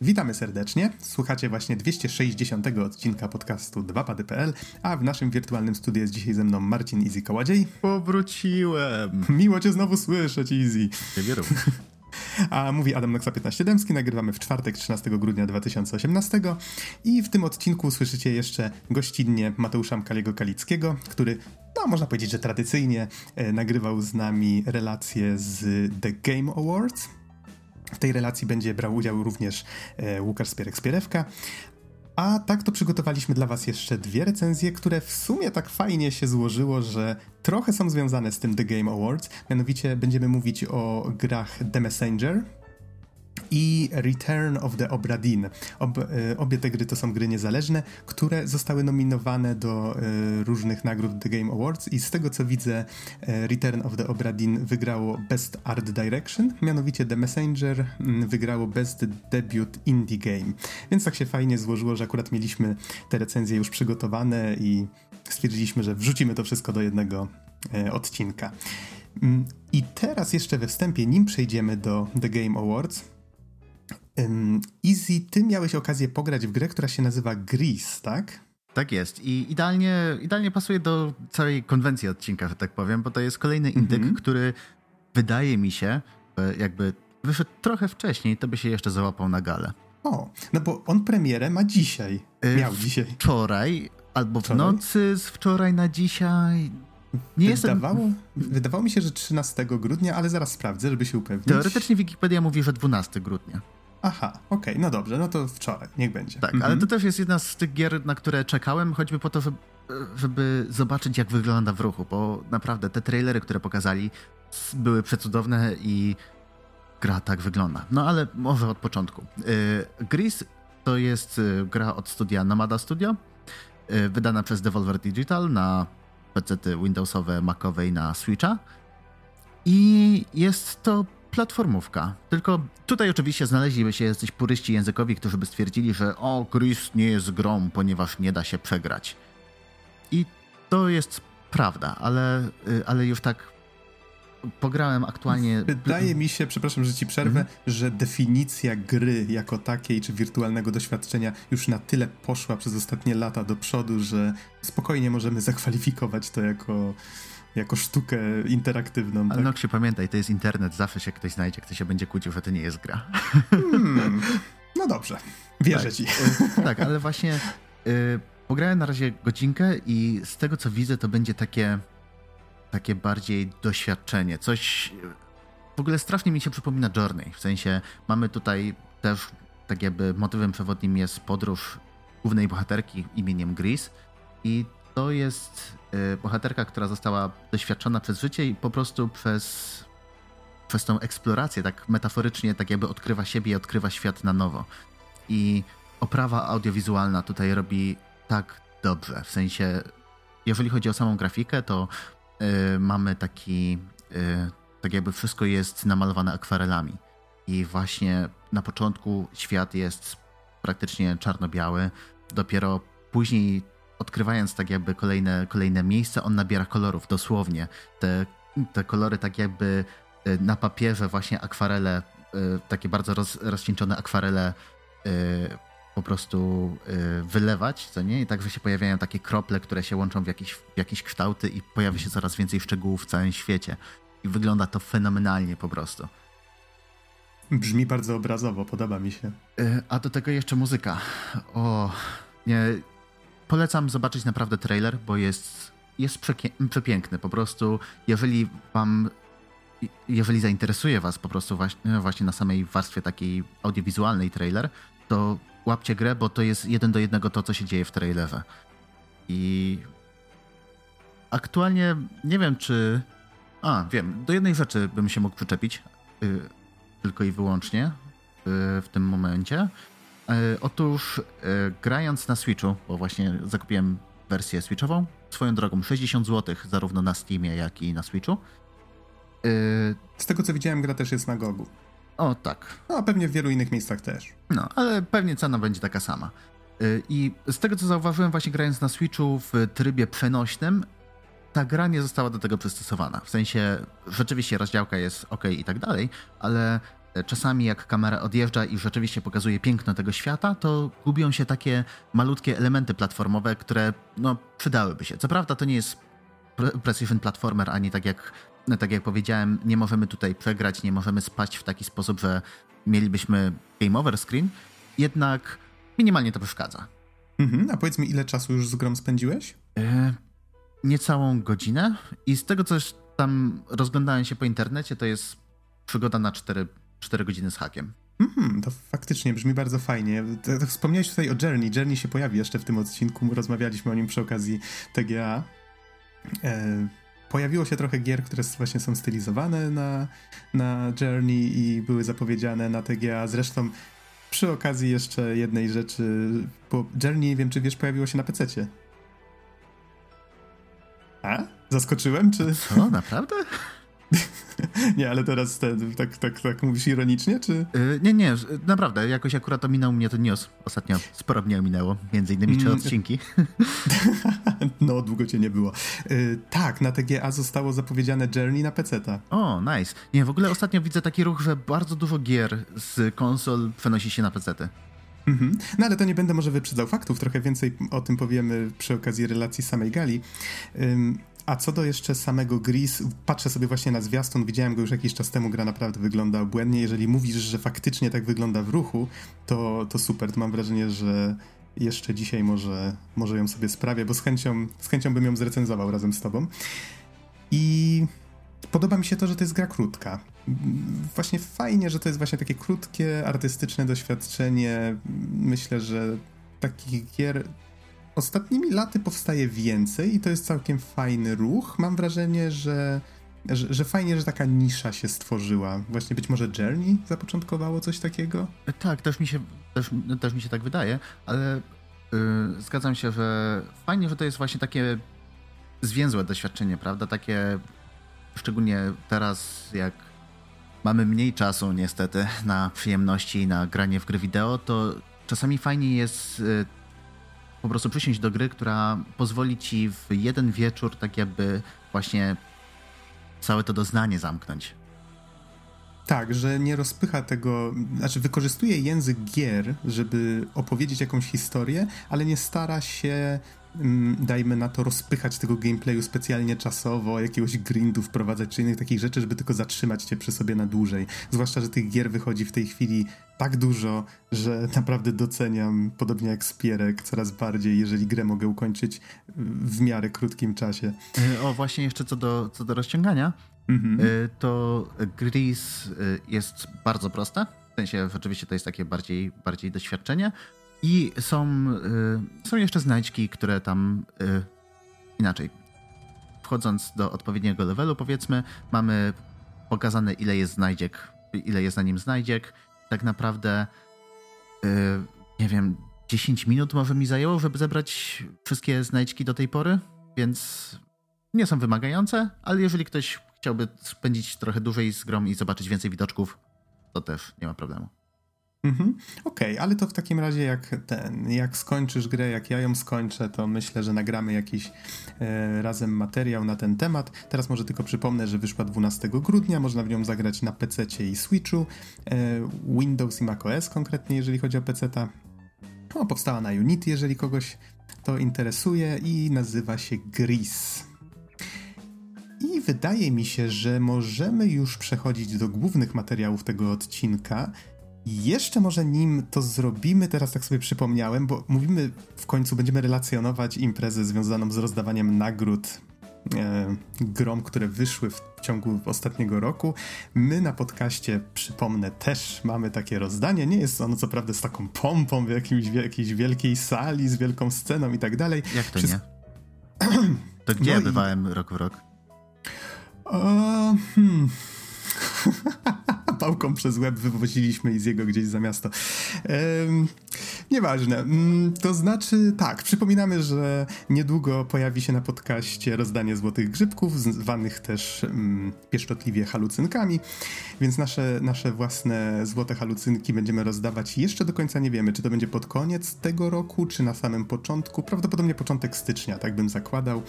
Witamy serdecznie. Słuchacie właśnie 260 odcinka podcastu 2pady.pl, a w naszym wirtualnym studiu jest dzisiaj ze mną Marcin Easy Koładziej. Powróciłem. Miło cię znowu słyszeć, Easy. Ciebie również. A mówi Adam Noxa 15 Dębski, nagrywamy w czwartek 13 grudnia 2018 i w tym odcinku słyszycie jeszcze gościnnie Mateusza Mkaliego Kalickiego, który, no można powiedzieć, że tradycyjnie e, nagrywał z nami relacje z The Game Awards. W tej relacji będzie brał udział również e, Łukasz Spierek-Spierewka, a tak to przygotowaliśmy dla Was jeszcze dwie recenzje, które w sumie tak fajnie się złożyło, że trochę są związane z tym The Game Awards. Mianowicie będziemy mówić o grach The Messenger, i Return of the Obra Dinn. Ob, e, obie te gry to są gry niezależne, które zostały nominowane do e, różnych nagród The Game Awards i z tego co widzę e, Return of the Obra Dinn wygrało Best Art Direction, mianowicie The Messenger wygrało Best Debut Indie Game. Więc tak się fajnie złożyło, że akurat mieliśmy te recenzje już przygotowane i stwierdziliśmy, że wrzucimy to wszystko do jednego odcinka. Mm, I teraz jeszcze we wstępie, nim przejdziemy do The Game Awards, Easy, ty miałeś okazję pograć w grę, która się nazywa Grease, tak? Tak jest i idealnie, idealnie pasuje do całej konwencji odcinka, że tak powiem, bo to jest kolejny indyk, mm -hmm. który wydaje mi się, jakby wyszedł trochę wcześniej, to by się jeszcze załapał na galę. O, no bo on premierę ma dzisiaj. Y, Miał dzisiaj. Wczoraj, albo wczoraj? w nocy z wczoraj na dzisiaj. Nie wydawało, jestem... wydawało mi się, że 13 grudnia, ale zaraz sprawdzę, żeby się upewnić. Teoretycznie Wikipedia mówi, że 12 grudnia. Aha, okej, okay, no dobrze, no to wczoraj, niech będzie. Tak, mhm. ale to też jest jedna z tych gier, na które czekałem, choćby po to, żeby, zobaczyć, jak wygląda w ruchu, bo naprawdę te trailery, które pokazali, były przecudowne i gra tak wygląda. No ale może od początku. Yy, Gris to jest y, gra od studia Nomada Studio, yy, wydana przez Devolver Digital na PC Windowsowe, Macowe i na Switcha. I jest to platformówka. Tylko tutaj oczywiście znaleźliby się jacyś puryści językowi, którzy by stwierdzili, że o, Gris nie jest grą, ponieważ nie da się przegrać. I to jest prawda, ale, y, ale już tak pograłem aktualnie. Wydaje mi się, przepraszam, że ci przerwę, mhm. że definicja gry jako takiej, czy wirtualnego doświadczenia już na tyle poszła przez ostatnie lata do przodu, że spokojnie możemy zakwalifikować to jako jako sztukę interaktywną. Ale tak? no, się pamiętaj, to jest internet, zawsze się ktoś znajdzie, kto się będzie kłócił, że to nie jest gra. Hmm. No dobrze, wierzę tak, ci. Y, tak, ale właśnie y, pograłem na razie godzinkę i z tego co widzę, to będzie takie takie bardziej doświadczenie, coś w ogóle strasznie mi się przypomina Journey, w sensie mamy tutaj też tak jakby motywem przewodnim jest podróż głównej bohaterki imieniem Gris i to jest y, bohaterka, która została doświadczona przez życie i po prostu przez, przez tą eksplorację, tak metaforycznie, tak jakby odkrywa siebie i odkrywa świat na nowo. I oprawa audiowizualna tutaj robi tak dobrze. W sensie, jeżeli chodzi o samą grafikę, to y, mamy taki, y, tak jakby wszystko jest namalowane akwarelami. I właśnie na początku świat jest praktycznie czarno-biały, dopiero później odkrywając tak jakby kolejne, kolejne miejsca, on nabiera kolorów, dosłownie. Te, te kolory tak jakby y, na papierze właśnie akwarele, y, takie bardzo roz, rozcieńczone akwarele y, po prostu wylewać, co nie? I także się pojawiają takie krople, które się łączą w jakieś, w jakieś kształty i pojawia się coraz więcej szczegółów w całym świecie. I wygląda to fenomenalnie po prostu. Brzmi bardzo obrazowo, podoba mi się. A do tego jeszcze muzyka. O, nie, polecam zobaczyć naprawdę trailer, bo jest, jest przepiękny. Po prostu, jeżeli wam, jeżeli zainteresuje was po prostu właśnie, właśnie na samej warstwie takiej audiowizualnej trailer, to łapcie grę, bo to jest jeden do jednego to, co się dzieje w trailerze. I aktualnie nie wiem, czy... A, wiem, do jednej rzeczy bym się mógł przyczepić, yy, tylko i wyłącznie yy, w tym momencie. E, otóż e, grając na Switchu, bo właśnie zakupiłem wersję Switchową, swoją drogą 60 zł zarówno na Steamie, jak i na Switchu. E, z tego co widziałem, gra też jest na Gogu. O, tak. No, a pewnie w wielu innych miejscach też. No, ale pewnie cena będzie taka sama. I z tego co zauważyłem, właśnie grając na Switchu w trybie przenośnym, ta gra nie została do tego przystosowana. W sensie, rzeczywiście rozdziałka jest ok i tak dalej, ale czasami jak kamera odjeżdża i rzeczywiście pokazuje piękno tego świata, to gubią się takie malutkie elementy platformowe, które no, przydałyby się. Co prawda to nie jest precision platformer, ani tak jak, no, tak jak powiedziałem, nie możemy tutaj przegrać, nie możemy spać w taki sposób, że mielibyśmy game over screen, jednak minimalnie to przeszkadza. Mhm, a powiedz mi, ile czasu już z grą spędziłeś? E, niecałą godzinę i z tego, co tam rozglądałem się po internecie, to jest przygoda na 4, 4 godziny z hakiem. Mhm, to faktycznie brzmi bardzo fajnie. Wspomniałeś tutaj o Journey. Journey się pojawi jeszcze w tym odcinku. Rozmawialiśmy o nim przy okazji TGA. E, pojawiło się trochę gier, które właśnie są stylizowane na, na Journey i były zapowiedziane na TGA. Zresztą przy okazji jeszcze jednej rzeczy, bo Journey, nie wiem czy wiesz, pojawiło się na PC. A? Zaskoczyłem, czy... Co, naprawdę? nie, ale teraz ten, tak, tak, tak mówisz ironicznie, czy? Yy, nie, nie, naprawdę, jakoś akurat ominął mnie ten news. Ostatnio sporo mnie ominęło, między innymi trzy mm. odcinki. no, długo cię nie było. Yy, tak, na TGA zostało zapowiedziane Journey na PC-ta. O, nice. Nie, w ogóle ostatnio widzę taki ruch, że bardzo dużo gier z konsol przenosi się na PC-ty. Mhm. No ale to nie będę może wyprzedzał faktów, trochę więcej o tym powiemy przy okazji relacji samej gali. A co do jeszcze samego Gris, patrzę sobie właśnie na zwiastun, widziałem go już jakiś czas temu, gra naprawdę wygląda obłędnie. Jeżeli mówisz, że faktycznie tak wygląda w ruchu, to, to super, to mam wrażenie, że jeszcze dzisiaj może, może ją sobie sprawię, bo z chęcią, z chęcią bym ją zrecenzował razem z tobą. I podoba mi się to, że to jest gra krótka. Właśnie fajnie, że to jest właśnie takie krótkie, artystyczne doświadczenie. Myślę, że takich gier ostatnimi laty powstaje więcej i to jest całkiem fajny ruch. Mam wrażenie, że, że, że, fajnie, że taka nisza się stworzyła. Właśnie być może Journey zapoczątkowało coś takiego? Tak, też mi się, też, też mi się tak wydaje, ale yy, zgadzam się, że fajnie, że to jest właśnie takie zwięzłe doświadczenie, prawda? Takie szczególnie teraz, jak mamy mniej czasu niestety na przyjemności, na granie w gry wideo, to czasami fajnie jest y, po prostu przysiąść do gry, która pozwoli ci w jeden wieczór tak jakby właśnie całe to doznanie zamknąć. Tak, że nie rozpycha tego, znaczy wykorzystuje język gier, żeby opowiedzieć jakąś historię, ale nie stara się dajmy na to, rozpychać tego gameplayu specjalnie czasowo, jakiegoś grindu wprowadzać, czy innych takich rzeczy, żeby tylko zatrzymać cię przy sobie na dłużej. Zwłaszcza, że tych gier wychodzi w tej chwili tak dużo, że naprawdę doceniam, podobnie jak Spierek, coraz bardziej, jeżeli grę mogę ukończyć w miarę krótkim czasie. E, o, właśnie jeszcze co do, co do rozciągania, mhm. E, to Gris e, jest bardzo proste. W sensie, oczywiście to jest takie bardziej, bardziej doświadczenie. I są, y, są jeszcze znajdźki, które tam y, inaczej. Wchodząc do odpowiedniego levelu, powiedzmy, mamy pokazane, ile jest znajdziek, ile jest na nim znajdziek. Tak naprawdę, y, nie wiem, 10 minut może mi zajęło, żeby zebrać wszystkie znajdźki do tej pory, więc nie są wymagające, ale jeżeli ktoś chciałby spędzić trochę dłużej z grą i zobaczyć więcej widoczków, to też nie ma problemu. Mhm. Okej, okay, ale to w takim razie jak ten, jak skończysz grę, jak ja ją skończę, to myślę, że nagramy jakiś e, razem materiał na ten temat. Teraz może tylko przypomnę, że wyszła 12 grudnia, można w nią zagrać na PC i Switchu, e, Windows i macOS konkretnie, jeżeli chodzi o PC-ta. No, powstała na Unity, jeżeli kogoś to interesuje i nazywa się Gris. I wydaje mi się, że możemy już przechodzić do głównych materiałów tego odcinka. I jeszcze może nim to zrobimy, teraz tak sobie przypomniałem, bo mówimy w końcu, będziemy relacjonować imprezę związaną z rozdawaniem nagród e, grom, które wyszły w ciągu ostatniego roku. My na podcaście, przypomnę, też mamy takie rozdanie. Nie jest ono co prawda z taką pompą w jakimś, w jakiejś wielkiej sali, z wielką sceną i tak dalej. Jak to nie? to gdzie no ja bywałem i... rok w rok? O, hmm. pałką przez łeb wywoziliśmy i z jego gdzieś za miasto. Ehm, nieważne. Mm, to znaczy, tak, przypominamy, że niedługo pojawi się na podcaście rozdanie złotych grzybków, zwanych też mm, pieszczotliwie halucynkami, więc nasze, nasze własne złote halucynki będziemy rozdawać jeszcze do końca nie wiemy, czy to będzie pod koniec tego roku, czy na samym początku. Prawdopodobnie początek stycznia, tak bym zakładał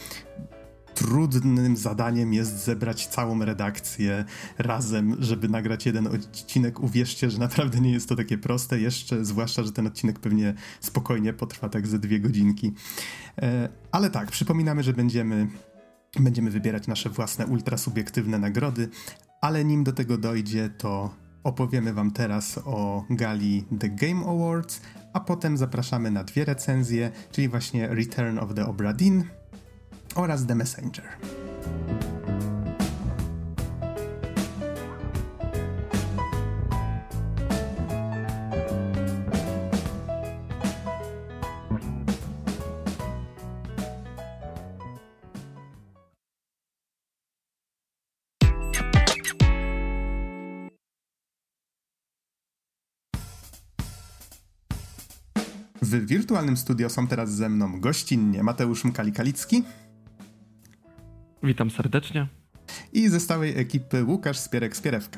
trudnym zadaniem jest zebrać całą redakcję razem, żeby nagrać jeden odcinek. Uwierzcie, że naprawdę nie jest to takie proste, jeszcze zwłaszcza, że ten odcinek pewnie spokojnie potrwa tak ze dwie godzinki. E, ale tak, przypominamy, że będziemy będziemy wybierać nasze własne ultrasubiektywne nagrody, ale nim do tego dojdzie, to opowiemy Wam teraz o gali The Game Awards, a potem zapraszamy na dwie recenzje, czyli właśnie Return of the Obra Dinn oraz The Messenger. W wirtualnym studio są teraz ze mną gościnnie Mateusz Mkali-Kalicki. Witam serdecznie. I ze stałej ekipy Łukasz Spierek-Spierewka.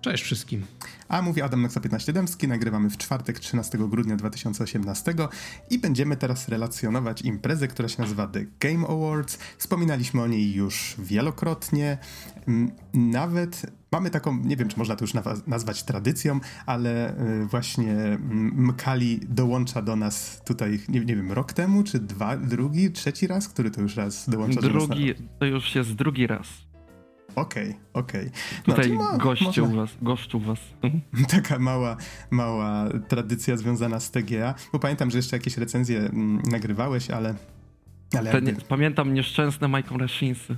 Cześć wszystkim. A mówi Adam Noxa 15 Dębski, nagrywamy w czwartek 13 grudnia 2018 i będziemy teraz relacjonować imprezę, która się nazywa The Game Awards. Wspominaliśmy o niej już wielokrotnie. Nawet mamy taką, nie wiem czy można to już nazwać tradycją, ale y, właśnie Mkali dołącza do nas tutaj, nie, nie wiem, rok temu, czy dwa, drugi, trzeci raz, który to już raz dołącza drugi, do nas? Drugi, to już jest drugi raz. Okej, okay, okej. Okay. Tutaj no, gościu można... was, gościu was. Taka mała, mała tradycja związana z TGA, bo pamiętam, że jeszcze jakieś recenzje m, nagrywałeś, ale... nie, pamiętam nieszczęsne Michael Rashinsy.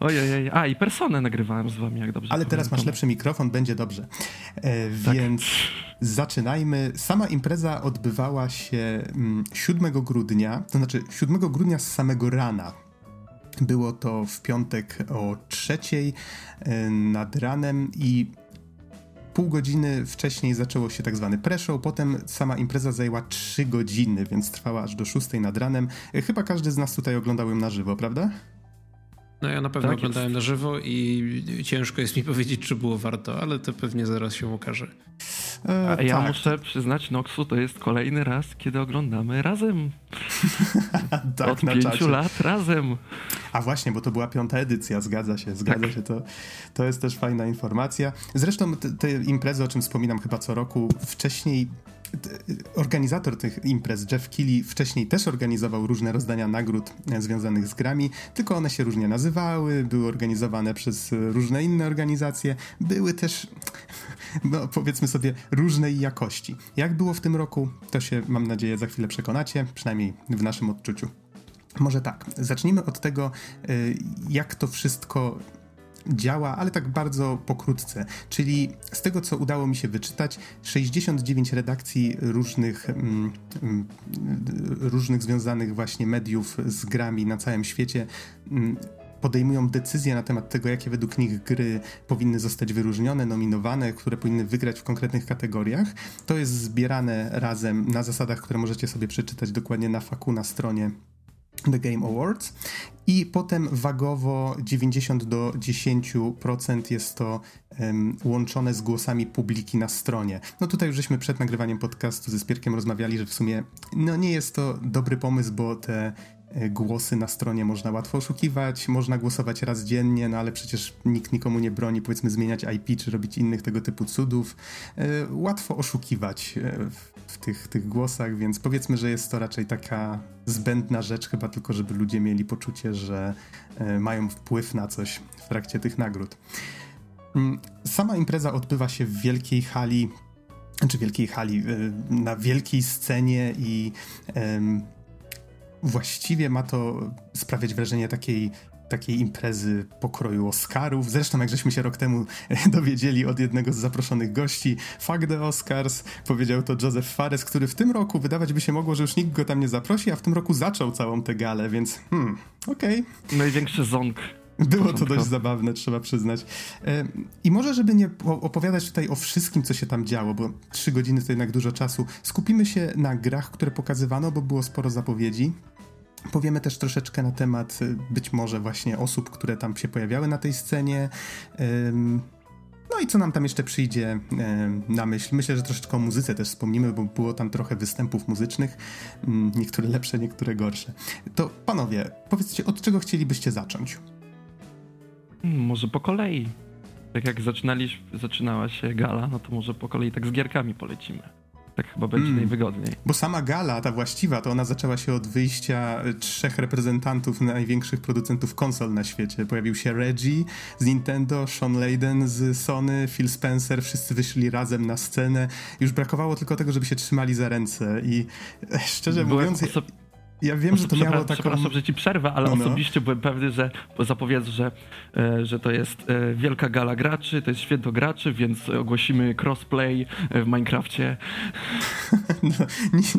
Ojej, a i personę nagrywałem z wami, jak dobrze Ale teraz masz lepszy mikrofon, będzie dobrze. E, tak. Więc zaczynajmy. Sama impreza odbywała się 7 mm, grudnia, to znaczy 7 grudnia z samego rana. Było to w piątek o trzeciej e, nad ranem i pół godziny wcześniej zaczęło się tak zwany pre-show, potem sama impreza zajęła 3 godziny, więc trwała aż do 6 nad ranem. E, chyba każdy z nas tutaj oglądał ją na żywo, prawda? No ja na pewno tak oglądałem jest. na żywo i ciężko jest mi powiedzieć, czy było warto, ale to pewnie zaraz się okaże. E, A ja tak. muszę przyznać, Noxu, to jest kolejny raz, kiedy oglądamy razem. tak, Od pięciu czacie. lat razem. A właśnie, bo to była piąta edycja, zgadza się, zgadza tak. się. To, to jest też fajna informacja. Zresztą te, te imprezy, o czym wspominam chyba co roku, wcześniej organizator tych imprez, Jeff Keighley, wcześniej też organizował różne rozdania nagród e, związanych z grami, tylko one się różnie nazywały, były organizowane przez różne inne organizacje, były też, no powiedzmy sobie, różnej jakości. Jak było w tym roku, to się, mam nadzieję, za chwilę przekonacie, przynajmniej w naszym odczuciu. Może tak, zacznijmy od tego, e, jak to wszystko działa, ale tak bardzo pokrótce. Czyli z tego, co udało mi się wyczytać, 69 redakcji różnych, mm, mm, różnych związanych właśnie mediów z grami na całym świecie mm, podejmują decyzje na temat tego, jakie według nich gry powinny zostać wyróżnione, nominowane, które powinny wygrać w konkretnych kategoriach. To jest zbierane razem na zasadach, które możecie sobie przeczytać dokładnie na faku na stronie The Game Awards i potem wagowo 90 do 10% jest to um, łączone z głosami publiki na stronie. No tutaj już żeśmy przed nagrywaniem podcastu ze Spierkiem rozmawiali, że w sumie no nie jest to dobry pomysł, bo te głosy na stronie można łatwo oszukiwać, można głosować raz dziennie, no ale przecież nikt nikomu nie broni, powiedzmy, zmieniać IP czy robić innych tego typu cudów. E, łatwo oszukiwać e, w tych, tych głosach, więc powiedzmy, że jest to raczej taka zbędna rzecz, chyba tylko, żeby ludzie mieli poczucie, że mają wpływ na coś w trakcie tych nagród. Mm, sama impreza odbywa się w wielkiej hali czy wielkiej hali, na wielkiej scenie i właściwie ma to sprawiać wrażenie takiej takiej imprezy pokroju Oscarów. Zresztą, jak żeśmy się rok temu dowiedzieli od jednego z zaproszonych gości, fuck the Oscars, powiedział to Joseph Fares, który w tym roku wydawać by się mogło, że już nikt go tam nie zaprosi, a w tym roku zaczął całą tę galę, więc hmm, okej. Okay. Największy ząg było to dość zabawne, trzeba przyznać. E, I może, żeby nie opowiadać tutaj o wszystkim, co się tam działo, bo trzy godziny to jednak dużo czasu, skupimy się na grach, które pokazywano, bo było sporo zapowiedzi. Powiemy też troszeczkę na temat y, być może właśnie osób, które tam się pojawiały na tej scenie. No i co nam tam jeszcze przyjdzie e, na myśl? Myślę, że troszeczkę o muzyce też wspomnimy, bo było tam trochę występów muzycznych, mm, niektóre lepsze, niektóre gorsze. To panowie, powiedzcie, od czego chcielibyście zacząć? Hmm, może po kolei. Tak jak zaczynała się gala, no to może po kolei tak z gierkami polecimy. Tak chyba będzie mm. najwygodniej. Bo sama gala, ta właściwa, to ona zaczęła się od wyjścia e, trzech reprezentantów największych producentów konsol na świecie. Pojawił się Reggie z Nintendo, Sean Layden z Sony, Phil Spencer, wszyscy wyszli razem na scenę. Już brakowało tylko tego, żeby się trzymali za ręce i e, szczerze Byłem mówiąc... Oso ja wiem, że to miało taką... Przepraszam, że ci przerwę, ale no, no. osobiście byłem pewny, że zapowiedz, że, e, że to jest e, wielka gala graczy, to jest święto graczy, więc ogłosimy crossplay e, w Minecrafcie. No,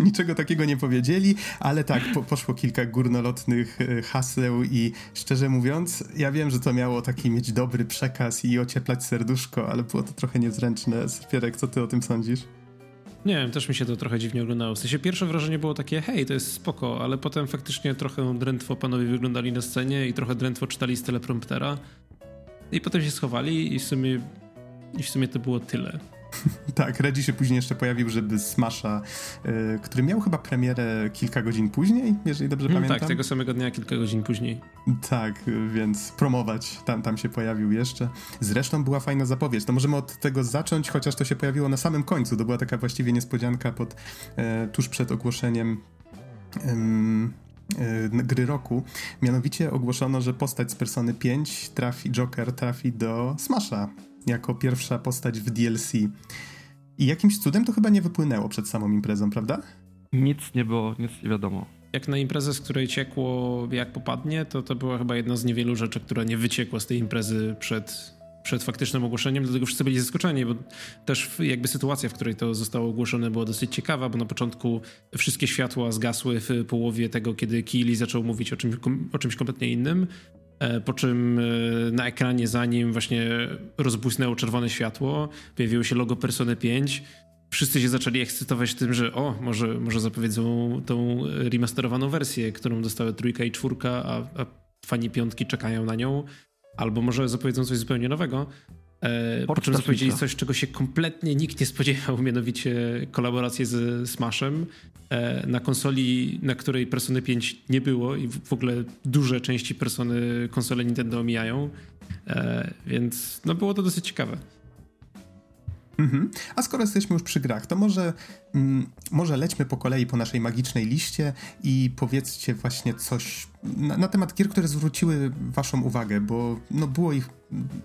niczego takiego nie powiedzieli, ale tak, po, poszło kilka górnolotnych haseł i szczerze mówiąc, ja wiem, że to miało taki mieć dobry przekaz i ocieplać serduszko, ale było to trochę niezręczne. Spierek, co ty o tym sądzisz? Nie wiem, też mi się to trochę dziwnie oglądało. W sensie pierwsze wrażenie było takie, hej, to jest spoko, ale potem faktycznie trochę drętwo panowie wyglądali na scenie i trochę drętwo czytali z telepromptera. I potem się schowali i w sumie, i w sumie to było tyle. tak, Reggie się później jeszcze pojawił, żeby Smasha, y, który miał chyba premierę kilka godzin później, jeżeli dobrze mm, pamiętam. Tak, tego samego dnia, kilka godzin później. Tak, więc promować, tam, tam się pojawił jeszcze. Zresztą była fajna zapowiedź. To możemy od tego zacząć, chociaż to się pojawiło na samym końcu. To była taka właściwie niespodzianka pod, e, tuż przed ogłoszeniem e, gry roku. Mianowicie ogłoszono, że postać z Persony 5 trafi, Joker trafi do Smasha jako pierwsza postać w DLC. I jakimś cudem to chyba nie wypłynęło przed samą imprezą, prawda? Nic nie było, nic nie wiadomo. Jak na imprezę, z której ciekło jak popadnie, to to była chyba jedna z niewielu rzeczy, która nie wyciekła z tej imprezy przed, przed faktycznym ogłoszeniem, dlatego wszyscy byli zaskoczeni, bo też jakby sytuacja, w której to zostało ogłoszone była dosyć ciekawa, bo na początku wszystkie światła zgasły w połowie tego, kiedy Keely zaczął mówić o czymś, o czymś kompletnie innym, po czym e, na ekranie za nim właśnie rozbłysnęło czerwone światło, pojawiło się logo Persony 5. Wszyscy się zaczęli ekscytować tym, że o, może, może zapowiedzą tą remasterowaną wersję, którą dostały trójka i czwórka, a, a fani piątki czekają na nią. Albo może zapowiedzą coś zupełnie nowego. E, po czym zapowiedzieli coś, czego się kompletnie nikt nie spodziewał, mianowicie kolaborację z Smashem e, na konsoli, na której Persony 5 nie było i w ogóle duże części Persony konsole Nintendo omijają, e, więc no było to dosyć ciekawe. Mhm. A skoro jesteśmy już przy grach, to może, mm, może lećmy po kolei po naszej magicznej liście i powiedzcie właśnie coś na, na, temat gier, które zwróciły waszą uwagę, bo no, było ich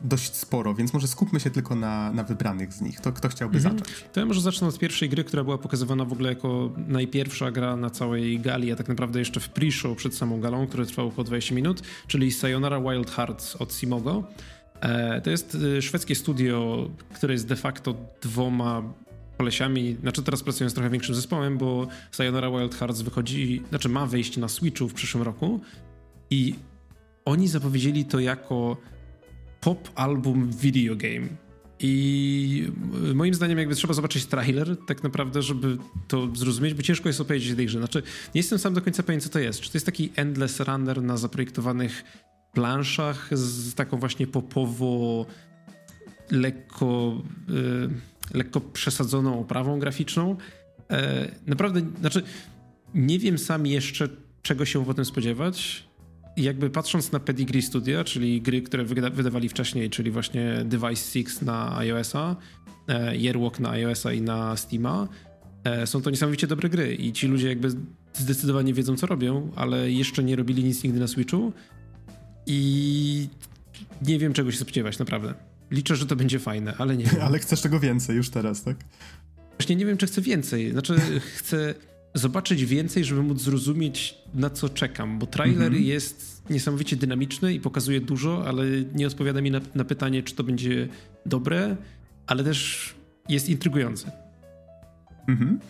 dość sporo, więc może skupmy się tylko na, na wybranych z nich. To kto chciałby mhm. zacząć? To ja może zacznę od pierwszej gry, która była pokazywana w ogóle jako najpierwsza gra na całej gali, a tak naprawdę jeszcze w pre-show przed samą galą, które trwało około 20 minut, czyli Sayonara Wild Hearts od Simogo. E, to jest y, szwedzkie studio, które jest de facto dwoma kolesiami, znaczy teraz pracują z trochę większym zespołem, bo Sayonara Wild Hearts wychodzi, znaczy ma wejść na Switchu w przyszłym roku i oni zapowiedzieli to jako pop album video game. I y, moim zdaniem jakby trzeba zobaczyć trailer tak naprawdę, żeby to zrozumieć, bo ciężko jest opowiedzieć tej grze. Znaczy, nie jestem sam do końca pewien, co to jest. Czy to jest taki endless runner na zaprojektowanych planszach z taką właśnie popowo lekko, y, lekko przesadzoną oprawą graficzną. E, naprawdę, znaczy nie wiem sam jeszcze czego się potem spodziewać. Jakby patrząc na Pedigree Studio, czyli gry, które wydawali wcześniej, czyli właśnie Device 6 na iOS-a, e, Yearwalk na iOS-a i na Steama, e, są to niesamowicie dobre gry i ci ludzie jakby zdecydowanie wiedzą co robią, ale jeszcze nie robili nic nigdy na Switchu i nie wiem czego się spodziewać, naprawdę. Liczę, że to będzie fajne, ale nie wiem. ale chcesz tego więcej już teraz, tak? Właśnie nie wiem, czy chcę więcej. Znaczy, chcę zobaczyć więcej, żeby móc zrozumieć, na co czekam, bo trailer mhm. jest niesamowicie dynamiczny i pokazuje dużo, ale nie odpowiada mi na, na pytanie, czy to będzie dobre, ale też jest intrygujący. Mhm.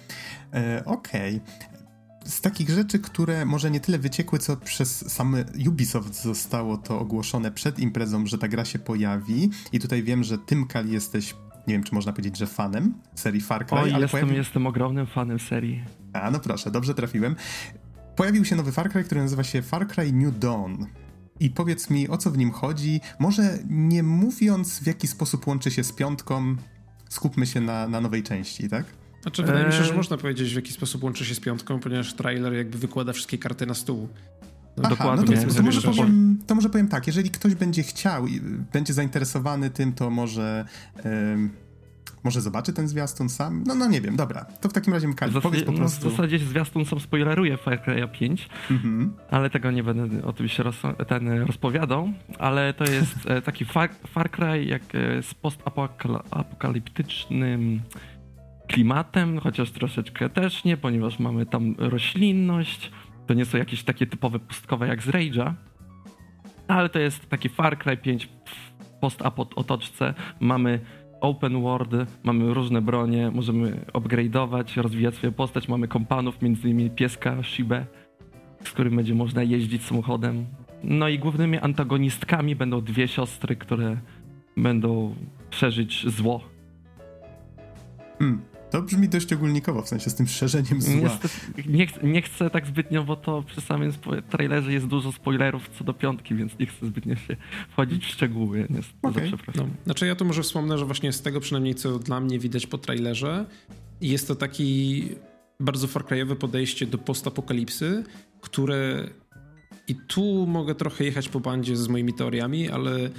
E, Okej. Okay z takich rzeczy, które może nie tyle wyciekły, co przez same Ubisoft zostało to ogłoszone przed imprezą, że ta gra się pojawi. I tutaj wiem, że Tym Kali jesteś, nie wiem, czy można powiedzieć, że fanem serii Far Cry. O, ale jestem, pojawi... jestem ogromnym fanem serii. A, no proszę, dobrze trafiłem. Pojawił się nowy Far Cry, który nazywa się Far Cry New Dawn. i powiedz mi, o co w nim chodzi. Może nie mówiąc, w jaki sposób łączy się z piątką, skupmy się na, na nowej części, tak? Znaczy, wydaje mi się, że eee. można powiedzieć, w jaki sposób łączy się z piątką, ponieważ trailer jakby wykłada wszystkie karty na stół. No, Aha, dokładnie. No to, to, może powiem, to może powiem tak, jeżeli ktoś będzie chciał i będzie zainteresowany tym, to może... Może zobaczy ten zwiastun sam? No, no nie wiem, dobra. To w takim razie Mkali, powiedz po prostu. No, w zasadzie zwiastun sam spoileruje Far Cry 5, mhm. ale tego nie będę o tym się roz, ten rozpowiadał, ale to jest e, taki Far, Far Cry jak e, z postapokaliptycznym klimatem, chociaż troszeczkę też nie, ponieważ mamy tam roślinność, to nie są jakieś takie typowe pustkowe jak z Rage'a, ale to jest taki Far Cry 5 w post-apo otoczce. Mamy open world, mamy różne bronie, możemy upgrade'ować, rozwijać swoją postać, mamy kompanów, między innymi pieska Shibę, z którym będzie można jeździć samochodem. No i głównymi antagonistkami będą dwie siostry, które będą przeżyć zło. Hmm. To brzmi dość ogólnikowo, w sensie z tym szerzeniem zła. Nie, nie, chcę tak zbytnio, bo to przy samym trailerze jest dużo spoilerów co do piątki, więc nie chcę zbytnio się wchodzić w szczegóły. Niestety, okay. przepraszam. No, znaczy ja tu może wspomnę, że właśnie z tego przynajmniej co dla mnie widać po trailerze, jest to taki bardzo farkrajowe podejście do postapokalipsy, które i tu mogę trochę jechać po bandzie z moimi teoriami, ale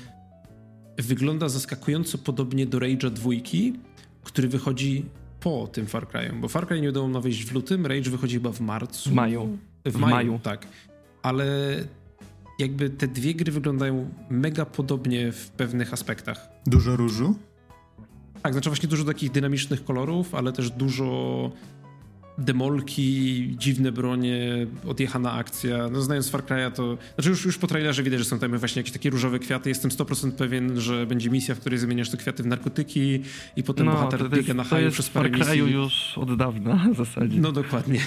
wygląda zaskakująco podobnie do Rage'a dwójki, który wychodzi po tym Far Cry'u, bo Far Cry nie udało nam wyjść w lutym, Rage wychodzi chyba w marcu. W maju. W, w maju, maju, tak. Ale jakby te dwie gry wyglądają mega podobnie w pewnych aspektach. Dużo różu? Tak, znaczy właśnie dużo takich dynamicznych kolorów, ale też dużo demolki, dziwne bronie, odjechana akcja. No znając Far Cry'a to... Znaczy już, już po trailerze widać, że są tam właśnie jakieś takie różowe kwiaty. Jestem 100% pewien, że będzie misja, w której zamieniasz te kwiaty w narkotyki i potem no, bohater biega na haju przez parę misji. To jest w Far Cry'u już od dawna w zasadzie. No dokładnie.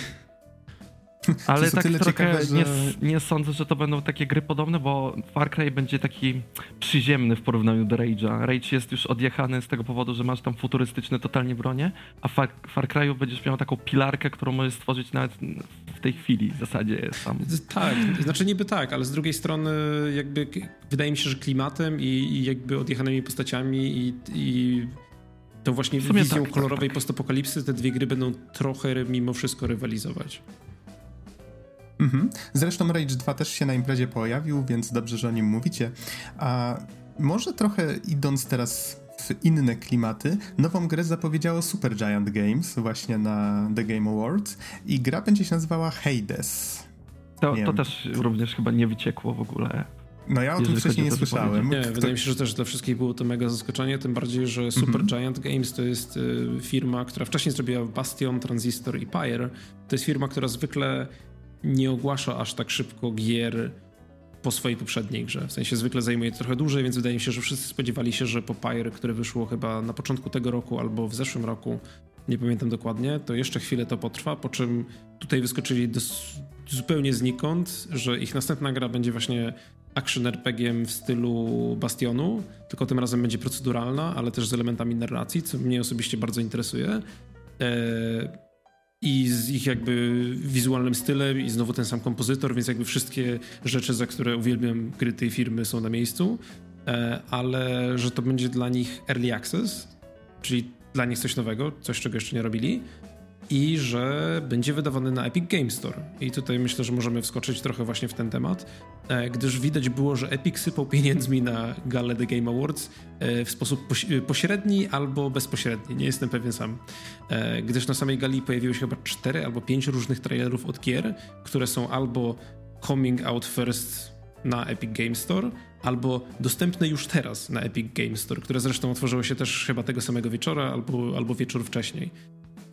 Ale tak trochę ciekawe, że... nie, nie, sądzę, że to będą takie gry podobne, bo Far Cry będzie taki przyziemny w porównaniu do Rage'a. Rage jest już odjechany z tego powodu, że masz tam futurystyczne totalnie bronie, a Far, Far Cry'u będziesz miał taką pilarkę, którą możesz stworzyć nawet w tej chwili w zasadzie sam. Tak, znaczy niby tak, ale z drugiej strony jakby wydaje mi się, że klimatem i, i jakby odjechanymi postaciami i, i tą właśnie wizją tak, kolorowej tak, tak. postapokalipsy te dwie gry będą trochę mimo wszystko rywalizować. Mhm. Zresztą Rage 2 też się na imprezie pojawił, więc dobrze, że o nim mówicie. A może trochę idąc teraz w inne klimaty, nową grę zapowiedziało Super Giant Games właśnie na The Game Awards i gra będzie się nazywała Hades. To, to też również chyba nie wyciekło w ogóle. No ja o tym wcześniej nie słyszałem. Nie, Kto... wydaje mi się, że też dla wszystkich było to mega zaskoczenie, tym bardziej, że Super mm -hmm. Giant Games to jest y, firma, która wcześniej zrobiła Bastion, Transistor i Pyre. To jest firma, która zwykle nie ogłasza aż tak szybko gier po swojej poprzedniej grze. W sensie zwykle zajmuje to trochę dłużej, więc wydaje mi się, że wszyscy spodziewali się, że po Pyre, które wyszło chyba na początku tego roku albo w zeszłym roku, nie pamiętam dokładnie, to jeszcze chwilę to potrwa, po czym tutaj wyskoczyli zupełnie znikąd, że ich następna gra będzie właśnie action RPG w stylu Bastionu, tylko tym razem będzie proceduralna, ale też z elementami narracji, co mnie osobiście bardzo interesuje. Eee, i z ich jakby wizualnym stylem i znowu ten sam kompozytor, więc jakby wszystkie rzeczy, za które uwielbiam gry tej firmy są na miejscu, e, ale że to będzie dla nich early access, czyli dla nich coś nowego, coś czego jeszcze nie robili i że będzie wydawany na Epic Game Store. I tutaj myślę, że możemy wskoczyć trochę właśnie w ten temat, e, gdyż widać było, że Epic sypał pieniędzmi na galę The Game Awards e, w sposób pośredni albo bezpośredni, nie jestem pewien sam. E, gdyż na samej gali pojawiły się chyba cztery albo pięć różnych trailerów od gier, które są albo coming out first na Epic Game Store, albo dostępne już teraz na Epic Game Store, które zresztą otworzyło się też chyba tego samego wieczora albo, albo wieczór wcześniej.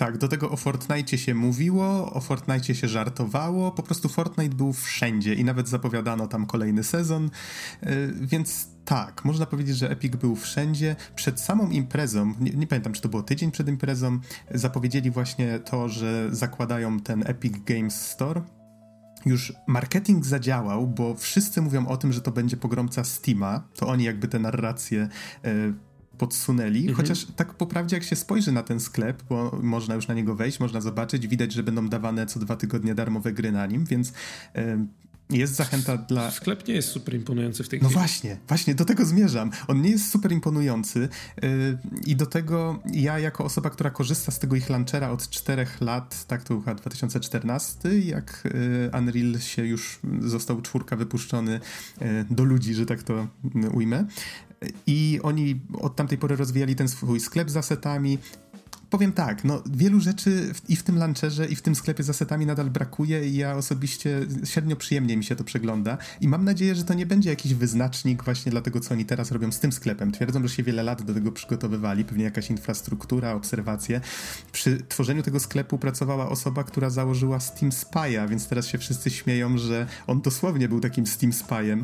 Tak, do tego o Fortnite się mówiło, o Fortnite się żartowało, po prostu Fortnite był wszędzie i nawet zapowiadano tam kolejny sezon, y, więc tak, można powiedzieć, że Epic był wszędzie. Przed samą imprezą, nie, nie, pamiętam czy to było tydzień przed imprezą, zapowiedzieli właśnie to, że zakładają ten Epic Games Store. Już marketing zadziałał, bo wszyscy mówią o tym, że to będzie pogromca Steama. To oni jakby te narracje y, podsunęli, mhm. chociaż tak po prawdzie jak się spojrzy na ten sklep, bo można już na niego wejść, można zobaczyć, widać, że będą dawane co dwa tygodnie darmowe gry na nim, więc jest zachęta dla... Sklep nie jest super imponujący w tej no chwili. No właśnie, właśnie do tego zmierzam. On nie jest super imponujący yy, i do tego ja jako osoba, która korzysta z tego ich launchera od czterech lat, tak to chyba 2014, jak yy, Unreal się już został czwórka wypuszczony yy, do ludzi, że tak to ujmę. I oni od tamtej pory rozwijali ten swój sklep z asetami, powiem tak, no wielu rzeczy w, i w tym launcherze, i w tym sklepie z asetami nadal brakuje i ja osobiście średnio przyjemnie mi się to przegląda i mam nadzieję, że to nie będzie jakiś wyznacznik właśnie dla tego, co oni teraz robią z tym sklepem. Twierdzą, że się wiele lat do tego przygotowywali, pewnie jakaś infrastruktura, obserwacje. Przy tworzeniu tego sklepu pracowała osoba, która założyła Steam Spy'a, więc teraz się wszyscy śmieją, że on dosłownie był takim Steam Spy'em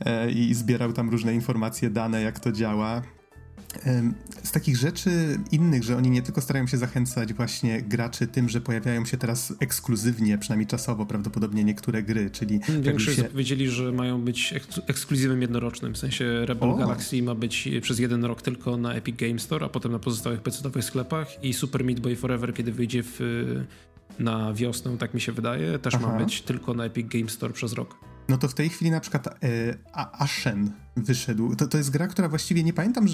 e, i zbierał tam różne informacje, dane, jak to działa. Z takich rzeczy innych, że oni nie tylko starają się zachęcać właśnie graczy tym, że pojawiają się teraz ekskluzywnie, przynajmniej czasowo prawdopodobnie niektóre gry, czyli... Większość się... powiedzieli, że mają być ekskluzywem jednorocznym, w sensie Rebel o. Galaxy ma być przez jeden rok tylko na Epic Game Store, a potem na pozostałych pc sklepach i Super Meat Boy Forever, kiedy wyjdzie w, na wiosnę, tak mi się wydaje, też Aha. ma być tylko na Epic Game Store przez rok. No to w tej chwili na przykład e, Ashen wyszedł. To, to jest gra, która właściwie nie pamiętam,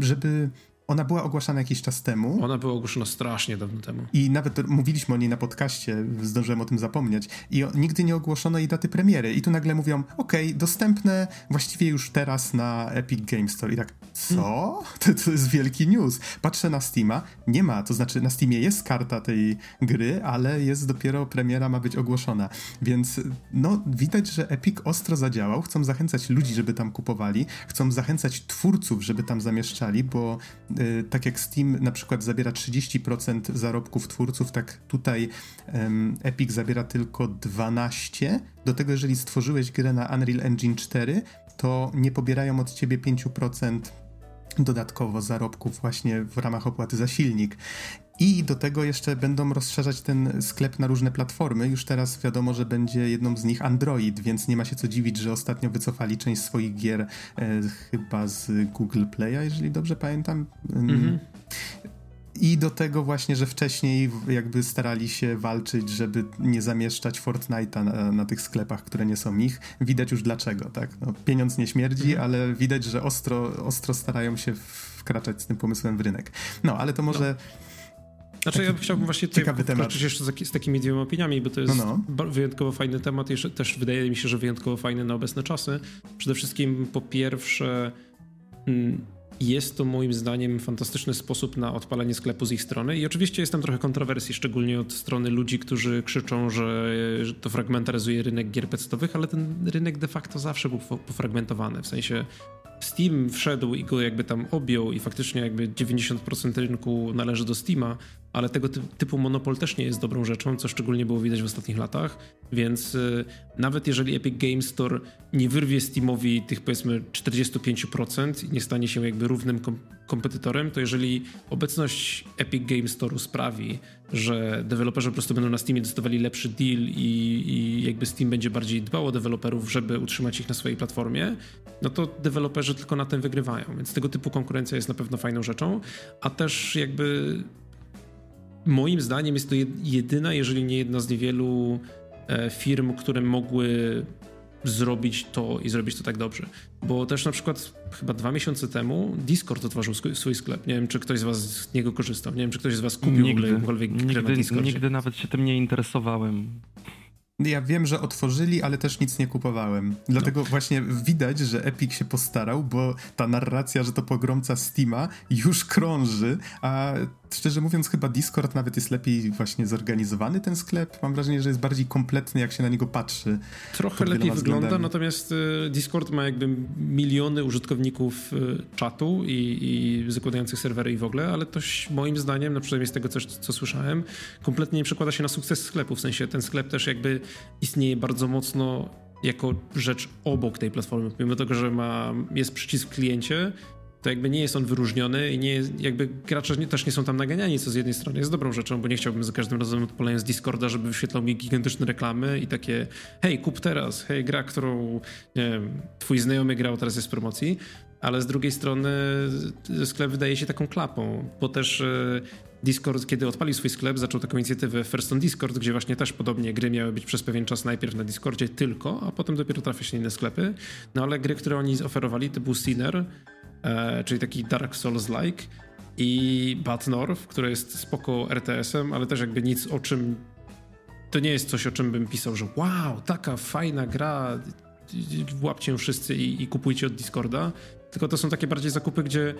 żeby ona była ogłaszana jakiś czas temu. Ona była ogłoszona strasznie dawno temu. I nawet mówiliśmy o niej na podcaście, zdążyłem o tym zapomnieć. I nigdy nie ogłoszono jej daty premiery. I tu nagle mówią, okej, okay, dostępne właściwie już teraz na Epic Game Store. I tak, co? To, to jest wielki news. Patrzę na Steama, nie ma, to znaczy na Steamie jest karta tej gry, ale jest dopiero premiera ma być ogłoszona. Więc no, widać, że Epic ostro zadziałał. Chcą zachęcać ludzi, żeby tam kupowali. Chcą zachęcać twórców, żeby tam zamieszczali, bo tak jak Steam na przykład zabiera 30% zarobków twórców, tak tutaj um, Epic zabiera tylko 12%. Do tego, jeżeli stworzyłeś grę na Unreal Engine 4, to nie pobierają od ciebie 5% dodatkowo zarobków właśnie w ramach opłaty za silnik. I do tego jeszcze będą rozszerzać ten sklep na różne platformy. Już teraz wiadomo, że będzie jedną z nich Android, więc nie ma się co dziwić, że ostatnio wycofali część swoich gier e, chyba z Google Play'a, jeżeli dobrze pamiętam. Mhm. I do tego właśnie, że wcześniej jakby starali się walczyć, żeby nie zamieszczać Fortnite'a na, na tych sklepach, które nie są ich. Widać już dlaczego, tak? No, pieniądz nie śmierdzi, mhm. ale widać, że ostro, ostro starają się wkraczać z tym pomysłem w rynek. No, ale to może... No znaczy ja chciałbym właśnie tutaj wkroczyć jeszcze z, takimi dwiema opiniami, bo to jest no, no. wyjątkowo fajny temat i też wydaje mi się, że wyjątkowo fajny na obecne czasy. Przede wszystkim po pierwsze mm, jest to moim zdaniem fantastyczny sposób na odpalenie sklepu z ich strony i oczywiście jest tam trochę kontrowersji, szczególnie od strony ludzi, którzy krzyczą, że, że to fragmentaryzuje rynek gier pecetowych, ale ten rynek de facto zawsze był pofragmentowany, w sensie Steam wszedł i go jakby tam objął i faktycznie jakby 90% rynku należy do Steama, ale tego typu monopol też nie jest dobrą rzeczą, co szczególnie było widać w ostatnich latach, więc y, nawet jeżeli Epic Games Store nie wyrwie Steamowi tych powiedzmy 45% i nie stanie się jakby równym kom kompetytorem, to jeżeli obecność Epic Games Store'u sprawi, że deweloperzy po prostu będą na Steamie dostawali lepszy deal i, i jakby Steam będzie bardziej dbał o deweloperów, żeby utrzymać ich na swojej platformie, no to deweloperzy tylko na tym wygrywają, więc tego typu konkurencja jest na pewno fajną rzeczą, a też jakby moim zdaniem jest to jedyna, jeżeli nie jedna z niewielu e, firm, które mogły zrobić to i zrobić to tak dobrze. Bo też na przykład chyba dwa miesiące temu Discord otworzył swój sklep. Nie wiem, czy ktoś z was z niego korzystał. Nie wiem, czy ktoś z was kupił nigdy, w ogóle jakąkolwiek na Discordzie. Nigdy nawet się tym nie interesowałem. Ja wiem, że otworzyli, ale też nic nie kupowałem. Dlatego no. właśnie widać, że Epic się postarał, bo ta narracja, że to pogromca Steama już krąży, a szczerze mówiąc chyba Discord nawet jest lepiej właśnie zorganizowany ten sklep. Mam wrażenie, że jest bardziej kompletny, jak się na niego patrzy. Trochę lepiej wygląda, natomiast y, Discord ma jakby miliony użytkowników y, czatu i, i zakładających serwery i w ogóle, ale to moim zdaniem, no przynajmniej z tego, co, co słyszałem, kompletnie nie przekłada się na sukces sklepu. W sensie ten sklep też jakby istnieje bardzo mocno jako rzecz obok tej platformy. Pomimo tego, że ma, jest przycisk w kliencie, to jakby nie jest on wyróżniony i nie jest, jakby gracze nie, też nie są tam naganiani, co z jednej strony jest dobrą rzeczą, bo nie chciałbym za każdym razem odpalając Discorda, żeby wyświetlał mi gigantyczne reklamy i takie hej, kup teraz, hej, gra, którą wiem, twój znajomy grał, teraz jest w promocji. ale z drugiej strony sklep wydaje się taką klapą, bo też e, Discord, kiedy odpalił swój sklep, zaczął taką inicjatywę First on Discord, gdzie właśnie też podobnie gry miały być przez pewien czas najpierw na Discordzie tylko, a potem dopiero trafiać na inne sklepy. No ale gry, które oni oferowali, to był Sinner, e, czyli taki Dark Souls-like i Bad North, które jest spoko RTS-em, ale też jakby nic o czym to nie jest coś, o czym bym pisał, że wow, taka fajna gra, łapcie ją wszyscy i, i kupujcie od Discorda, tylko to są takie bardziej zakupy, gdzie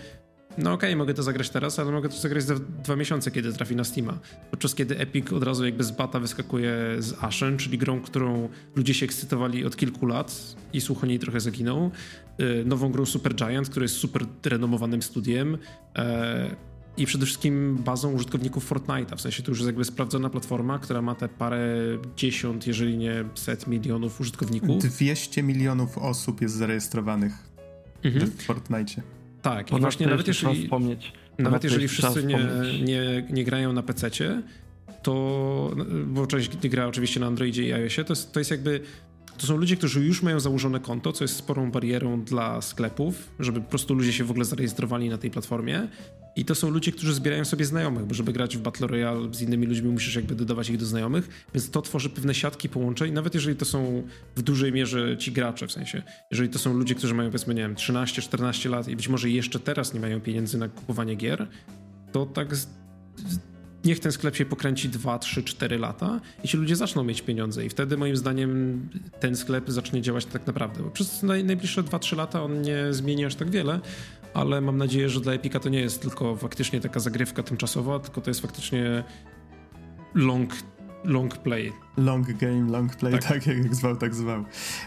no okej, okay, mogę to zagrać teraz, ale mogę to zagrać za dwa miesiące, kiedy trafi na Steama. Podczas kiedy Epic od razu jakby z bata wyskakuje z Ashen, czyli grą, którą ludzie się ekscytowali od kilku lat i słuch o niej trochę zaginął. Y, nową grą Super Giant, która jest super renomowanym studiem e, i przede wszystkim bazą użytkowników Fortnite'a. W sensie to już jest jakby sprawdzona platforma, która ma te parę dziesiąt, jeżeli nie set milionów użytkowników. 200 milionów osób jest zarejestrowanych mhm. w Fortnite. Tak, i właśnie nawet jeżeli, wspomnieć. nawet jeżeli wszyscy nie, nie, nie grają na PC, to, bo część nie gra oczywiście na Androidzie i iOSie, to jest, to jest jakby to są ludzie, którzy już mają założone konto, co jest sporą barierą dla sklepów, żeby po prostu ludzie się w ogóle zarejestrowali na tej platformie. I to są ludzie, którzy zbierają sobie znajomych, bo żeby grać w Battle Royale z innymi ludźmi, musisz jakby dodawać ich do znajomych, więc to tworzy pewne siatki połączeń, nawet jeżeli to są w dużej mierze ci gracze, w sensie, jeżeli to są ludzie, którzy mają powiedzmy, nie wiem, 13-14 lat i być może jeszcze teraz nie mają pieniędzy na kupowanie gier, to tak niech ten sklep się pokręci 2, 3, 4 lata i ci ludzie zaczną mieć pieniądze i wtedy moim zdaniem ten sklep zacznie działać tak naprawdę, bo przez najbliższe 2-3 lata on nie zmieni aż tak wiele, ale mam nadzieję, że dla Epika to nie jest tylko faktycznie taka zagrywka tymczasowa, tylko to jest faktycznie long long play. Long game, long play, tak, tak jak zwał, tak zwał.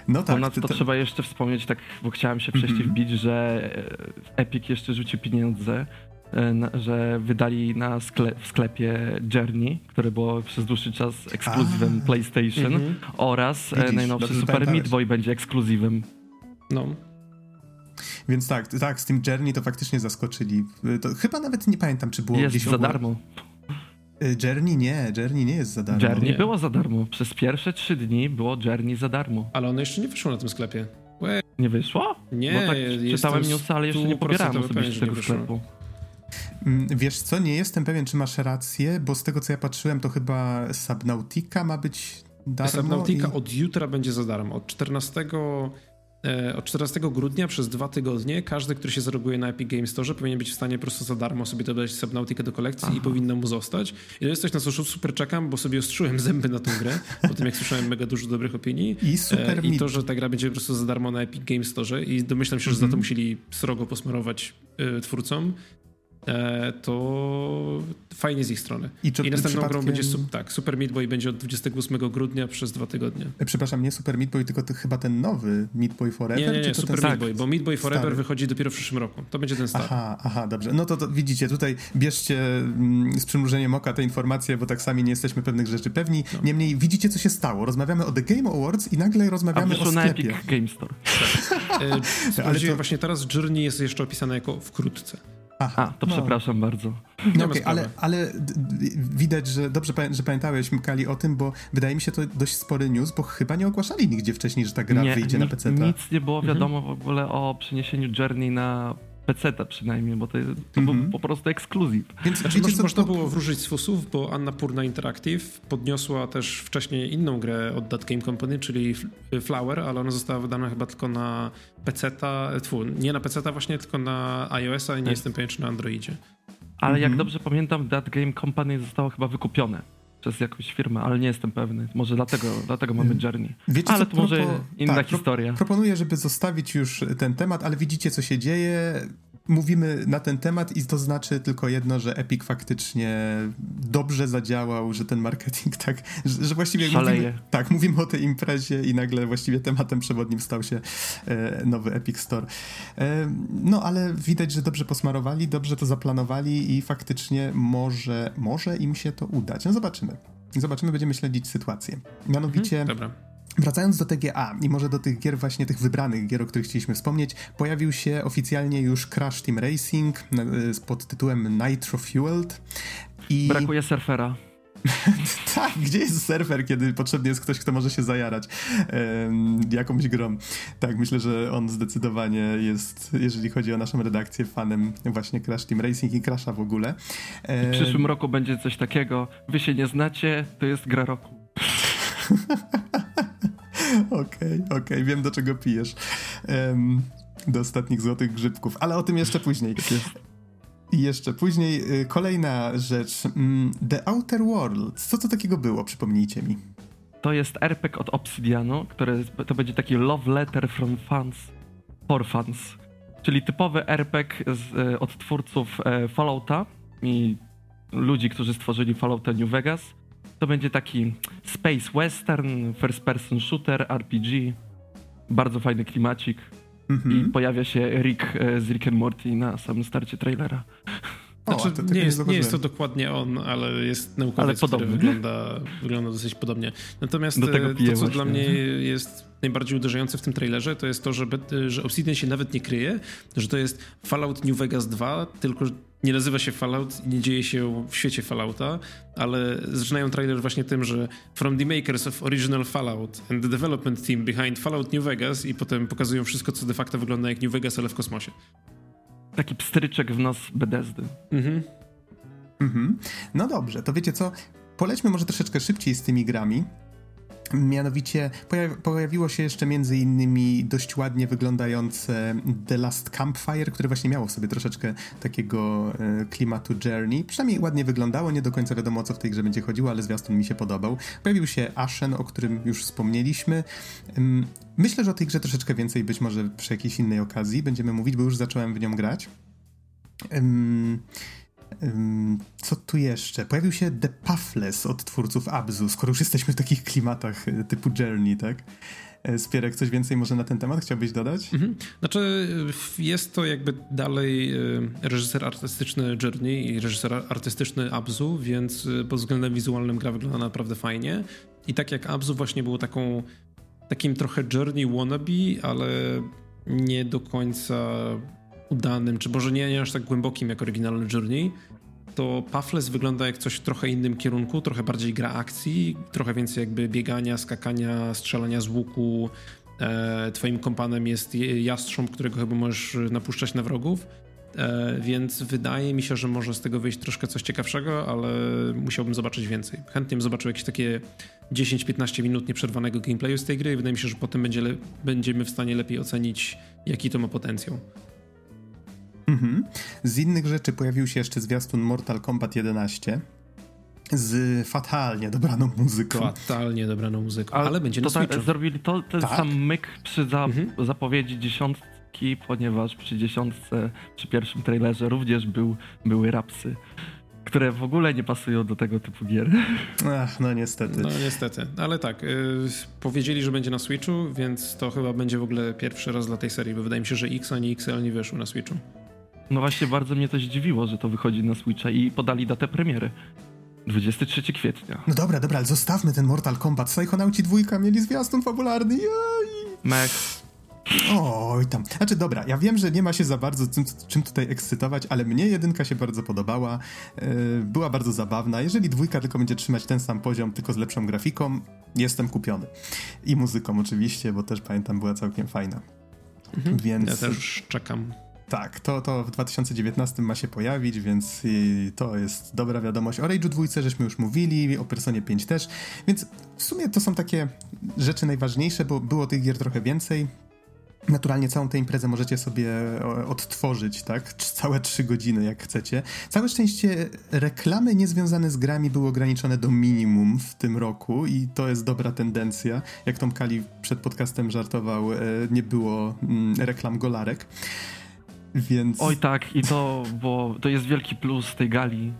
No tak. Ponadto to, to trzeba jeszcze wspomnieć, tak, bo chciałem się przejść mm -hmm. wbić, że Epic jeszcze rzucił pieniądze E, że wydali na sklep, w sklepie Journey, które było przez dłuższy czas ekskluzywem A, PlayStation mm -hmm. oraz e, Widzisz, najnowszy Super Meat Boy będzie ekskluzywem. No. Więc tak, tak, z tym Journey to faktycznie zaskoczyli. To chyba nawet nie pamiętam, czy było jest gdzieś... Za darmo. E, Journey nie, Journey nie jest za darmo. Journey nie. było za darmo. Przez pierwsze trzy dni było Journey za darmo. Ale ono jeszcze nie wyszło na tym sklepie. Łe. Nie wyszło? Nie, Bo tak czytałem newsy, ale jeszcze nie pobierałem osobiście tego sklepu. Mm, wiesz co, nie jestem pewien, czy masz rację, bo z tego co ja patrzyłem, to chyba Subnautica ma być darmo. Subnautica i... od jutra będzie za darmo. Od 14, e, od 14 grudnia przez dwa tygodnie każdy, który się zaroguje na Epic Games Store, powinien być w stanie po prostu za darmo sobie dodać Subnautica do kolekcji Aha. i powinno mu zostać. I to jest coś, na co super czekam, bo sobie ostrzyłem zęby na tę grę, po tym jak słyszałem mega dużo dobrych opinii. I super e, I to, że ta gra będzie po prostu za darmo na Epic Games Store i domyślam się, że za to mhm. musieli srogo posmarować y, twórcom, to fajnie z ich strony. I, czy, I następną przypadkiem... grą będzie tak, Super Meat Boy będzie od 28 grudnia przez dwa tygodnie. E, przepraszam, nie Super Meat Boy, tylko to chyba ten nowy Meat Boy Forever? Nie, nie, nie Super Meat Boy, bo Meat Boy Forever stary. wychodzi dopiero w przyszłym roku. To będzie ten stary. Aha, aha, dobrze. No to, to widzicie, tutaj bierzcie mm, z przymrużeniem oka te informacje, bo tak sami nie jesteśmy pewnych rzeczy pewni. No. Niemniej widzicie, co się stało. Rozmawiamy o The Game Awards i nagle rozmawiamy o sklepie. na Epic Game Store. Tak. e, Ale to... właśnie teraz Journey jest jeszcze opisane jako wkrótce. Aha, A, to no. przepraszam bardzo. No okej, okay, ale, ale widać, że dobrze że pamiętałeś, Mkali, o tym, bo wydaje mi się to dość spory news, bo chyba nie ogłaszali nigdzie wcześniej, że ta gra nie, wyjdzie na PC. Nic nie było mhm. wiadomo mhm. w ogóle o przeniesieniu Journey na PC przynajmniej, bo to, to mm -hmm. był mhm. po prostu ekskluzyw. Więc znaczy, wiecie, można to... było wróżyć z fusów, bo Anna Purna Interactive podniosła też wcześniej inną grę od That Game Company, czyli Flower, ale ona została wydana chyba tylko na PC-ta, nie na PC-ta właśnie, tylko na iOS-a i nie tak. jestem pewien, czy na Androidzie. Ale mm -hmm. jak mhm. dobrze pamiętam, That Game Company zostało chyba wykupione przez jakąś firmę, ale nie jestem pewny. Może dlatego, dlatego mamy mm. Journey. Wiecie, ale to może inna tak, historia. Pro, proponuję, żeby zostawić już ten temat, ale widzicie, co się dzieje mówimy na ten temat i to znaczy tylko jedno, że Epic faktycznie dobrze zadziałał, że ten marketing tak, że, że właściwie mówimy, tak, mówimy o tej imprezie i nagle właściwie tematem przewodnim stał się e, nowy Epic Store. E, no, ale widać, że dobrze posmarowali, dobrze to zaplanowali i faktycznie może, może im się to udać. No zobaczymy. Zobaczymy, będziemy śledzić sytuację. Mianowicie... Mhm, Wracając do TGA i może do tych gier, właśnie tych wybranych gier, o których chcieliśmy wspomnieć, pojawił się oficjalnie już Crash Team Racing pod tytułem Nitro Fueled. I... Brakuje surfera. tak, gdzie jest serwer, kiedy potrzebny jest ktoś, kto może się zajarać um, jakąś grą. Tak, myślę, że on zdecydowanie jest, jeżeli chodzi o naszą redakcję, fanem właśnie Crash Team Racing i Crasha w ogóle. W przyszłym roku będzie coś takiego. Wy się nie znacie, to jest gra roku. Okej, okej, okay, wiem do czego pijesz. Um, do ostatnich złotych grzybków, ale o tym jeszcze później. Tak I jeszcze później y, kolejna rzecz. Mm, The Outer Worlds. Co to takiego było? Przypomnijcie mi. To jest RPG od Obsidianu, który to będzie taki love letter from fans for fans. Czyli typowy RPG z, y, od twórców e, Fallouta i ludzi, którzy stworzyli Fallouta New Vegas. To będzie taki space western, first person shooter, RPG. Bardzo fajny klimacik. Mhm. I pojawia się Rick e, z Rick and Morty na samym starcie trailera. Znaczy, o, nie, jest, nie jest to dokładnie on, ale jest naukowiec, ale który wygląda, wygląda dosyć podobnie. Natomiast e, to, co właśnie. dla mnie jest najbardziej uderzające w tym trailerze, to jest to, że, że Obsidian się nawet nie kryje, że to jest Fallout New Vegas 2, tylko nie nazywa się Fallout i nie dzieje się w świecie Fallouta, ale zaczynają trailer właśnie tym, że From the makers of original Fallout and the development team behind Fallout New Vegas i potem pokazują wszystko, co de facto wygląda jak New Vegas, ale w kosmosie. Taki pstryczek w nos Bethesdy. Mhm. Mhm. No dobrze, to wiecie co? Polećmy może troszeczkę szybciej z tymi grami. Mianowicie pojawiło się jeszcze między innymi dość ładnie wyglądające The Last Campfire, które właśnie miało w sobie troszeczkę takiego e, klimatu Journey. Przynajmniej ładnie wyglądało, nie do końca wiadomo o co w tej grze będzie chodziło, ale zwiastun mi się podobał. Pojawił się Ashen, o którym już wspomnieliśmy. Myślę, że o tej grze troszeczkę więcej być może przy jakiejś innej okazji będziemy mówić, bo już zacząłem w nią grać. Co tu jeszcze? Pojawił się The Pathless od twórców Abzu, skoro już jesteśmy w takich klimatach e, typu Journey, tak? E, Spierek, coś więcej może na ten temat chciałbyś dodać? Mhm. Znaczy, jest to jakby dalej e, reżyser artystyczny Journey i reżyser artystyczny Abzu, więc pod względem wizualnym gra wygląda naprawdę fajnie. I tak jak Abzu właśnie było taką, takim trochę Journey wannabe, ale nie do końca udanym, czy może nie, nie aż tak głębokim jak oryginalny Journey, to Puffles wygląda jak coś w trochę innym kierunku, trochę bardziej gra akcji, trochę więcej jakby biegania, skakania, strzelania z łuku. E, twoim kompanem jest jastrząb, którego chyba możesz napuszczać na wrogów. E, więc wydaje mi się, że może z tego wyjść troszkę coś ciekawszego, ale musiałbym zobaczyć więcej. Chętnie bym zobaczył jakieś takie 10-15 minut nieprzerwanego gameplayu z tej gry i wydaje mi się, że potem będzie będziemy w stanie lepiej ocenić, jaki to ma potencjał. Mhm. Z innych rzeczy pojawił się jeszcze zwiastun Mortal Kombat 11 z fatalnie dobraną muzyką. Fatalnie dobraną muzyką, ale, ale będzie to na Switchu. Zrobili to, ten tak? sam myk przy za, mhm. zapowiedzi dziesiątki, ponieważ przy dziesiątce, przy pierwszym trailerze również był, były rapsy które w ogóle nie pasują do tego typu gier. Ach, no niestety. No niestety, ale tak, yy, powiedzieli, że będzie na Switchu, więc to chyba będzie w ogóle pierwszy raz dla tej serii, bo wydaje mi się, że X ani XL nie wyszły na Switchu. No właśnie, bardzo mnie to zdziwiło, że to wychodzi na Switcha i podali datę premiery. 23 kwietnia. No dobra, dobra, ale zostawmy ten Mortal Kombat. Psychonauci dwójka mieli zwiastun fabularny. Jej. Mech. Oj tam. Znaczy dobra, ja wiem, że nie ma się za bardzo czym, czym tutaj ekscytować, ale mnie jedynka się bardzo podobała. Yy, była bardzo zabawna. Jeżeli dwójka tylko będzie trzymać ten sam poziom, tylko z lepszą grafiką, jestem kupiony. I muzyką oczywiście, bo też pamiętam, była całkiem fajna. Mhm. Więc... Ja też czekam. Tak, to, to w 2019 ma się pojawić, więc to jest dobra wiadomość. O Rage'u dwójce żeśmy już mówili, o Personie 5 też, więc w sumie to są takie rzeczy najważniejsze, bo było tych gier trochę więcej. Naturalnie całą tę imprezę możecie sobie odtworzyć, tak? Całe trzy godziny, jak chcecie. Całe szczęście reklamy niezwiązane z grami były ograniczone do minimum w tym roku i to jest dobra tendencja. Jak Tom Kali przed podcastem żartował, e, nie było mm, reklam golarek. Więc... Oj tak, i to, bo to jest wielki plus tej gali.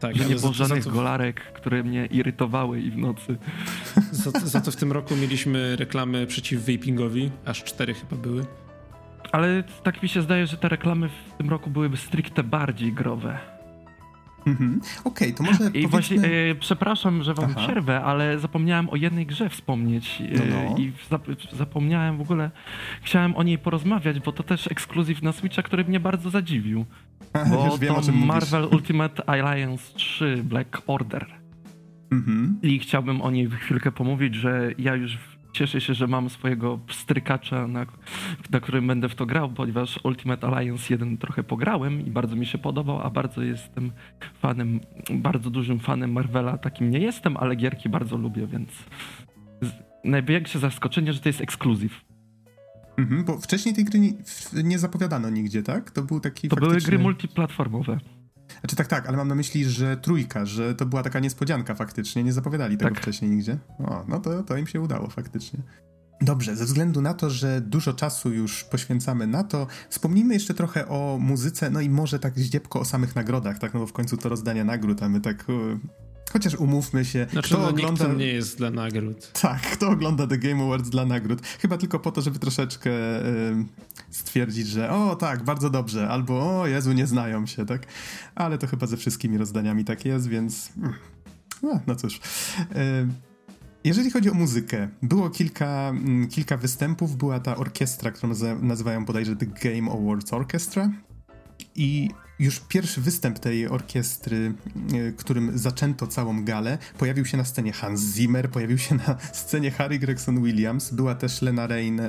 Tak, że nie było żadnych to... golarek, które mnie irytowały i w nocy. Za, za to w tym roku mieliśmy reklamy przeciw vapingowi, aż cztery chyba były. Ale tak mi się zdaje, że te reklamy w tym roku byłyby stricte bardziej growe. Mhm. Okej, okay, to może I powiedzmy... właśnie, e, przepraszam, że wam Aha. przerwę, ale zapomniałem o jednej grze wspomnieć e, no, no. i zap zapomniałem w ogóle, chciałem o niej porozmawiać, bo to też ekskluzyw na Switcha, który mnie bardzo zadziwił. Bo Już wiem, to Marvel Ultimate Alliance 3 Black Order. Mhm. I chciałbym o niej chwilkę pomówić, że ja już cieszę się, że mam swojego strykacza, na, na którym będę w to grał, ponieważ Ultimate Alliance 1 trochę pograłem i bardzo mi się podobał, a bardzo jestem fanem, bardzo dużym fanem Marvela. Takim nie jestem, ale gierki bardzo lubię, więc największe zaskoczenie, że to jest ekskluzyw. Mhm, bo wcześniej tej gry nie, nie, zapowiadano nigdzie, tak? To był taki To faktyczny... były gry multiplatformowe. Znaczy tak, tak, ale mam na myśli, że trójka, że to była taka niespodzianka faktycznie, nie zapowiadali tego tak. wcześniej nigdzie. O, no to, to im się udało faktycznie. Dobrze, ze względu na to, że dużo czasu już poświęcamy na to, wspomnijmy jeszcze trochę o muzyce, no i może tak zdziepko o samych nagrodach, tak, no bo w końcu to rozdanie nagród, a my tak Chociaż umówmy się, znaczy, kto no, ogląda... nie jest dla nagród. Tak, kto ogląda The Game Awards dla nagród? Chyba tylko po to, żeby troszeczkę stwierdzić, że o tak, bardzo dobrze, albo o Jezu, nie znają się, tak? Ale to chyba ze wszystkimi rozdaniami tak jest, więc... Mm, no, no cóż... Jeżeli chodzi o muzykę, było kilka, mm, kilka występów. Była ta orkiestra, którą nazywają bodajże The Game Awards Orchestra. I już pierwszy występ tej orkiestry, e, którym zaczęto całą galę, pojawił się na scenie Hans Zimmer, pojawił się na scenie Harry Gregson Williams, była też Lena Rain,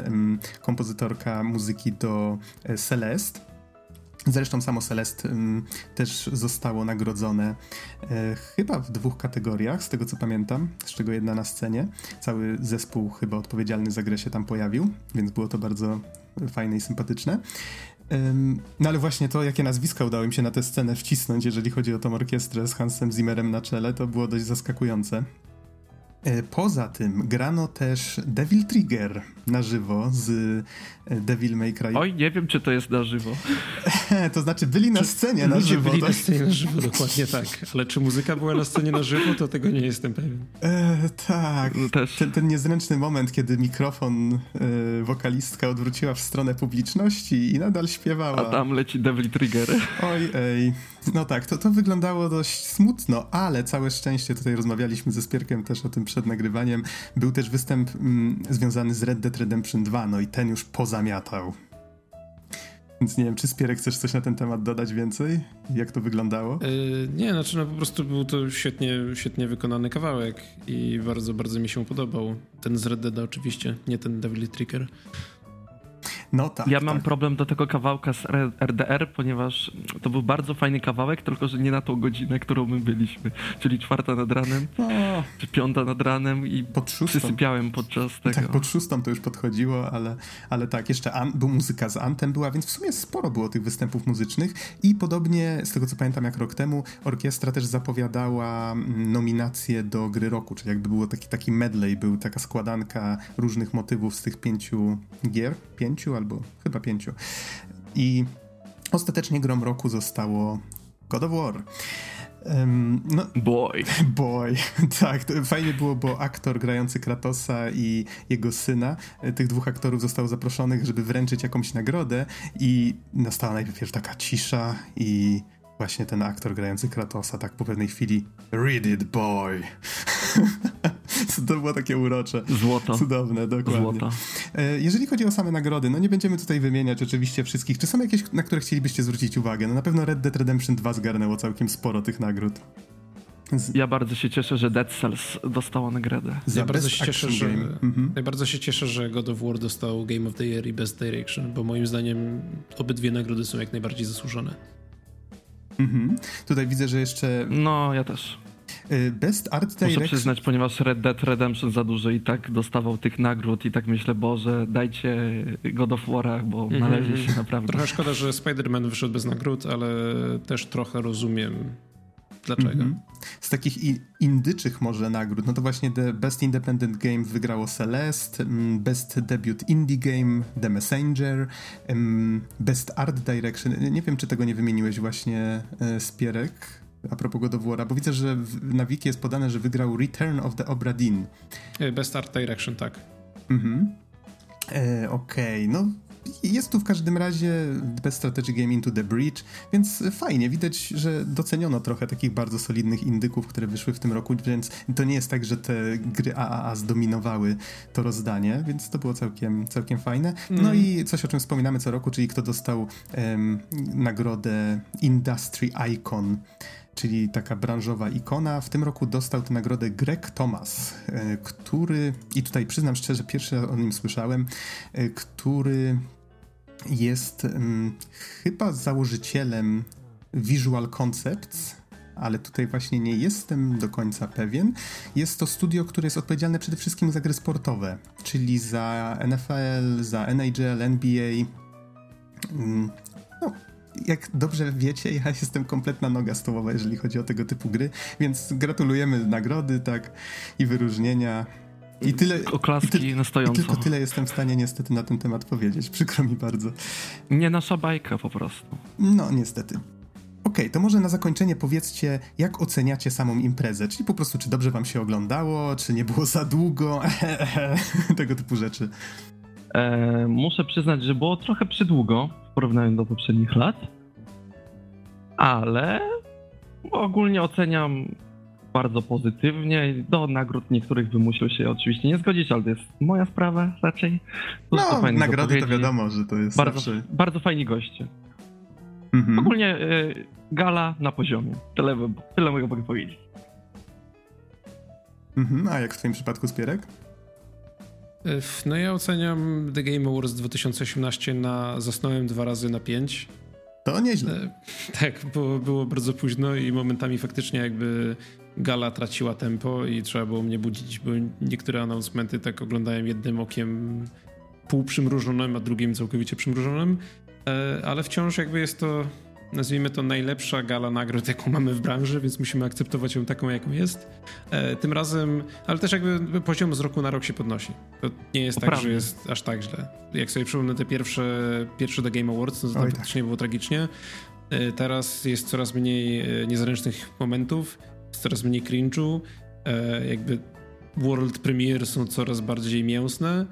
kompozytorka muzyki do e, Celeste. Zresztą samo Celeste też zostało nagrodzone e, chyba w dwóch kategoriach, z tego co pamiętam, z czego jedna na scenie. Cały zespół chyba odpowiedzialny za grę się tam pojawił, więc było to bardzo fajne i sympatyczne. No ale właśnie to, jakie nazwiska udało im się na tę scenę wcisnąć, jeżeli chodzi o tą orkiestrę z Hansem Zimmerem na czele, to było dość zaskakujące. E, poza tym grano też Devil Trigger na żywo z e, Devil May Cry. Oj, nie wiem, czy to jest na żywo. to znaczy byli na scenie na żywo. byli tak? na scenie na żywo, dokładnie tak. Ale czy muzyka była na scenie na żywo, to tego nie jestem pewien. E, tak. No ten, ten, niezręczny moment, kiedy mikrofon e, wokalistka odwróciła w stronę publiczności i nadal śpiewała. A tam leci Devil Trigger. Oj, ej. No tak, to, to wyglądało dość smutno, ale całe szczęście, tutaj rozmawialiśmy ze Spierkiem też o tym przed nagrywaniem, był też występ mm, związany z Red Dead Redemption 2, no i ten już pozamiatał. Więc nie wiem, czy Spierek chcesz coś na ten temat dodać więcej? Jak to wyglądało? Yy, nie, znaczy no po prostu był to świetnie, świetnie wykonany kawałek i bardzo, bardzo mi się podobał. Ten z Red Dead oczywiście, nie ten Devil Trigger. No tak. Ja tak. mam problem do tego kawałka z RDR, ponieważ to był bardzo fajny kawałek, tylko że nie na tą godzinę, którą my byliśmy. Czyli czwarta nad ranem, no. czy piąta nad ranem i pod przysypiałem podczas tego. Tak, pod szóstą to już podchodziło, ale, ale tak, jeszcze an, był muzyka z Antem była, więc w sumie sporo było tych występów muzycznych i podobnie, z tego co pamiętam jak rok temu, orkiestra też zapowiadała mm, nominację do gry roku, czyli jakby było taki, taki medley, był taka składanka różnych motywów z tych pięciu gier, pięciu albo chyba pięciu. I ostatecznie grom roku zostało God of War. Um, no, boy. Boy. Tak, fajnie było, bo aktor grający Kratosa i jego syna, e, tych dwóch aktorów zostało zaproszonych, żeby wręczyć jakąś nagrodę i nastała najpierw taka cisza i właśnie ten aktor grający Kratosa tak po pewnej chwili Read it, boy. to było takie urocze. Złoto. Cudowne, dokładnie. Złoto. E, jeżeli chodzi o same nagrody, no nie będziemy tutaj wymieniać oczywiście wszystkich. Czy są jakieś, na które chcielibyście zwrócić uwagę? No na pewno Red Dead Redemption 2 zgarnęło całkiem sporo tych nagród. Z... Ja bardzo się cieszę, że Dead Cells dostało nagrodę. Ja bardzo, się cieszę, że, mhm. ja bardzo się cieszę, że God of War dostał Game of the Year i Best Direction, bo moim zdaniem obydwie nagrody są jak najbardziej zasłużone. Mhm. Tutaj widzę, że jeszcze. No, ja też. Y, Best Art Direction. Muszę przyznać, ponieważ Red Dead Redemption za dużo i tak dostawał tych nagród i tak myślę, Boże, dajcie God of War'ach, bo mm -hmm. należy się naprawdę. Trochę szkoda, że Spider-Man wyszedł bez nagród, ale też trochę rozumiem dlaczego. Mm -hmm. Z takich indyczych może nagród, no to właśnie The Best Independent Game wygrało Celeste, mm, Best Debut Indie Game The Messenger, Best Art Direction. Nie wiem, czy tego nie wymieniłeś właśnie, e, Spierek a propos God bo widzę, że na wiki jest podane, że wygrał Return of the Obra Dinn. E, Best Art Direction, tak. Mhm. E, Okej, okay. no jest tu w każdym razie Best Strategy Game Into the Breach, więc fajnie, widać, że doceniono trochę takich bardzo solidnych indyków, które wyszły w tym roku, więc to nie jest tak, że te gry AAA zdominowały to rozdanie, więc to było całkiem, całkiem fajne. No mm. i coś, o czym wspominamy co roku, czyli kto dostał nagrodę Industry Icon czyli taka branżowa ikona. W tym roku dostał tę nagrodę Greg Thomas, e, który, i tutaj przyznam szczerze, pierwszy o nim słyszałem, e, który jest um, chyba założycielem Visual Concepts, ale tutaj właśnie nie jestem do końca pewien. Jest to studio, które jest odpowiedzialne przede wszystkim za gry sportowe, czyli za NFL, za NHL, NBA. Mm, no, jak dobrze wiecie, ja jestem kompletna noga stołowa, jeżeli chodzi o tego typu gry, więc gratulujemy nagrody, tak, i wyróżnienia. I tyle. Oklaski i ty, na stojąco. I tylko tyle jestem w stanie niestety na ten temat powiedzieć. Przykro mi bardzo. Nie nasza bajka po prostu. No, niestety. Okej, okay, to może na zakończenie powiedzcie, jak oceniacie samą imprezę? Czyli po prostu, czy dobrze wam się oglądało, czy nie było za długo, tego typu rzeczy. E, muszę przyznać, że było trochę przydługo w porównaniu do poprzednich lat, ale ogólnie oceniam bardzo pozytywnie. Do nagród niektórych bym musiał się oczywiście nie zgodzić, ale to jest moja sprawa raczej. To no, nagrody to wiadomo, że to jest bardzo, zawsze... bardzo fajni goście. Mhm. Ogólnie y, gala na poziomie. Tyle, tyle mogę powiedzieć. Mhm. A jak w twoim przypadku, Spierek? No ja oceniam The Game Awards 2018 na zasnąłem dwa razy na pięć. To nieźle. E, tak, bo było bardzo późno i momentami faktycznie jakby gala traciła tempo i trzeba było mnie budzić, bo niektóre announcementy tak oglądałem jednym okiem półprzymrużonym, a drugim całkowicie przymrużonym, e, ale wciąż jakby jest to nazwijmy to najlepsza gala nagród, jaką mamy w branży, więc musimy akceptować ją taką, jaką jest. E, tym razem, ale też jakby poziom z roku na rok się podnosi. To nie jest tak, że jest aż tak źle. Jak sobie przypomnę te pierwsze, pierwsze The Game Awards, to, to tam faktycznie tak. było tragicznie. E, teraz jest coraz mniej niezręcznych momentów, jest coraz mniej cringe'u, e, jakby world premiere są coraz bardziej mięsne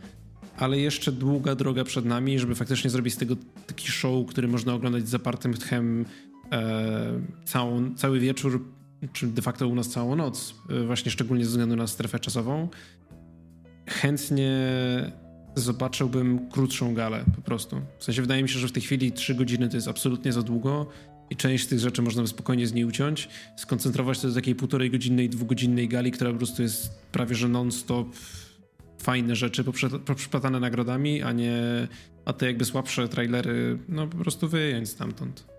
ale jeszcze długa droga przed nami, żeby faktycznie zrobić z tego taki show, który można oglądać z zapartym tchem e, całą, cały wieczór, czy de facto u nas całą noc, e, właśnie szczególnie ze względu na strefę czasową. Chętnie zobaczyłbym krótszą galę po prostu. W sensie wydaje mi się, że w tej chwili 3 godziny to jest absolutnie za długo i część tych rzeczy można by spokojnie z niej uciąć, skoncentrować się do takiej półtorej godzinnej, dwugodzinnej gali, która po prostu jest prawie że non-stop fajne rzeczy poprzeplatane nagrodami, a nie a te jakby słabsze trailery, no po prostu wyjąć stamtąd.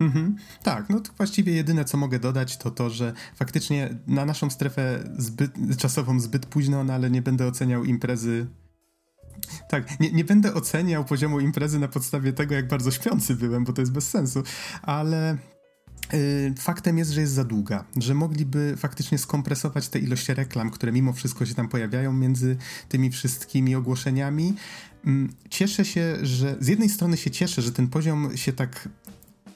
Mhm. Tak, no to właściwie jedyne co mogę dodać to to, że faktycznie na naszą strefę zbyt, czasową zbyt późno, no ale nie będę oceniał imprezy tak, nie, nie będę oceniał poziomu imprezy na podstawie tego, jak bardzo śpiący byłem, bo to jest bez sensu, ale Y, faktem jest, że jest za długa, że mogliby faktycznie skompresować te ilości reklam, które mimo wszystko się tam pojawiają między tymi wszystkimi ogłoszeniami. Mm, cieszę się, że z jednej strony się cieszę, że ten poziom się tak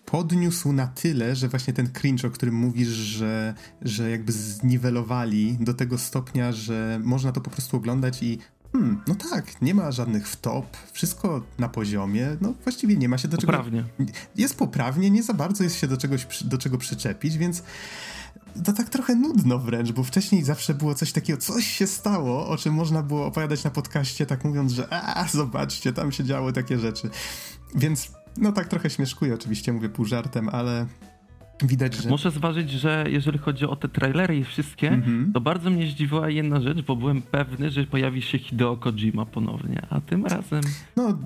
podniósł na tyle, że właśnie ten cringe, o którym mówisz, że, że jakby zniwelowali do tego stopnia, że można to po prostu oglądać i Hmm, no tak, nie ma żadnych wtop, wszystko na poziomie, no właściwie nie ma się do poprawnie. czego... Jest poprawnie, nie za bardzo jest się do czegoś, do czego przyczepić, więc to tak trochę nudno wręcz, bo wcześniej zawsze było coś takiego, coś się stało, o czym można było opowiadać na podcaście, tak mówiąc, że a, zobaczcie, tam się działy takie rzeczy. Więc no tak trochę śmieszkuję oczywiście, mówię pół żartem, ale Widać, że... Muszę zważyć, że jeżeli chodzi o te trailery i wszystkie, mm-hmm. to bardzo mnie zdziwiła jedna rzecz, bo byłem pewny, że pojawi się Hideo Kojima ponownie, a tym razem no,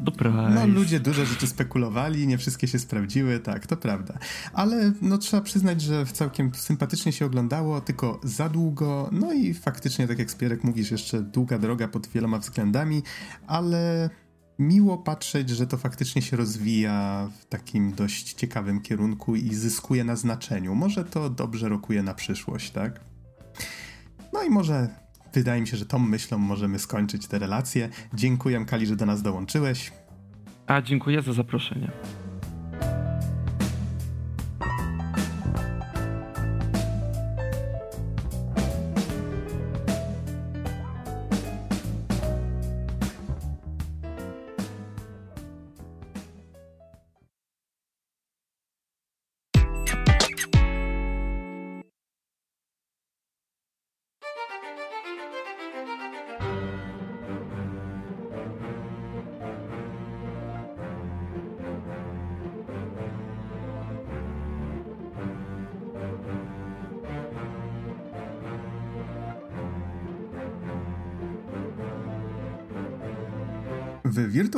no ludzie dużo rzeczy spekulowali, nie wszystkie się sprawdziły, tak, to prawda. Ale no trzeba przyznać, że całkiem sympatycznie się oglądało, tylko za długo, no i faktycznie, tak jak Spierek mówisz, jeszcze długa droga pod wieloma względami, ale miło patrzeć, że to faktycznie się rozwija w takim dość ciekawym kierunku i zyskuje na znaczeniu. Może to dobrze rokuje na przyszłość, tak? No i może wydaje mi się, że tą myślą możemy skończyć te relacje. Dziękuję Kali, że do nas dołączyłeś. A dziękuję za zaproszenie.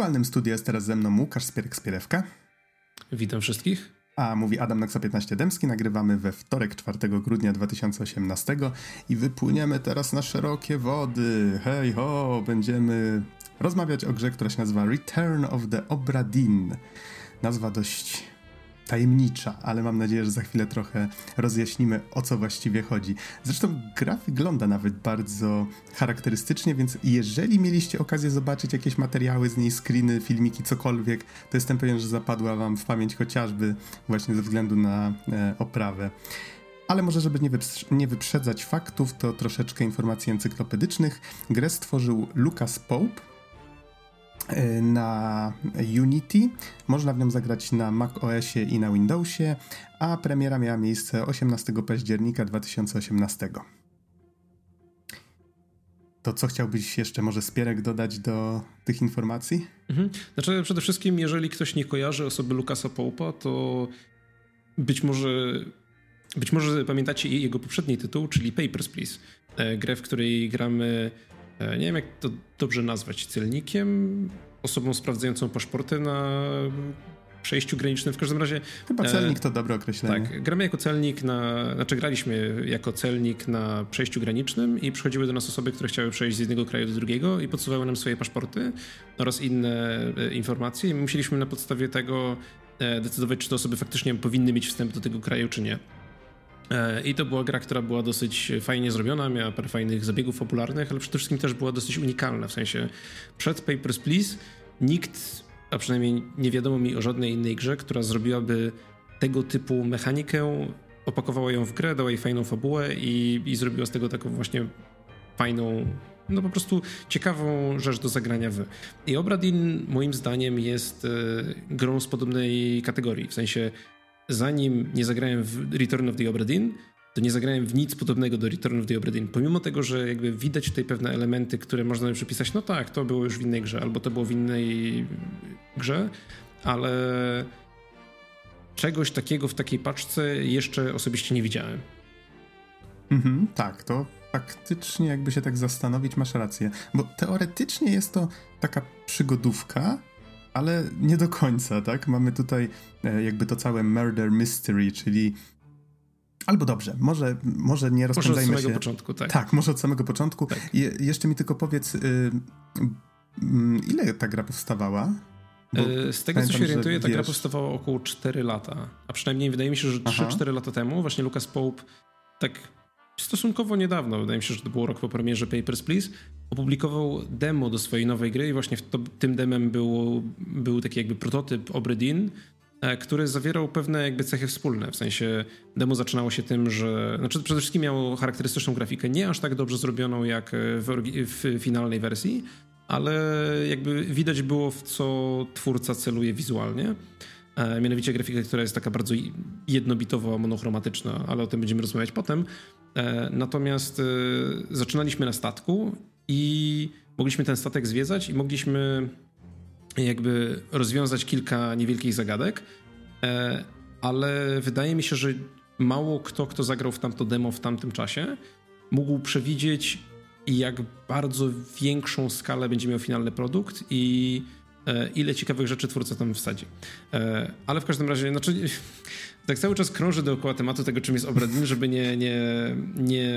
Wirtualnym studiu jest teraz ze mną Łukasz Spierek-Spierewka. Witam wszystkich. A mówi Adam Noxa 15 Dębski. Nagrywamy we wtorek 4 grudnia 2018 i wypłyniemy teraz na szerokie wody. Hej ho, będziemy rozmawiać o grze, która się nazywa Return of the Obra Dinn. Nazwa dość tajemnicza, ale mam nadzieję, że za chwilę trochę rozjaśnimy o co właściwie chodzi. Zresztą gra wygląda nawet bardzo charakterystycznie, więc jeżeli mieliście okazję zobaczyć jakieś materiały z niej, screeny, filmiki, cokolwiek, to jestem pewien, że zapadła wam w pamięć chociażby właśnie ze względu na e, oprawę. Ale może, żeby nie, wyprzedzać faktów, to troszeczkę informacji encyklopedycznych. Grę stworzył Lucas Pope, na Unity. Można w nią zagrać na Mac OSie i na Windowsie, a premiera miała miejsce 18 października 2018. To co chciałbyś jeszcze może Spierek dodać do tych informacji? Mhm. Znaczy przede wszystkim, jeżeli ktoś nie kojarzy osoby Lukasa Połpa, to być może być może pamiętacie jego poprzedni tytuł, czyli Papers, Please. E, grę, w której gramy nie wiem jak to dobrze nazwać, celnikiem, osobą sprawdzającą paszporty na przejściu granicznym. W każdym razie. Chyba e, celnik to dobre określenie. Tak, gramy jako celnik na. Znaczy, graliśmy jako celnik na przejściu granicznym i przychodziły do nas osoby, które chciały przejść z jednego kraju do drugiego i podsuwały nam swoje paszporty oraz inne e, informacje. I musieliśmy na podstawie tego decydować, czy te osoby faktycznie powinny mieć wstęp do tego kraju, czy nie. E, I to była gra, która była dosyć fajnie zrobiona, miała parę fajnych zabiegów popularnych, ale przede wszystkim też była dosyć unikalna. W sensie przed Papers, Please nikt, a przynajmniej nie wiadomo mi o żadnej innej grze, która zrobiłaby tego typu mechanikę, opakowała ją w grę, dała jej fajną fabułę i, i zrobiła z tego taką właśnie fajną, no po prostu ciekawą rzecz do zagrania w. I Obradin moim zdaniem jest e, grą z podobnej kategorii, w sensie zanim nie zagrałem w Return of the Obra Dinn, to nie zagrałem w nic podobnego do Return of the Obra Dinn. Pomimo tego, że jakby widać tutaj pewne elementy, które można przypisać, no tak, to było już w innej grze, albo to było w innej grze, ale czegoś takiego w takiej paczce jeszcze osobiście nie widziałem. Mhm, tak, to faktycznie jakby się tak zastanowić, masz rację. Bo teoretycznie jest to taka przygodówka, ale nie do końca, tak? Mamy tutaj e, jakby to całe murder mystery, czyli Albo dobrze, może, może nie rozpędzajmy się. Może od samego się. początku, tak. Tak, może od samego początku. Tak. Je, jeszcze mi tylko powiedz, y, y, ile ta gra powstawała? Bo e, z tego, pamiętam, co się orientuję, ta gra powstawała około 4 lata. A przynajmniej wydaje mi się, że 3-4 lata temu właśnie Lucas Pope tak stosunkowo niedawno, wydaje mi się, że to było rok po premierze Papers, Please, opublikował demo do swojej nowej gry i właśnie to, tym demem był, był taki jakby prototyp Obredin, e, który zawierał pewne jakby cechy wspólne. W sensie demo zaczynało się tym, że znaczy przede wszystkim miało charakterystyczną grafikę, nie aż tak dobrze zrobioną jak w, w finalnej wersji, ale jakby widać było w co twórca celuje wizualnie. E, mianowicie grafikę, która jest taka bardzo jednobitowo monochromatyczna, ale o tym będziemy rozmawiać potem. E, natomiast zaczynaliśmy na statku i mogliśmy ten statek zwiedzać i mogliśmy jakby rozwiązać kilka niewielkich zagadek, e, ale wydaje mi się, że mało kto, kto zagrał w tamto demo w tamtym czasie, mógł przewidzieć, jak bardzo większą skalę będzie miał finalny produkt i e, ile ciekawych rzeczy twórca tam wsadzi. E, ale w każdym razie, znaczy tak cały czas krążę dookoła tematu tego, czym jest Obradin, żeby nie... nie, nie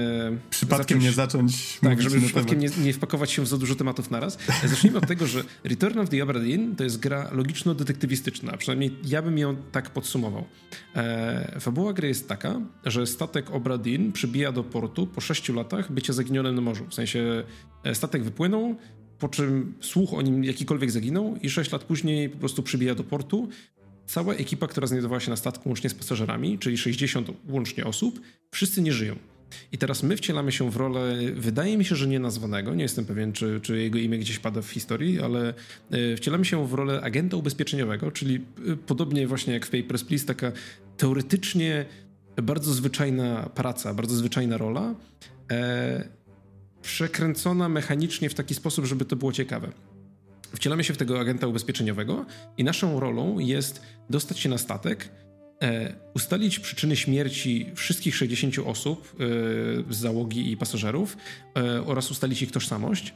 przypadkiem zacząć, nie zacząć... Tak, żeby przypadkiem nie, nie, wpakować się w za dużo tematów naraz. Zacznijmy od tego, że Return of the Obradin to jest gra logiczno-detektywistyczna. Przynajmniej ja bym ją tak podsumował. E, fabuła gry jest taka, że statek Obradin przybija do portu po sześciu latach bycia zaginionym na morzu. W sensie e, statek wypłynął, po czym słuch o nim jakikolwiek zaginął i sześć lat później po prostu przybija do portu cała ekipa, która znajdowała się na statku łącznie z pasażerami, czyli 60 łącznie osób, wszyscy nie żyją. I teraz my wcielamy się w rolę, wydaje mi się, że nie nazwanego, nie jestem pewien, czy, czy jego imię gdzieś pada w historii, ale e, wcielamy się w rolę agenta ubezpieczeniowego, czyli e, podobnie właśnie jak w Papers, Please, taka teoretycznie bardzo zwyczajna praca, bardzo zwyczajna rola, e, przekręcona mechanicznie w taki sposób, żeby to było ciekawe. Wcielamy się w tego agenta ubezpieczeniowego i naszą rolą jest dostać się na statek, e, ustalić przyczyny śmierci wszystkich 60 osób e, z załogi i pasażerów e, oraz ustalić ich tożsamość.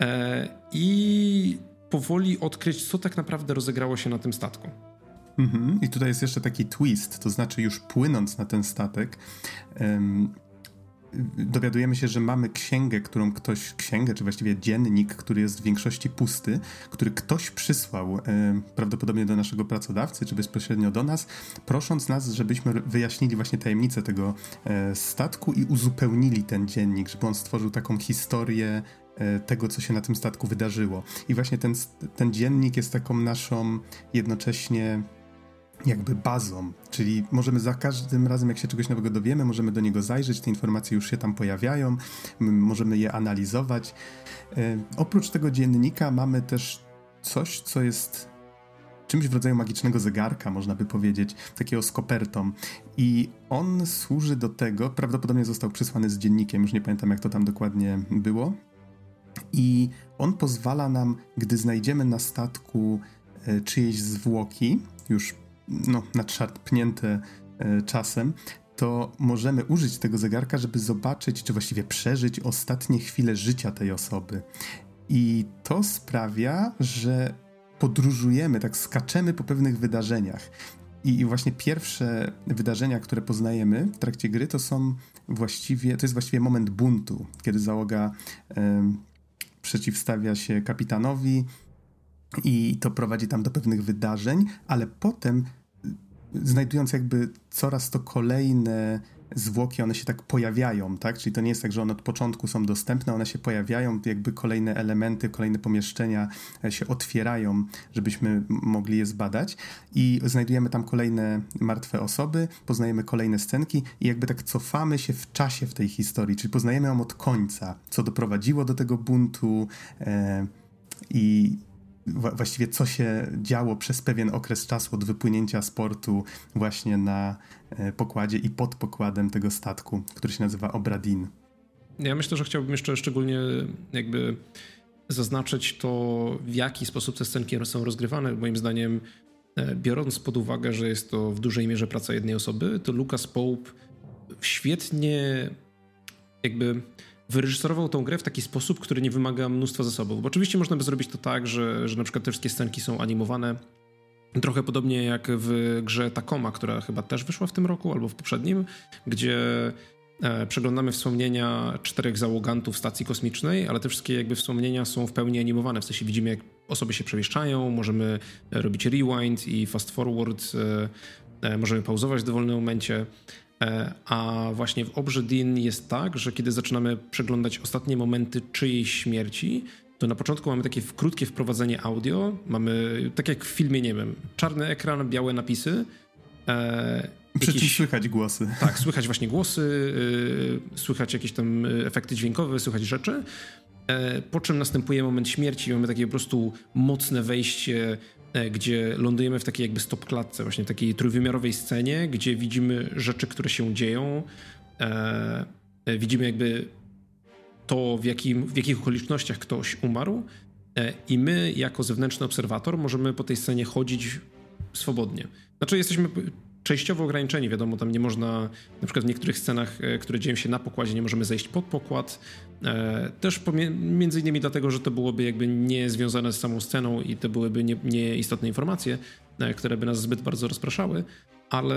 E, I powoli odkryć, co tak naprawdę rozegrało się na tym statku. Mhm. I tutaj jest jeszcze taki twist, to znaczy już płynąc na ten statek, um, dowiadujemy się, że mamy księgę, którą ktoś, księgę, czy właściwie dziennik, który jest w większości pusty, który ktoś przysłał e, prawdopodobnie do naszego pracodawcy, czy bezpośrednio do nas, prosząc nas, żebyśmy wyjaśnili właśnie tajemnicę tego e, statku i uzupełnili ten dziennik, żeby on stworzył taką historię e, tego, co się na tym statku wydarzyło. I właśnie ten, ten dziennik jest taką naszą jednocześnie jakby bazą, czyli możemy za każdym razem, jak się czegoś nowego dowiemy, możemy do niego zajrzeć, te informacje już się tam pojawiają, możemy je analizować. E, oprócz tego dziennika mamy też coś, co jest czymś w rodzaju magicznego zegarka, można by powiedzieć, takiego z kopertą. I on służy do tego, prawdopodobnie został przysłany z dziennikiem, już nie pamiętam jak to tam dokładnie było. I on pozwala nam, gdy znajdziemy na statku e, czyjeś zwłoki, już no, nadszarpnięte e, czasem, to możemy użyć tego zegarka, żeby zobaczyć, czy właściwie przeżyć ostatnie chwile życia tej osoby. I to sprawia, że podróżujemy, tak skaczemy po pewnych wydarzeniach. I właśnie pierwsze wydarzenia, które poznajemy w trakcie gry, to są właściwie, to jest właściwie moment buntu, kiedy załoga y, przeciwstawia się kapitanowi, i to prowadzi tam do pewnych wydarzeń, ale potem znajdując jakby coraz to kolejne zwłoki, one się tak pojawiają, tak? Czyli to nie jest tak, że one od początku są dostępne, one się pojawiają, jakby kolejne elementy, kolejne pomieszczenia e, się otwierają, żebyśmy mogli je zbadać i znajdujemy tam kolejne martwe osoby, poznajemy kolejne scenki i jakby tak cofamy się w czasie w tej historii, czyli poznajemy ją od końca, co doprowadziło do tego buntu e, i właściwie co się działo przez pewien okres czasu od wypłynięcia sportu właśnie na e, pokładzie i pod pokładem tego statku, który się nazywa Obradin. Ja myślę, że chciałbym jeszcze szczególnie jakby zaznaczyć to, w jaki sposób te scenki są rozgrywane. Moim zdaniem, e, biorąc pod uwagę, że jest to w dużej mierze praca jednej osoby, to Lucas Pope świetnie jakby wyreżyserował tą grę w taki sposób, który nie wymaga mnóstwa zasobów. Bo oczywiście można by zrobić to tak, że, że na przykład te wszystkie scenki są animowane Trochę podobnie jak w grze Tacoma, która chyba też wyszła w tym roku albo w poprzednim, gdzie e, przeglądamy wspomnienia czterech załogantów stacji kosmicznej, ale te wszystkie jakby wspomnienia są w pełni animowane. W sensie widzimy, jak osoby się przemieszczają, możemy robić rewind i fast forward, e, e, możemy pauzować w dowolnym momencie. E, a właśnie w Obrze Din jest tak, że kiedy zaczynamy przeglądać ostatnie momenty czyjejś śmierci, to na początku mamy takie krótkie wprowadzenie audio. Mamy, tak jak w filmie, nie wiem, czarny ekran, białe napisy. E, Przy czym słychać głosy. Tak, słychać właśnie głosy, e, słychać jakieś tam efekty dźwiękowe, słychać rzeczy. E, po czym następuje moment śmierci, mamy takie po prostu mocne wejście gdzie lądujemy w takiej jakby stop klatce, właśnie takiej trójwymiarowej scenie, gdzie widzimy rzeczy, które się dzieją. E, e, widzimy jakby to, w, jakim, w jakich okolicznościach ktoś umarł, e, i my, jako zewnętrzny obserwator, możemy po tej scenie chodzić swobodnie. Znaczy, jesteśmy częściowo ograniczeni, wiadomo, tam nie można, na przykład w niektórych scenach, e, które dzieją się na pokładzie, nie możemy zejść pod pokład. E, też między innymi dlatego, że to byłoby jakby nie związane z samą sceną i to byłyby nieistotne nie informacje, e, które by nas zbyt bardzo rozpraszały, ale,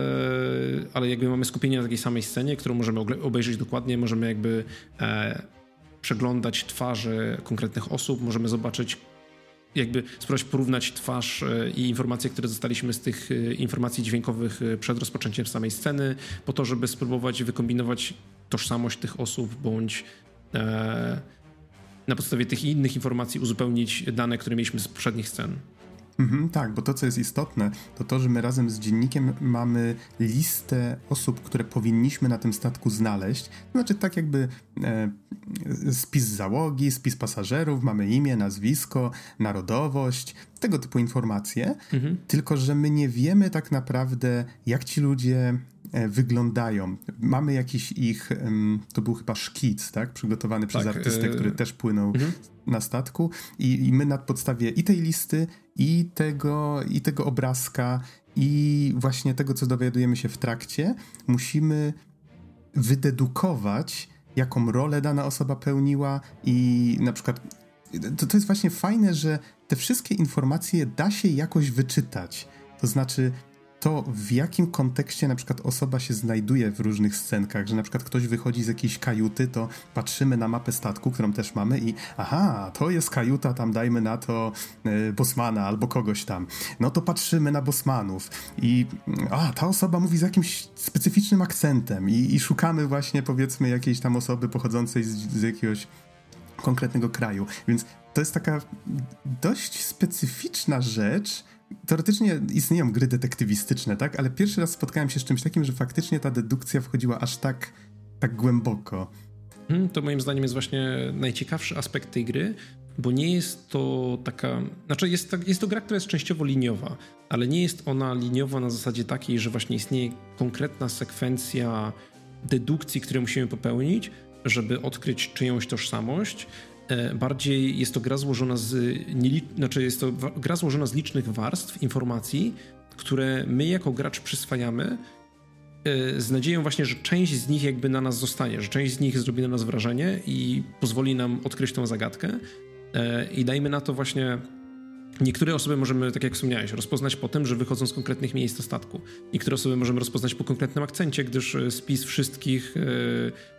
ale jakby mamy skupienie na takiej samej scenie, którą możemy obejrzeć dokładnie, możemy jakby przeglądać twarze konkretnych osób, możemy zobaczyć jakby spróbować porównać twarz e, i informacje, które dostaliśmy z tych e, informacji dźwiękowych e, przed rozpoczęciem samej sceny, po to, żeby spróbować wykombinować tożsamość tych osób, bądź na podstawie tych innych informacji uzupełnić dane, które mieliśmy z poprzednich scen. Mhm, tak, bo to, co jest istotne, to to, że my razem z dziennikiem mamy listę osób, które powinniśmy na tym statku znaleźć. Znaczy, tak jakby e, spis załogi, spis pasażerów, mamy imię, nazwisko, narodowość, tego typu informacje. Mhm. Tylko, że my nie wiemy tak naprawdę, jak ci ludzie e, wyglądają. Mamy jakiś ich, to był chyba szkic, tak? Przygotowany przez tak, artystę, który też płynął mhm. Na statku I, i my na podstawie i tej listy i tego, i tego obrazka, i właśnie tego, co dowiadujemy się w trakcie, musimy wydedukować, jaką rolę dana osoba pełniła i na przykład to, to jest właśnie fajne, że te wszystkie informacje da się jakoś wyczytać. To znaczy, to, w jakim kontekście na przykład osoba się znajduje w różnych scenkach, że na przykład ktoś wychodzi z jakiejś kajuty, to patrzymy na mapę statku, którą też mamy i aha, to jest kajuta, tam dajmy na to e, Bosmana albo kogoś tam. No to patrzymy na Bosmanów i a, ta osoba mówi z jakimś specyficznym akcentem i, i szukamy właśnie powiedzmy jakiejś tam osoby pochodzącej z, z jakiegoś konkretnego kraju. Więc to jest taka dość specyficzna rzecz, teoretycznie istnieją gry detektywistyczne, tak? Ale pierwszy raz spotkałem się z czymś takim, że faktycznie ta dedukcja wchodziła aż tak, tak głęboko. Hmm, to moim zdaniem jest właśnie najciekawszy aspekt tej gry, bo nie jest to taka. Znaczy, jest, to, jest to gra, która jest częściowo liniowa, ale nie jest ona liniowa na zasadzie takiej, że właśnie istnieje konkretna sekwencja dedukcji, które musimy popełnić, żeby odkryć czyjąś tożsamość, bardziej jest to gra złożona z, znaczy jest to gra złożona z licznych warstw informacji, które my jako gracz przyswajamy e, z nadzieją właśnie, że część z nich jakby na nas zostanie, że część z nich zrobi na nas wrażenie i pozwoli nam odkryć tą zagadkę. E, I dajmy na to właśnie Niektóre osoby możemy, tak jak wspomniałeś, rozpoznać po tym, że wychodzą z konkretnych miejsc statku. Niektóre osoby możemy rozpoznać po konkretnym akcencie, gdyż e, spis wszystkich e,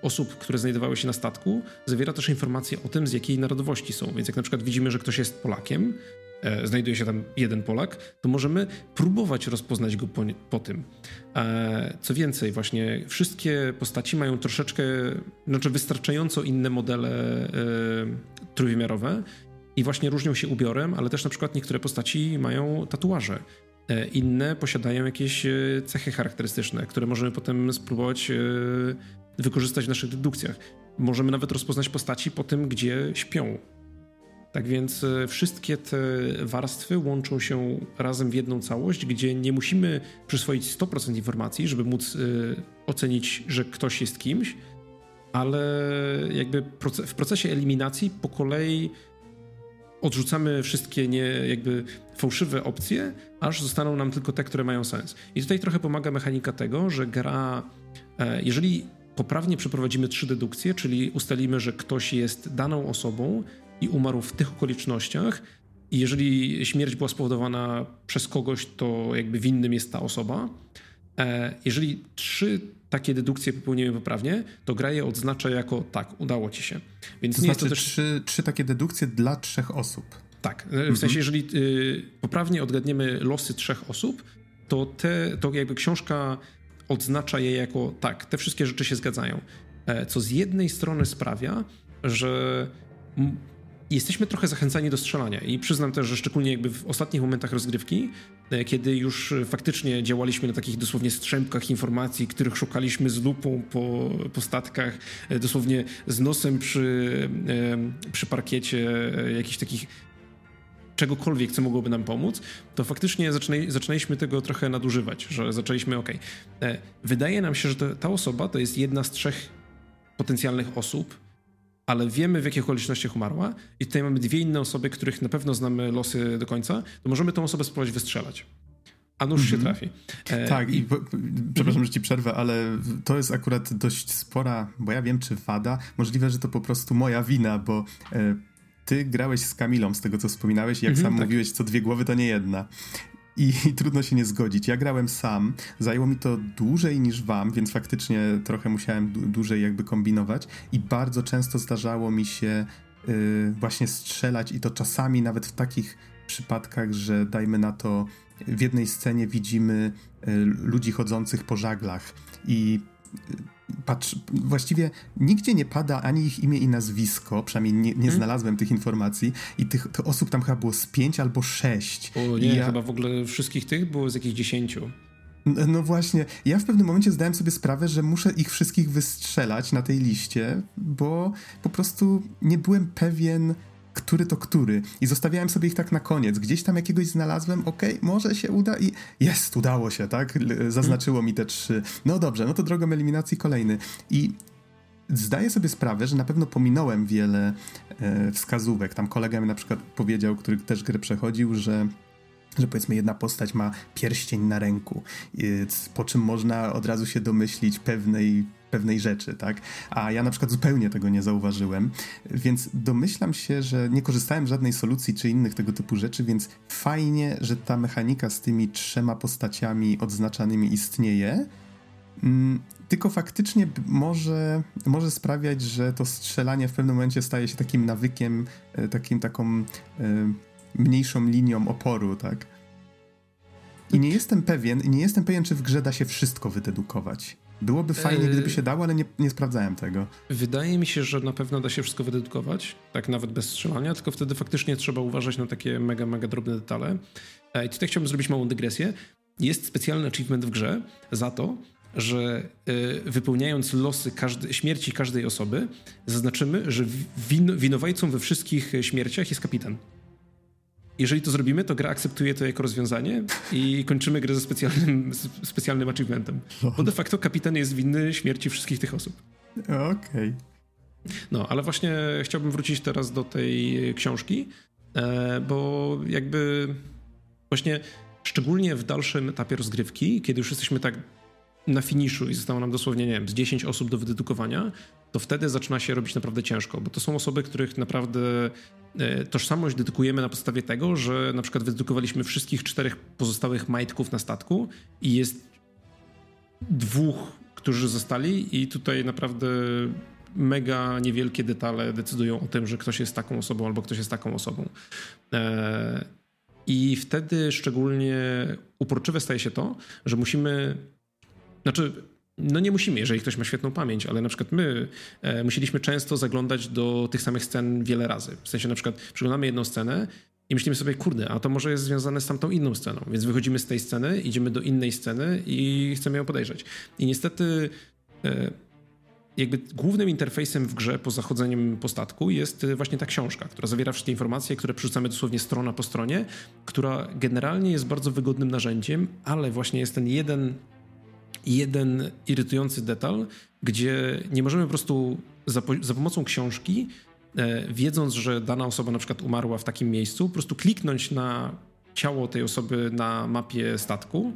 osób, które znajdowały się na statku, zawiera też informacje o tym, z jakiej narodowości są. Więc jak na przykład widzimy, że ktoś jest Polakiem, e, znajduje się tam jeden Polak, to możemy próbować rozpoznać go po, po tym. co więcej, właśnie wszystkie postaci mają troszeczkę, znaczy wystarczająco inne modele trójwymiarowe, i właśnie różnią się ubiorem, ale też na przykład niektóre postaci mają tatuaże. E, inne posiadają jakieś e, cechy charakterystyczne, które możemy potem spróbować e, wykorzystać w naszych dedukcjach. Możemy nawet rozpoznać postaci po tym, gdzie śpią. Tak więc wszystkie te warstwy łączą się razem w jedną całość, gdzie nie musimy przyswoić 100% informacji, żeby móc ocenić, że ktoś jest kimś, ale jakby w procesie eliminacji po kolei odrzucamy wszystkie nie, jakby fałszywe opcje, aż zostaną nam tylko te, które mają sens. I tutaj trochę pomaga mechanika tego, że gra, e, jeżeli poprawnie przeprowadzimy trzy dedukcje, czyli ustalimy, że ktoś jest daną osobą i umarł w tych okolicznościach, i jeżeli śmierć była spowodowana przez kogoś, to jakby winnym jest ta osoba. E, jeżeli trzy takie dedukcje popełniłem poprawnie, to gra je odznacza jako tak, udało ci się. Więc to nie znaczy to też... trzy, trzy takie dedukcje dla trzech osób. Tak, w mhm. sensie jeżeli y, poprawnie odgadniemy losy trzech osób, to, te, to jakby książka odznacza je jako tak, te wszystkie rzeczy się zgadzają. E, co z jednej strony sprawia, że jesteśmy trochę zachęcani do strzelania. I przyznam też, że szczególnie jakby w ostatnich momentach rozgrywki, e, kiedy już faktycznie działaliśmy na takich dosłownie strzępkach informacji, których szukaliśmy z lupą po, po statkach, e, dosłownie z nosem przy, e, przy parkiecie jakichś takich czegokolwiek, co mogłoby nam pomóc, to faktycznie zaczynaj, zaczynaliśmy tego trochę nadużywać, że zaczęliśmy, ok, wydaje nam się, że to, ta osoba to jest jedna z trzech potencjalnych osób, ale wiemy w jakich okolicznościach umarła i tutaj mamy dwie inne osoby, których na pewno znamy losy do końca, to możemy tą osobę spróbować wystrzelać. A nóż mm -hmm. się mhm. trafi. E, tak, i, i przepraszam, że ci przerwę, ale to jest akurat dość spora, bo ja wiem, czy wada. Możliwe, że to po prostu moja wina, bo e, ty grałeś z Kamilą, z tego co wspominałeś, i jak mm -hmm, sam tak. mówiłeś, co dwie głowy to nie jedna i, trudno się nie zgodzić. Ja grałem sam, zajęło mi to dłużej niż wam, więc faktycznie trochę musiałem dłużej jakby kombinować. I bardzo często zdarzało mi się y, właśnie strzelać i to czasami nawet w takich przypadkach, że dajmy na to w jednej scenie widzimy y, ludzi chodzących po żaglach. I y, patrz, właściwie nigdzie nie pada ani ich imię i nazwisko, przynajmniej nie, nie hmm. znalazłem tych informacji i tych, tych, osób tam chyba było z pięć albo sześć. O nie, ja... chyba w ogóle wszystkich tych było z jakichś dziesięciu. No właśnie, ja w pewnym momencie zdałem sobie sprawę, że muszę ich wszystkich wystrzelać na tej liście, bo po prostu nie byłem pewien, który to który. I zostawiałem sobie ich tak na koniec. Gdzieś tam jakiegoś znalazłem, okej, okay, może się uda i jest, udało się, tak? Zaznaczyło mi te trzy. No dobrze, no to drogą eliminacji kolejny. I zdaję sobie sprawę, że na pewno pominąłem wiele e, wskazówek. Tam kolega mi na przykład powiedział, który też grę przechodził, że że powiedzmy jedna postać ma pierścień na ręku, po czym można od razu się domyślić pewnej pewnej rzeczy, tak? A ja na przykład zupełnie tego nie zauważyłem, więc domyślam się, że nie korzystałem z żadnej solucji czy innych tego typu rzeczy, więc fajnie, że ta mechanika z tymi trzema postaciami odznaczanymi istnieje. Mm, tylko faktycznie może, może sprawiać, że to strzelanie w pewnym momencie staje się takim nawykiem, e, takim taką e, mniejszą linią oporu, tak? I nie jestem pewien, nie jestem pewien, czy w grze da się wszystko wydedukować. Byłoby fajnie, yy, gdyby się dało, ale nie, nie sprawdzałem tego. Wydaje mi się, że na pewno da się wszystko wydedukować, tak nawet bez strzelania, tylko wtedy faktycznie trzeba uważać na takie mega, mega drobne detale. E, I tutaj chciałbym zrobić małą dygresję. Jest specjalny achievement w grze za to, że e, wypełniając losy każde, śmierci każdej osoby, zaznaczymy, że win, winowajcą we wszystkich śmierciach jest kapitan. Jeżeli to zrobimy, to gra akceptuje to jako rozwiązanie i kończymy grę ze specjalnym, specjalnym achievementem. Bo de facto kapitan jest winny śmierci wszystkich tych osób. Okej. Okay. No, ale właśnie chciałbym wrócić teraz do tej książki, e, bo jakby właśnie szczególnie w dalszym etapie rozgrywki, kiedy już jesteśmy tak na finiszu i zostało nam dosłownie, nie wiem, z 10 osób do wydedukowania, to wtedy zaczyna się robić naprawdę ciężko, bo to są osoby, których naprawdę e, tożsamość dedykujemy na podstawie tego, że na przykład wydedukowaliśmy wszystkich czterech pozostałych majtków na statku i jest dwóch, którzy zostali i tutaj naprawdę mega niewielkie detale decydują o tym, że ktoś jest taką osobą albo ktoś jest taką osobą. E, I wtedy szczególnie uporczywe staje się to, że musimy znaczy, no nie musimy, jeżeli ktoś ma świetną pamięć, ale na przykład my e, musieliśmy często zaglądać do tych samych scen wiele razy. W sensie na przykład przeglądamy jedną scenę i myślimy sobie, kurde, a to może jest związane z tamtą inną sceną. Więc wychodzimy z tej sceny, idziemy do innej sceny i chcemy ją podejrzeć. I niestety e, jakby głównym interfejsem w grze po zachodzeniem po statku jest właśnie ta książka, która zawiera wszystkie informacje, które przerzucamy dosłownie strona po stronie, która generalnie jest bardzo wygodnym narzędziem, ale właśnie jest ten jeden jeden irytujący detal, gdzie nie możemy po prostu za, za pomocą książki, e, wiedząc, że dana osoba na przykład umarła w takim miejscu, po prostu kliknąć na ciało tej osoby na mapie statku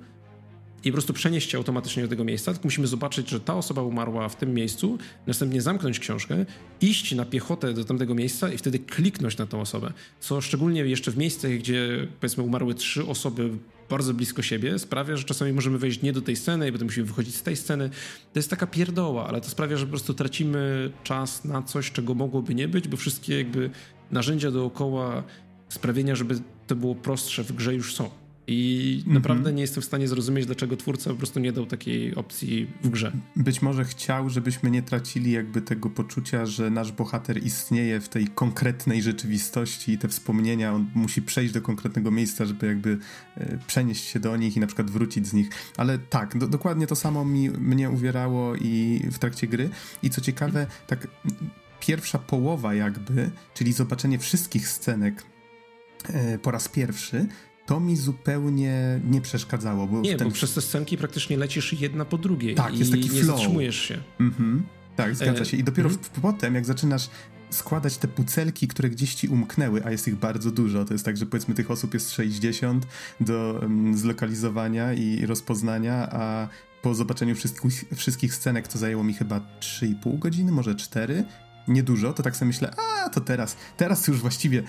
i po prostu przenieść się automatycznie do tego miejsca, tylko musimy zobaczyć, że ta osoba umarła w tym miejscu, następnie zamknąć książkę, iść na piechotę do tamtego miejsca i wtedy kliknąć na tą osobę. Co szczególnie jeszcze w miejscach, gdzie powiedzmy umarły trzy osoby bardzo blisko siebie, sprawia, że czasami możemy wejść nie do tej sceny i potem musimy wychodzić z tej sceny. To jest taka pierdoła, ale to sprawia, że po prostu tracimy czas na coś, czego mogłoby nie być, bo wszystkie jakby narzędzia dookoła sprawienia, żeby to było prostsze w grze już są. I mhm. naprawdę nie jestem w stanie zrozumieć, dlaczego twórca po prostu nie dał takiej opcji w grze. Być może chciał, żebyśmy nie tracili jakby tego poczucia, że nasz bohater istnieje w tej konkretnej rzeczywistości i te wspomnienia, on musi przejść do konkretnego miejsca, żeby jakby e, przenieść się do nich i na przykład wrócić z nich. Ale tak, do, dokładnie to samo mi, mnie uwierało i w trakcie gry. I co ciekawe, tak pierwsza połowa jakby, czyli zobaczenie wszystkich scenek e, po raz pierwszy, to mi zupełnie nie przeszkadzało. Bo nie, ten... bo przez te scenki praktycznie lecisz jedna po drugiej tak, jest taki nie flow. zatrzymujesz się. Mhm. Tak, zgadza się. I dopiero mm. potem, jak zaczynasz składać te pucelki, które gdzieś ci umknęły, a jest ich bardzo dużo. To jest tak, że powiedzmy tych osób jest 60 do um, zlokalizowania i rozpoznania, a po zobaczeniu wszystkich, wszystkich scenek to zajęło mi chyba 3,5 godziny, może 4. Niedużo, to tak sobie myślę, a to teraz, teraz już właściwie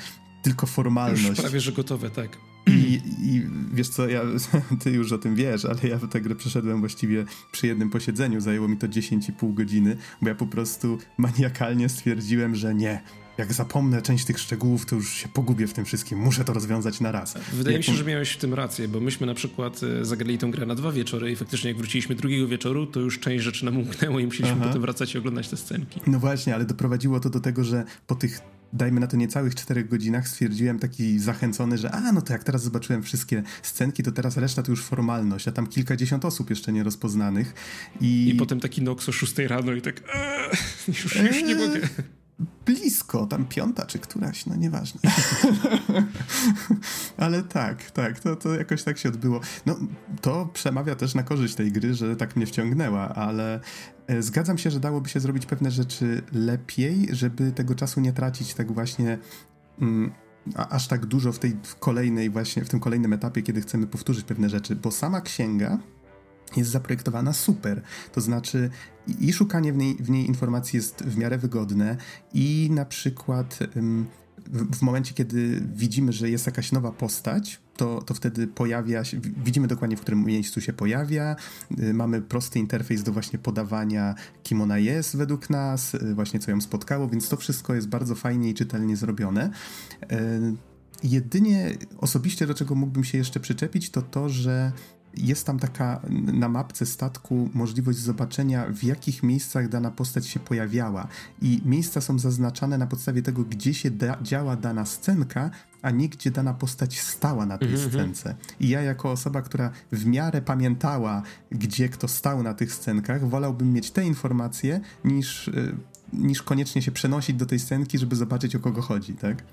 tylko formalność. Już prawie, że gotowe, tak. I, I, wiesz co, ja, ty już o tym wiesz, ale ja tę grę przeszedłem właściwie przy jednym posiedzeniu. Zajęło mi to 10,5 godziny, bo ja po prostu maniakalnie stwierdziłem, że nie. Jak zapomnę część tych szczegółów, to już się pogubię w tym wszystkim. Muszę to rozwiązać na raz. Wydaje jak... mi się, że miałeś w tym rację, bo myśmy na przykład e, zagrali tę grę na dwa wieczory i faktycznie jak wróciliśmy drugiego wieczoru, to już część rzeczy nam umknęło i musieliśmy Aha. potem wracać i oglądać te scenki. No właśnie, ale doprowadziło to do tego, że po tych dajmy na to niecałych czterech godzinach, stwierdziłem taki zachęcony, że a, no to jak teraz zobaczyłem wszystkie scenki, to teraz reszta to już formalność, a tam kilkadziesiąt osób jeszcze nie rozpoznanych. I, I potem taki Nox o szóstej rano i tak eee, już, już nie mogę. Blisko, tam piąta czy któraś, no nieważne. Ale tak, tak, to, to jakoś tak się odbyło. No, to przemawia też na korzyść tej gry, że tak mnie wciągnęła, ale e, zgadzam się, że dałoby się zrobić pewne rzeczy lepiej, żeby tego czasu nie tracić tak właśnie mm, aż tak dużo w tej kolejnej właśnie, w tym kolejnym etapie, kiedy chcemy powtórzyć pewne rzeczy, bo sama księga jest zaprojektowana super. To znaczy, i szukanie w niej, w niej informacji jest w miarę wygodne, i na przykład w, w momencie, kiedy widzimy, że jest jakaś nowa postać, to, to wtedy pojawia się, widzimy dokładnie, w którym miejscu się pojawia. Y, mamy prosty interfejs do właśnie podawania, kim ona jest według nas, y, właśnie co ją spotkało, więc to wszystko jest bardzo fajnie i czytelnie zrobione. Y, jedynie osobiście, do czego mógłbym się jeszcze przyczepić, to to, że jest tam taka na mapce statku możliwość zobaczenia, w jakich miejscach dana postać się pojawiała. I miejsca są zaznaczane na podstawie tego, gdzie się da, działa dana scenka, a nie gdzie dana postać stała na tej mm -hmm. scence. I ja, jako osoba, która w miarę pamiętała, gdzie kto stał na tych scenkach, wolałbym mieć te informacje niż, y, niż koniecznie się przenosić do tej scenki, żeby zobaczyć, o kogo chodzi, tak?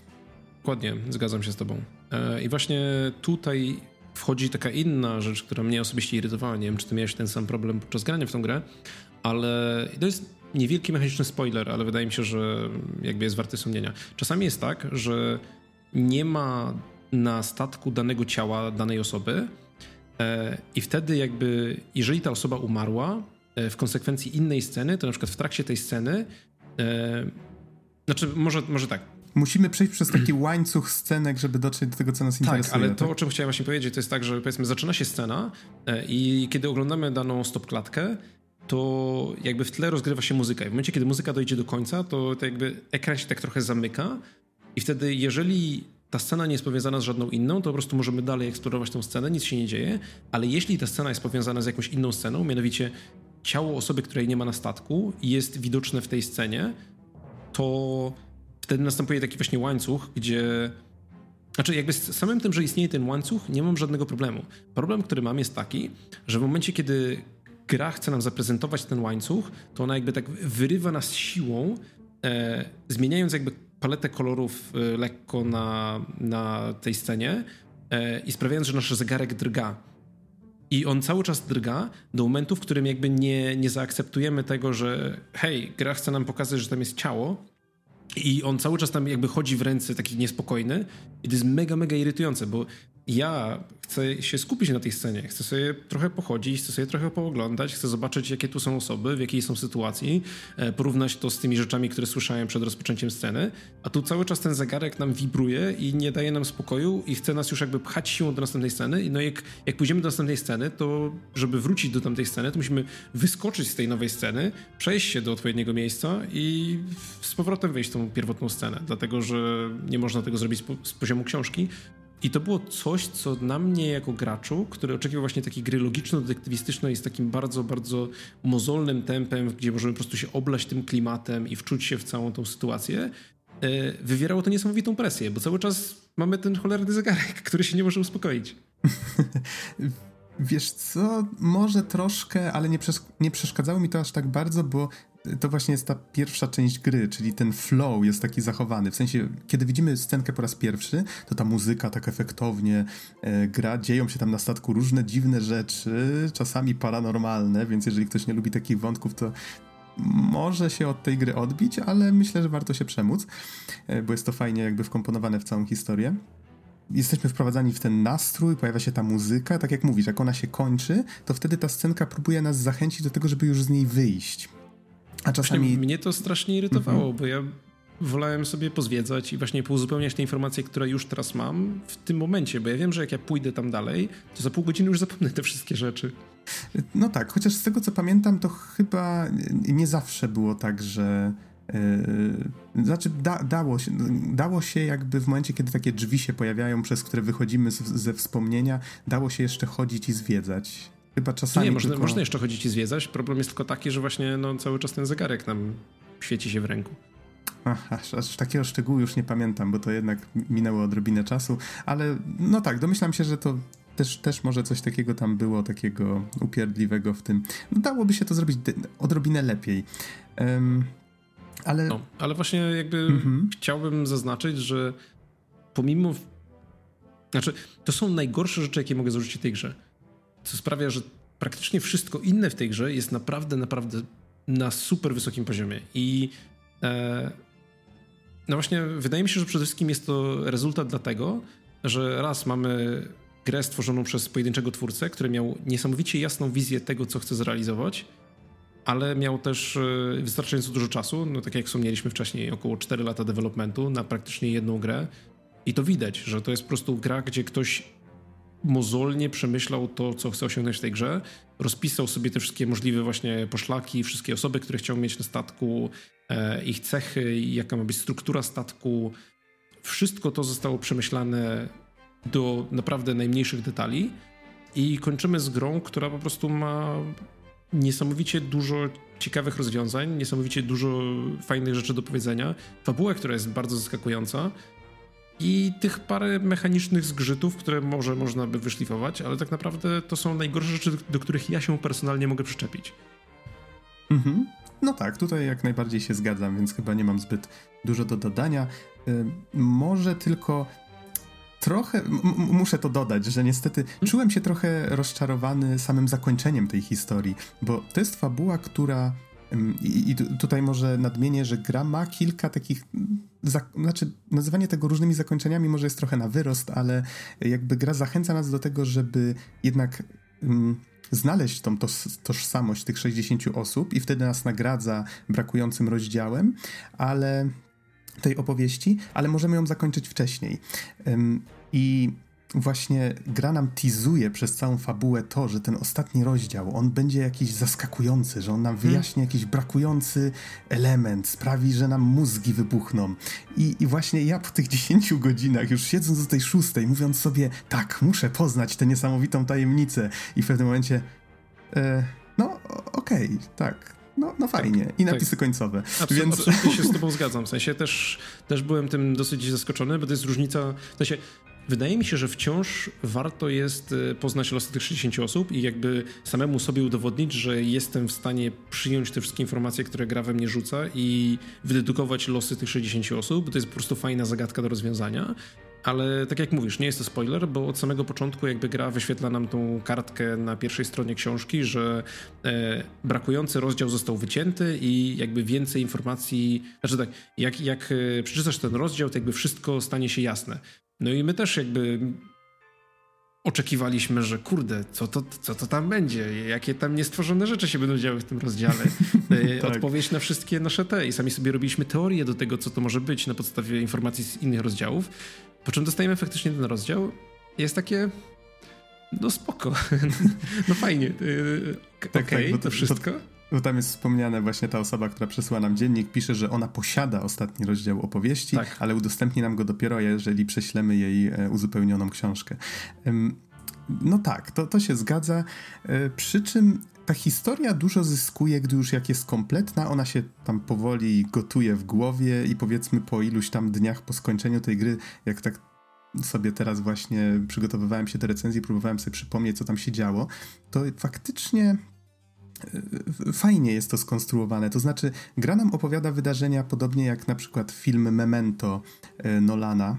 Dokładnie, zgadzam się z Tobą. E, I właśnie tutaj wchodzi taka inna rzecz, która mnie osobiście irytowała. Nie wiem, czy ty miałeś ten sam problem podczas grania w tą grę, ale to jest niewielki mechaniczny spoiler, ale wydaje mi się, że jakby jest warty wspomnienia. Czasami jest tak, że nie ma na statku danego ciała danej osoby e, i wtedy jakby, jeżeli ta osoba umarła e, w konsekwencji innej sceny, to na przykład w trakcie tej sceny e, znaczy, może, może tak, musimy przejść przez taki łańcuch scenek, żeby dotrzeć do tego, co nas tak, interesuje. Ale tak, ale to, o czym chciałem właśnie powiedzieć, to jest tak, że powiedzmy, zaczyna się scena e, i kiedy oglądamy daną stop-klatkę, to jakby w tle rozgrywa się muzyka. I w momencie, kiedy muzyka dojdzie do końca, to, to jakby ekran się tak trochę zamyka i wtedy, jeżeli ta scena nie jest powiązana z żadną inną, to po prostu możemy dalej eksplorować tą scenę, nic się nie dzieje, ale jeśli ta scena jest powiązana z jakąś inną sceną, mianowicie ciało osoby, której nie ma na statku jest widoczne w tej scenie, to wtedy następuje taki właśnie łańcuch, gdzie. Znaczy, jakby z samym tym, że istnieje ten łańcuch, nie mam żadnego problemu. Problem, który mam, jest taki, że w momencie, kiedy gra chce nam zaprezentować ten łańcuch, to ona jakby tak wyrywa nas siłą, e, zmieniając jakby paletę kolorów e, lekko na, na tej scenie e, i sprawiając, że nasz zegarek drga. I on cały czas drga do momentu, w którym jakby nie, nie zaakceptujemy tego, że hej, gra chce nam pokazać, że tam jest ciało, i on cały czas tam jakby chodzi w ręce taki niespokojny. I to jest mega, mega irytujące, bo ja chcę się skupić na tej scenie, chcę sobie trochę pochodzić, chcę sobie trochę pooglądać, chcę zobaczyć, jakie tu są osoby, w jakiej są sytuacji, e, porównać to z tymi rzeczami, które słyszałem przed rozpoczęciem sceny, a tu cały czas ten zegarek nam wibruje i nie daje nam spokoju i chce nas już jakby pchać siłą do następnej sceny. No i jak, jak pójdziemy do następnej sceny, to żeby wrócić do tamtej sceny, to musimy wyskoczyć z tej nowej sceny, przejść się do odpowiedniego miejsca i z powrotem wejść w tą pierwotną scenę, dlatego że nie można tego zrobić z poziomu książki, i to było coś, co na mnie jako graczu, który oczekiwał właśnie takiej gry logiczno-detektywistycznej z takim bardzo, bardzo mozolnym tempem, gdzie możemy po prostu się oblać tym klimatem i wczuć się w całą tą sytuację, e, wywierało to niesamowitą presję, bo cały czas mamy ten cholerny zegarek, który się nie może uspokoić. Wiesz co, może troszkę, ale nie, nie przeszkadzało mi to aż tak bardzo, bo to właśnie jest ta pierwsza część gry, czyli ten flow jest taki zachowany. W sensie, kiedy widzimy scenkę po raz pierwszy, to ta muzyka tak efektownie e, gra, dzieją się tam na statku różne dziwne rzeczy, czasami paranormalne, więc jeżeli ktoś nie lubi takich wątków, to może się od tej gry odbić, ale myślę, że warto się przemóc, e, bo jest to fajnie jakby wkomponowane w całą historię jesteśmy wprowadzani w ten nastrój, pojawia się ta muzyka, tak jak mówisz, jak ona się kończy, to wtedy ta scenka próbuje nas zachęcić do tego, żeby już z niej wyjść. A czasami... Właśnie mnie to strasznie irytowało, mhm. bo ja wolałem sobie pozwiedzać i właśnie pouzupełniać te informacje, które już teraz mam w tym momencie, bo ja wiem, że jak ja pójdę tam dalej, to za pół godziny już zapomnę te wszystkie rzeczy. No tak, chociaż z tego co pamiętam, to chyba nie zawsze było tak, że Yy, znaczy, da, dało, się, dało się jakby w momencie, kiedy takie drzwi się pojawiają, przez które wychodzimy z, ze wspomnienia, dało się jeszcze chodzić i zwiedzać. Chyba czasami. Nie, można, tylko... można jeszcze chodzić i zwiedzać. Problem jest tylko taki, że właśnie no, cały czas ten zegarek nam świeci się w ręku. Ach, aż, aż takiego szczegółu już nie pamiętam, bo to jednak minęło odrobinę czasu, ale no tak, domyślam się, że to też, też może coś takiego tam było, takiego upierdliwego w tym. No, dałoby się to zrobić odrobinę lepiej. Um, ale... No, ale właśnie jakby mhm. chciałbym zaznaczyć, że pomimo... Znaczy, to są najgorsze rzeczy, jakie mogę zarzucić tej grze co sprawia, że praktycznie wszystko inne w tej grze jest naprawdę, naprawdę na super wysokim poziomie. I e, no właśnie, wydaje mi się, że przede wszystkim jest to rezultat dlatego, że raz mamy grę stworzoną przez pojedynczego twórcę, który miał niesamowicie jasną wizję tego, co chce zrealizować, ale miał też e, wystarczająco dużo czasu, no tak jak wspomnieliśmy wcześniej, około 4 lata developmentu na praktycznie jedną grę. I to widać, że to jest po prostu gra, gdzie ktoś mozolnie przemyślał to, co chce osiągnąć w tej grze, rozpisał sobie te wszystkie możliwe właśnie poszlaki, wszystkie osoby, które chciał mieć na statku, e, ich cechy, jaka ma być struktura statku. Wszystko to zostało przemyślane do naprawdę najmniejszych detali. I kończymy z grą, która po prostu ma niesamowicie dużo ciekawych rozwiązań, niesamowicie dużo fajnych rzeczy do powiedzenia, fabułę, która jest bardzo zaskakująca i tych parę mechanicznych zgrzytów, które może można by wyszlifować, ale tak naprawdę to są najgorsze rzeczy, do których ja się personalnie mogę przyczepić. Mhm. No tak, tutaj jak najbardziej się zgadzam, więc chyba nie mam zbyt dużo do dodania. Może tylko trochę, muszę to dodać, że niestety czułem się trochę rozczarowany samym zakończeniem tej historii, bo to jest fabuła, która i, tutaj może nadmienię, że gra ma kilka takich. Znaczy, nazywanie tego różnymi zakończeniami może jest trochę na wyrost, ale jakby gra zachęca nas do tego, żeby jednak um, znaleźć tą tożsamość tych 60 osób i wtedy nas nagradza brakującym rozdziałem, ale tej opowieści, ale możemy ją zakończyć wcześniej. Um, I właśnie gra nam tizuje przez całą fabułę to, że ten ostatni rozdział, on będzie jakiś zaskakujący, że on nam hmm. wyjaśni jakiś brakujący element, sprawi, że nam mózgi wybuchną. I, I właśnie ja po tych 10 godzinach, już siedząc do tej szóstej, mówiąc sobie, tak, muszę poznać tę niesamowitą tajemnicę i w pewnym momencie e, no okej, okay, tak, no, no fajnie. Tak, I napisy tak. końcowe. Absol Więc... Absolutnie się z tobą zgadzam. W sensie też, też byłem tym dosyć zaskoczony, bo to jest różnica. W sensie Wydaje mi się, że wciąż warto jest e, poznać losy tych 60 osób i jakby samemu sobie udowodnić, że jestem w stanie przyjąć te wszystkie informacje, które gra we mnie rzuca i wydedukować losy tych 60 osób, bo to jest po prostu fajna zagadka do rozwiązania. Ale tak jak mówisz, nie jest to spoiler, bo od samego początku jakby gra wyświetla nam tą kartkę na pierwszej stronie książki, że e, brakujący rozdział został wycięty i jakby więcej informacji, znaczy tak, jak, jak e, przeczytasz ten rozdział, to jakby wszystko stanie się jasne. No i my też jakby oczekiwaliśmy, że kurde, co to, co to tam będzie, jakie tam niestworzone rzeczy się będą działy w tym rozdziale. E, tak. Odpowiedź na wszystkie nasze te i sami sobie robiliśmy teorię do tego, co to może być na podstawie informacji z innych rozdziałów, po czym dostajemy faktycznie ten rozdział. Jest takie no spoko, no fajnie, e, tak, okej, okay, tak, to wszystko. To bo tam jest wspomniane właśnie ta osoba, która przesłała nam dziennik, pisze, że ona posiada ostatni rozdział opowieści, tak. ale udostępni nam go dopiero, jeżeli prześlemy jej e, uzupełnioną książkę. No tak, to, to się zgadza. E, przy czym ta historia dużo zyskuje, gdy już jak jest kompletna, ona się tam powoli gotuje w głowie i powiedzmy po iluś tam dniach po skończeniu tej gry, jak tak sobie teraz właśnie przygotowywałem się do recenzji, próbowałem sobie przypomnieć, co tam się działo, to faktycznie fajnie jest to skonstruowane. To znaczy, gra nam opowiada wydarzenia podobnie jak na przykład film Memento e, Nolana.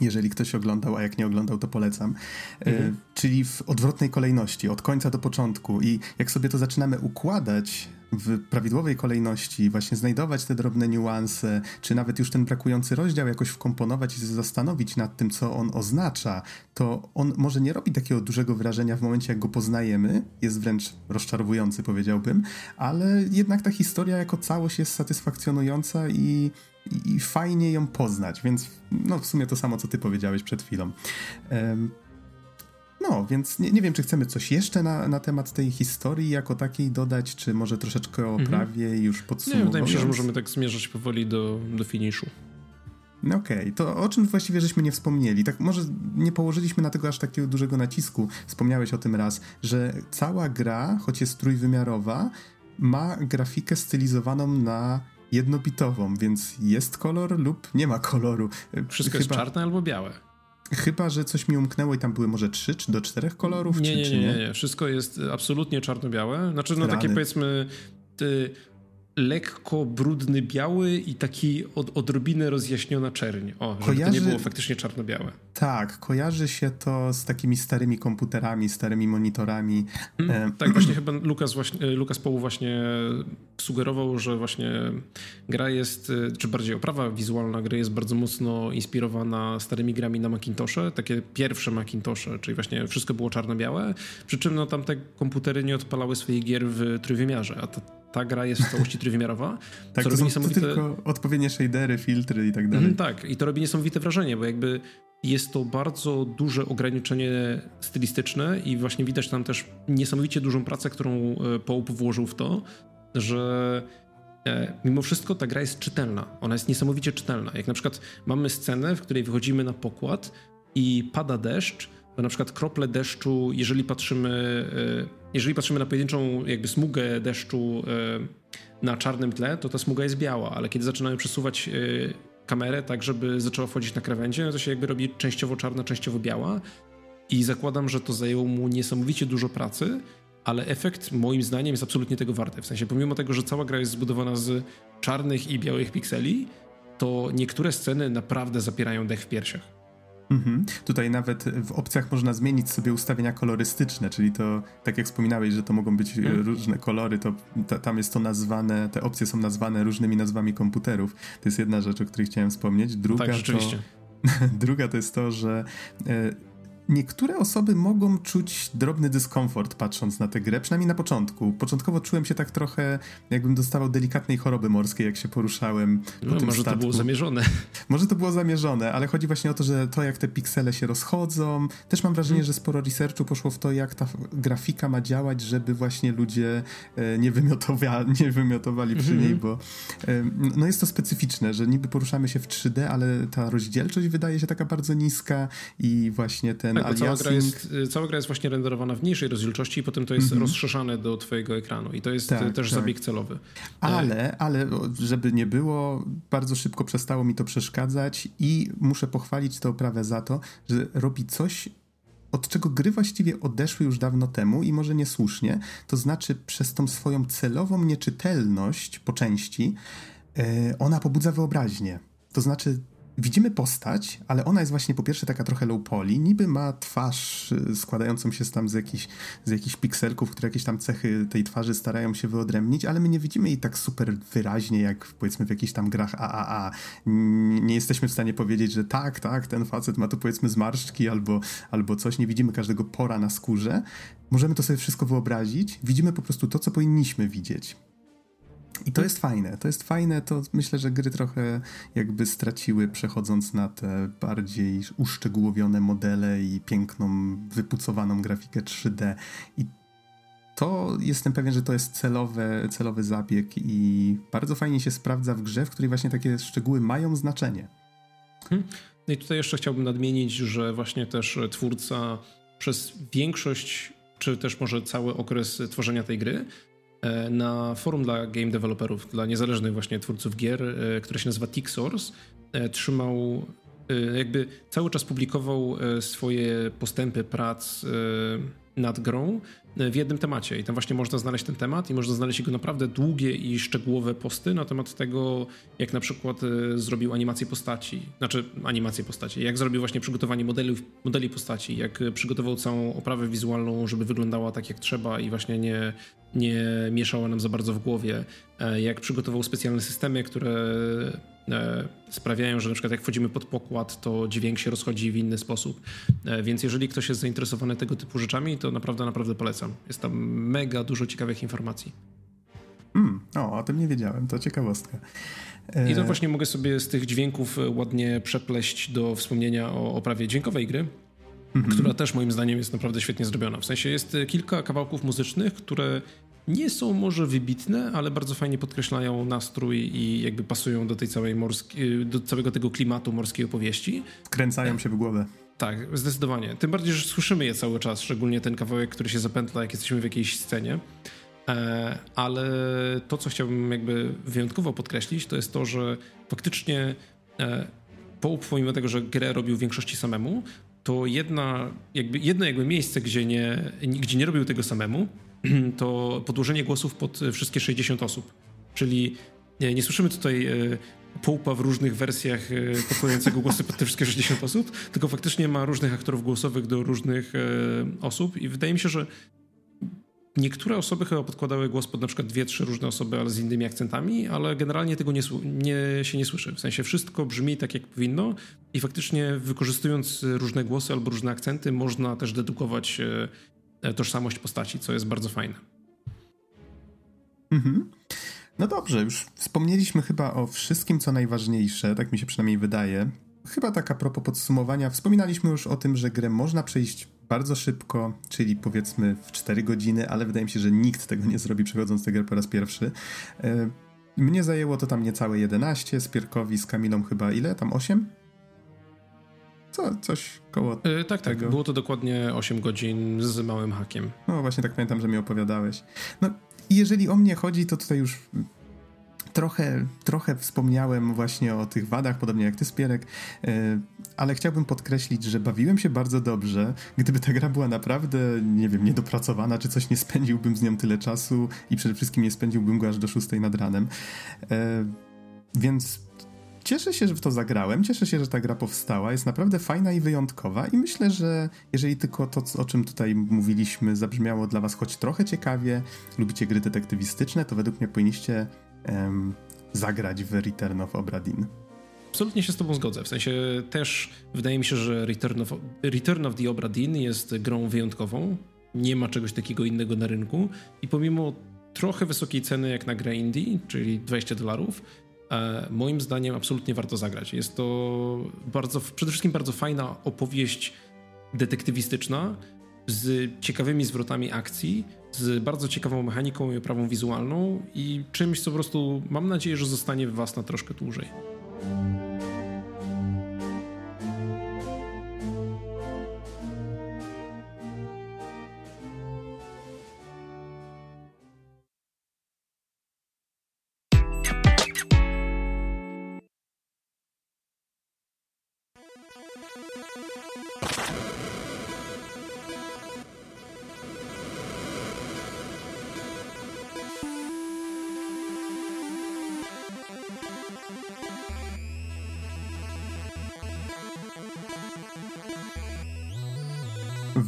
Jeżeli ktoś oglądał, a jak nie oglądał, to polecam. E, mhm. Czyli w odwrotnej kolejności, od końca do początku. I jak sobie to zaczynamy układać w prawidłowej kolejności, właśnie znajdować te drobne niuanse, czy nawet już ten brakujący rozdział jakoś wkomponować i zastanowić nad tym, co on oznacza, to on może nie robi takiego dużego wrażenia w momencie, jak go poznajemy, jest wręcz rozczarowujący, powiedziałbym, ale jednak ta historia jako całość jest satysfakcjonująca i, i, fajnie ją poznać, więc no w sumie to samo, co ty powiedziałeś przed chwilą. Um, no, więc nie, nie wiem, czy chcemy coś jeszcze na, na temat tej historii jako takiej dodać, czy może troszeczkę o mhm. prawie i już podsumować. Nie, wydaje mi się, że możemy tak zmierzać powoli do, do finiszu. No okej, okay. to o czym właściwie żeśmy nie wspomnieli? Tak może nie położyliśmy na tego aż takiego dużego nacisku. Wspomniałeś o tym raz, że cała gra, choć jest trójwymiarowa, ma grafikę stylizowaną na jednobitową, więc jest kolor lub nie ma koloru. Wszystko Chyba... jest czarne albo białe. Chyba, że coś mi umknęło i tam były może trzy czy do czterech kolorów? Nie, czy, nie, czy nie, nie, nie, Wszystko jest absolutnie czarno-białe. Znaczy, no Rany. takie powiedzmy ty, lekko brudny biały i taki od, odrobinę rozjaśniona czerń. O, żeby Kojarzy... to nie było faktycznie czarno-białe. Tak, kojarzy się to z takimi starymi komputerami, starymi monitorami. Hmm, tak, właśnie chyba Lukas, właśnie, Lukas Połu właśnie sugerował, że właśnie gra jest, czy bardziej oprawa wizualna gry jest bardzo mocno inspirowana starymi grami na Macintosze, takie pierwsze Macintosze, czyli właśnie wszystko było czarno-białe, przy czym no, tamte komputery nie odpalały swoich gier w trójwymiarze, a ta, ta gra jest w całości trójwymiarowa. tak, to są niesamowite... to tylko odpowiednie shadery, filtry i tak dalej. Mm, tak, i to robi niesamowite wrażenie, bo jakby jest to bardzo duże ograniczenie stylistyczne i właśnie widać tam też niesamowicie dużą pracę, którą e, Pope włożył w to, że e, mimo wszystko ta gra jest czytelna. Ona jest niesamowicie czytelna. Jak na przykład mamy scenę, w której wychodzimy na pokład i pada deszcz, to na przykład krople deszczu, jeżeli patrzymy, e, jeżeli patrzymy na pojedynczą jakby smugę deszczu na czarnym tle, to ta smuga jest biała, ale kiedy zaczynamy przesuwać kamerę, tak żeby zaczęła wchodzić na krawędzie, no to się jakby robi częściowo czarna, częściowo biała i zakładam, że to zajęło mu niesamowicie dużo pracy, ale efekt moim zdaniem jest absolutnie tego warty. W sensie pomimo tego, że cała gra jest zbudowana z czarnych i białych pikseli, to niektóre sceny naprawdę zapierają dech w piersiach. Mhm. Tutaj nawet w opcjach można zmienić sobie ustawienia kolorystyczne, czyli to, tak jak wspominałeś, że to mogą być mhm. różne kolory, to ta, tam jest to nazwane, te opcje są nazwane różnymi nazwami komputerów. To jest jedna rzecz, o której chciałem wspomnieć. Druga tak, rzeczywiście. To, druga to jest to, że e, niektóre osoby mogą czuć drobny dyskomfort patrząc na tę grę, przynajmniej na początku. Początkowo czułem się tak trochę, jakbym dostawał delikatnej choroby morskiej, jak się poruszałem no, po tym Może statku. to było zamierzone. Może to było zamierzone, ale chodzi właśnie o to, że to jak te piksele się rozchodzą. Też mam wrażenie, hmm. że sporo researchu poszło w to, jak ta grafika ma działać, żeby właśnie ludzie e, nie, wymiotowali, nie wymiotowali przy niej, bo e, no jest to specyficzne, że niby poruszamy się w 3D, ale ta rozdzielczość wydaje się taka bardzo niska i właśnie ten tak, cała gra, jest, y, cała gra jest właśnie renderowana w mniejszej rozdzielczości i potem to jest mm -hmm. rozszerzane do twojego ekranu i to jest tak, też tak. zabieg celowy. Ale, ale żeby nie było, bardzo szybko przestało mi to przeszkadzać i muszę pochwalić tę oprawę za to, że robi coś, od czego gry właściwie odeszły już dawno temu i może niesłusznie, to znaczy przez tą swoją celową nieczytelność po części, y, ona pobudza wyobraźnię. To znaczy, widzimy postać, ale ona jest właśnie po pierwsze taka trochę low poly, niby ma twarz y, składającą się tam z jakichś, z jakichś pikselków, które jakieś tam cechy tej twarzy starają się wyodrębnić, ale my nie widzimy jej tak super wyraźnie, jak powiedzmy w jakichś tam grach AAA. Nie jesteśmy w stanie powiedzieć, że tak, tak, ten facet ma tu powiedzmy zmarszczki albo, albo coś, nie widzimy każdego pora na skórze. Możemy to sobie wszystko wyobrazić, widzimy po prostu to, co powinniśmy widzieć. I to jest fajne, to jest fajne, to myślę, że gry trochę jakby straciły przechodząc na te bardziej uszczegółowione modele i piękną, wypucowaną grafikę 3D i to jestem pewien, że to jest celowe, celowy zabieg i bardzo fajnie się sprawdza w grze, w której właśnie takie szczegóły mają znaczenie. Hmm. No i tutaj jeszcze chciałbym nadmienić, że właśnie też twórca przez większość, czy też może cały okres tworzenia tej gry na forum dla game developerów, dla niezależnych właśnie twórców gier, e, które się nazywa TickSource, e, trzymał, jakby cały czas publikował swoje postępy prac nad grą w jednym temacie. I tam właśnie można znaleźć ten temat i można znaleźć jego naprawdę długie i szczegółowe posty na temat tego, jak na przykład zrobił animację postaci, znaczy animację postaci, jak zrobił właśnie przygotowanie modeli, modeli postaci, jak przygotował całą oprawę wizualną, żeby wyglądała tak jak trzeba i właśnie nie nie mieszało nam za bardzo w głowie, e, jak przygotował specjalne systemy, które e, sprawiają, że na przykład jak wchodzimy pod pokład, to dźwięk się rozchodzi w inny sposób. E, więc jeżeli ktoś jest zainteresowany tego typu rzeczami, to naprawdę, naprawdę polecam. Jest tam mega dużo ciekawych informacji. Mm, o, o tym nie wiedziałem, to ciekawostka. I to właśnie mogę sobie z tych dźwięków ładnie przepleść do wspomnienia o oprawie dźwiękowej gry, mhm. która też moim zdaniem jest naprawdę świetnie zrobiona. W sensie jest kilka kawałków muzycznych, które nie są może wybitne, ale bardzo fajnie podkreślają nastrój i jakby pasują do tej całej morskiej, do całego tego klimatu morskiej opowieści. Wkręcają się w głowę. Tak, zdecydowanie. Tym bardziej, że słyszymy je cały czas, szczególnie ten kawałek, który się zapętla, jak jesteśmy w jakiejś scenie. E, ale to, co chciałbym jakby wyjątkowo podkreślić, to jest to, że faktycznie e, pomimo tego, że grę robił w większości samemu, to jedna, jakby, jedno jakby miejsce, gdzie nie, gdzie nie robił tego samemu, to podłożenie głosów pod wszystkie 60 osób. Czyli nie, nie słyszymy tutaj e, połpa w różnych wersjach e, podkładającego głosy pod te wszystkie 60 osób, tylko faktycznie ma różnych aktorów głosowych do różnych e, osób i wydaje mi się, że niektóre osoby chyba podkładały głos pod na przykład dwie, trzy różne osoby, ale z innymi akcentami, ale generalnie tego nie, nie, się nie słyszy. W sensie wszystko brzmi tak, jak powinno i faktycznie wykorzystując różne głosy albo różne akcenty można też dedukować e, tożsamość postaci, co jest bardzo fajne. Mhm. No dobrze, już wspomnieliśmy chyba o wszystkim, co najważniejsze, tak mi się przynajmniej wydaje. Chyba tak a propos podsumowania, wspominaliśmy już o tym, że grę można przejść bardzo szybko, czyli powiedzmy w 4 godziny, ale wydaje mi się, że nikt tego nie zrobi przechodząc tę grę po raz pierwszy. E, mnie zajęło to tam niecałe 11, Spierkowi z Kamilą chyba ile? Tam 8? Co, coś koło yy, Tak, tego. tak. Było to dokładnie 8 godzin z małym hakiem. No właśnie tak pamiętam, że mi opowiadałeś. No i jeżeli o mnie chodzi, to tutaj już trochę, trochę wspomniałem właśnie o tych wadach, podobnie jak ty, Spierek, e, ale chciałbym podkreślić, że bawiłem się bardzo dobrze. Gdyby ta gra była naprawdę, nie wiem, niedopracowana czy coś, nie spędziłbym z nią tyle czasu i przede wszystkim nie spędziłbym go aż do 6 nad ranem. E, więc cieszę się, że w to zagrałem, cieszę się, że ta gra powstała, jest naprawdę fajna i wyjątkowa i myślę, że jeżeli tylko to, o czym tutaj mówiliśmy, zabrzmiało dla was choć trochę ciekawie, lubicie gry detektywistyczne, to według mnie powinniście um, zagrać w Return of Obradin. Absolutnie się z Tobą zgodzę. W sensie też wydaje mi się, że Return of, Return of the Obra Dinn jest grą wyjątkową. Nie ma czegoś takiego innego na rynku i pomimo trochę wysokiej ceny jak na grę indie, czyli 20 dolarów, moim zdaniem absolutnie warto zagrać. Jest to bardzo, przede wszystkim bardzo fajna opowieść detektywistyczna z ciekawymi zwrotami akcji, z bardzo ciekawą mechaniką i oprawą wizualną i czymś, co po prostu mam nadzieję, że zostanie w Was na troszkę dłużej.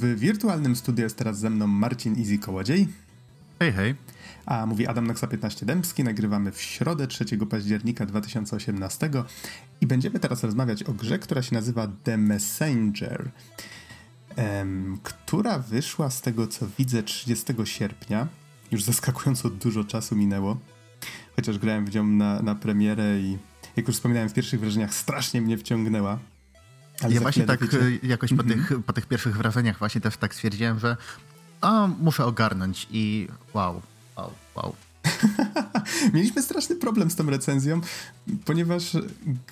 W wirtualnym studiu jest teraz ze mną Marcin Easy Kołodziej. Hej, hej. A mówi Adam Noxa 15 Dębski. Nagrywamy w środę 3 października 2018 i będziemy teraz rozmawiać o grze, która się nazywa The Messenger, em, która wyszła z tego co widzę 30 sierpnia. Już zaskakująco dużo czasu minęło, chociaż grałem w nią na, na premierę i jak już wspominałem w pierwszych wrażeniach, strasznie mnie wciągnęła. Ale ja właśnie tak dowiecie... jakoś po, mm -hmm. tych, po tych pierwszych wrażeniach właśnie też tak stwierdziłem, że a, muszę ogarnąć i wow, wow, wow. Mieliśmy straszny problem z tą recenzją, ponieważ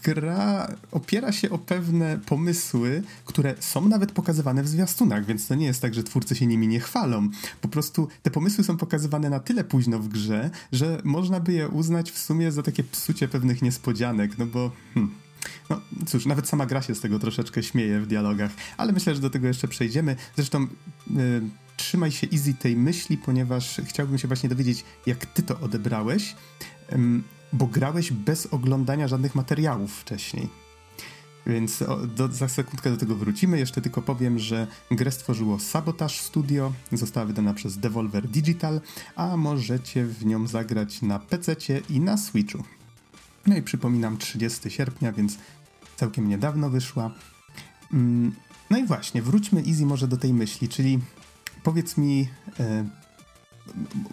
gra opiera się o pewne pomysły, które są nawet pokazywane w zwiastunach, więc to nie jest tak, że twórcy się nimi nie chwalą. Po prostu te pomysły są pokazywane na tyle późno w grze, że można by je uznać w sumie za takie psucie pewnych niespodzianek, no bo... Hmm no cóż, nawet sama gra się z tego troszeczkę śmieje w dialogach, ale myślę, że do tego jeszcze przejdziemy. Zresztą y, trzymaj się easy tej myśli, ponieważ chciałbym się właśnie dowiedzieć, jak ty to odebrałeś, bo grałeś bez oglądania żadnych materiałów wcześniej. Więc o, do, za sekundkę do tego wrócimy. Jeszcze tylko powiem, że grę stworzyło Sabotage Studio, została wydana przez Devolver Digital, a możecie w nią zagrać na PC i na Switchu. No i przypominam, 30 sierpnia, więc całkiem niedawno wyszła. Mm, no i właśnie, wróćmy Easy może do tej myśli, czyli powiedz mi, e,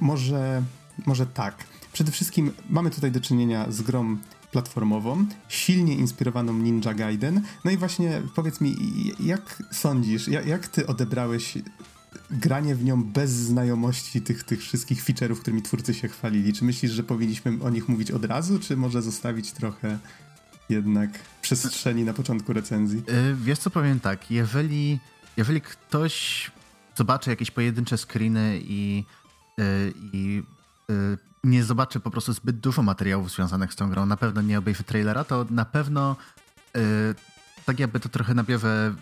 może, może tak. Przede wszystkim mamy tutaj do czynienia z grą platformową, silnie inspirowaną Ninja Gaiden. No i właśnie powiedz mi, jak sądzisz, jak, jak ty odebrałeś granie w nią bez znajomości tych, tych wszystkich feature'ów, którymi twórcy się chwalili. Czy myślisz, że powinniśmy o nich mówić od razu, czy może zostawić trochę jednak przestrzeni na początku recenzji? Yy, wiesz co, powiem tak, jeżeli, jeżeli ktoś zobaczy jakieś pojedyncze screeny i, yy, i yy, nie zobaczy po prostu zbyt dużo materiałów związanych z tą grą, na pewno nie obejrzy trailera, to na pewno y, tak jakby to trochę nabierze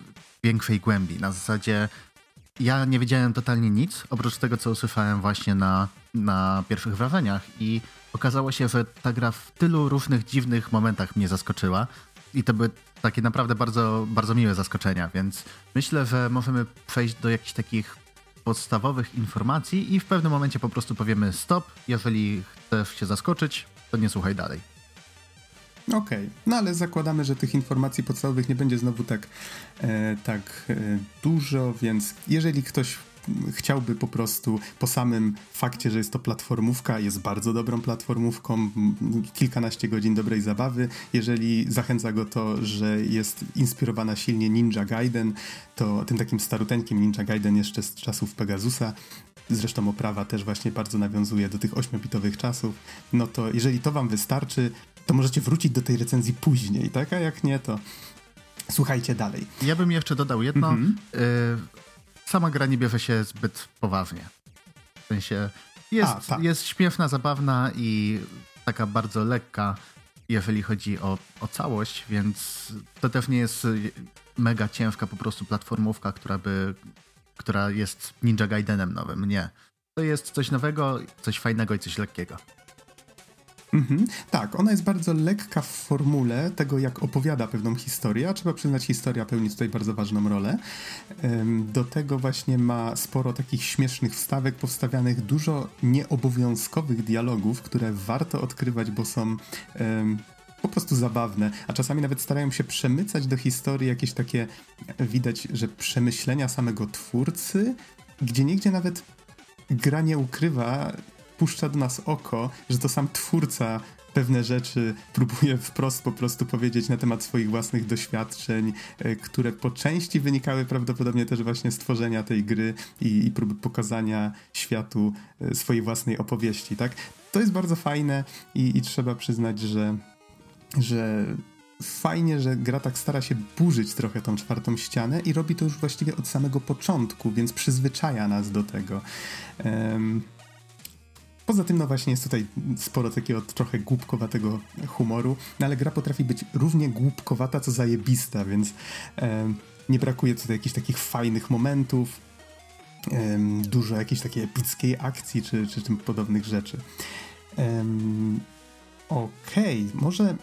większej głębi. Na zasadzie ja nie wiedziałem totalnie nic, oprócz tego, co usłyszałem właśnie na, na pierwszych wrażeniach. I okazało się, że ta gra w tylu różnych dziwnych momentach mnie zaskoczyła. I to były takie naprawdę bardzo, bardzo miłe zaskoczenia, więc myślę, że możemy przejść do jakichś takich podstawowych informacji i w pewnym momencie po prostu powiemy stop, jeżeli chcesz się zaskoczyć, to nie słuchaj dalej. Okej, okay. no ale zakładamy, że tych informacji podstawowych nie będzie znowu tak, e, tak e, dużo, więc jeżeli ktoś chciałby po prostu po samym fakcie, że jest to platformówka, jest bardzo dobrą platformówką, kilkanaście godzin dobrej zabawy. Jeżeli zachęca go to, że jest inspirowana silnie Ninja Gaiden, to tym takim staruteńkim Ninja Gaiden jeszcze z czasów Pegasusa, zresztą oprawa też właśnie bardzo nawiązuje do tych 8-bitowych czasów, no to jeżeli to wam wystarczy, to możecie wrócić do tej recenzji później, tak? A jak nie, to słuchajcie dalej. Ja bym jeszcze dodał jedno. Mhm. Y sama gra nie bierze się zbyt poważnie. W sensie jest, A, tak. jest śmieszna, zabawna i taka bardzo lekka, jeżeli chodzi o, o całość, więc to też nie jest mega ciężka po prostu platformówka, która by, która jest Ninja Gaidenem nowym. Nie. To jest coś nowego, coś fajnego i coś lekkiego. Mhm. Tak, ona jest bardzo lekka w formule tego, jak opowiada pewną historię, a trzeba przyznać, historia pełni tutaj bardzo ważną rolę. Do tego właśnie ma sporo takich śmiesznych wstawek powstawianych, dużo nieobowiązkowych dialogów, które warto odkrywać, bo są po prostu zabawne, a czasami nawet starają się przemycać do historii jakieś takie, widać, że przemyślenia samego twórcy, gdzie niegdzie nawet gra nie ukrywa puszcza do nas oko, że to sam twórca pewne rzeczy próbuje wprost po prostu powiedzieć na temat swoich własnych doświadczeń, e, które po części wynikały prawdopodobnie też właśnie z tworzenia tej gry i, i próby pokazania światu e, swojej własnej opowieści, tak? To jest bardzo fajne i, i trzeba przyznać, że, że fajnie, że gra tak stara się burzyć trochę tą czwartą ścianę i robi to już właściwie od samego początku, więc przyzwyczaja nas do tego. Um, Poza tym, no właśnie, jest tutaj sporo takiego trochę głupkowatego humoru, no ale gra potrafi być równie głupkowata, co zajebista, więc e, nie brakuje tutaj jakichś takich fajnych momentów, e, dużo jakiejś takiej epickiej akcji, czy, czy tym podobnych rzeczy. E, Okej, okay, może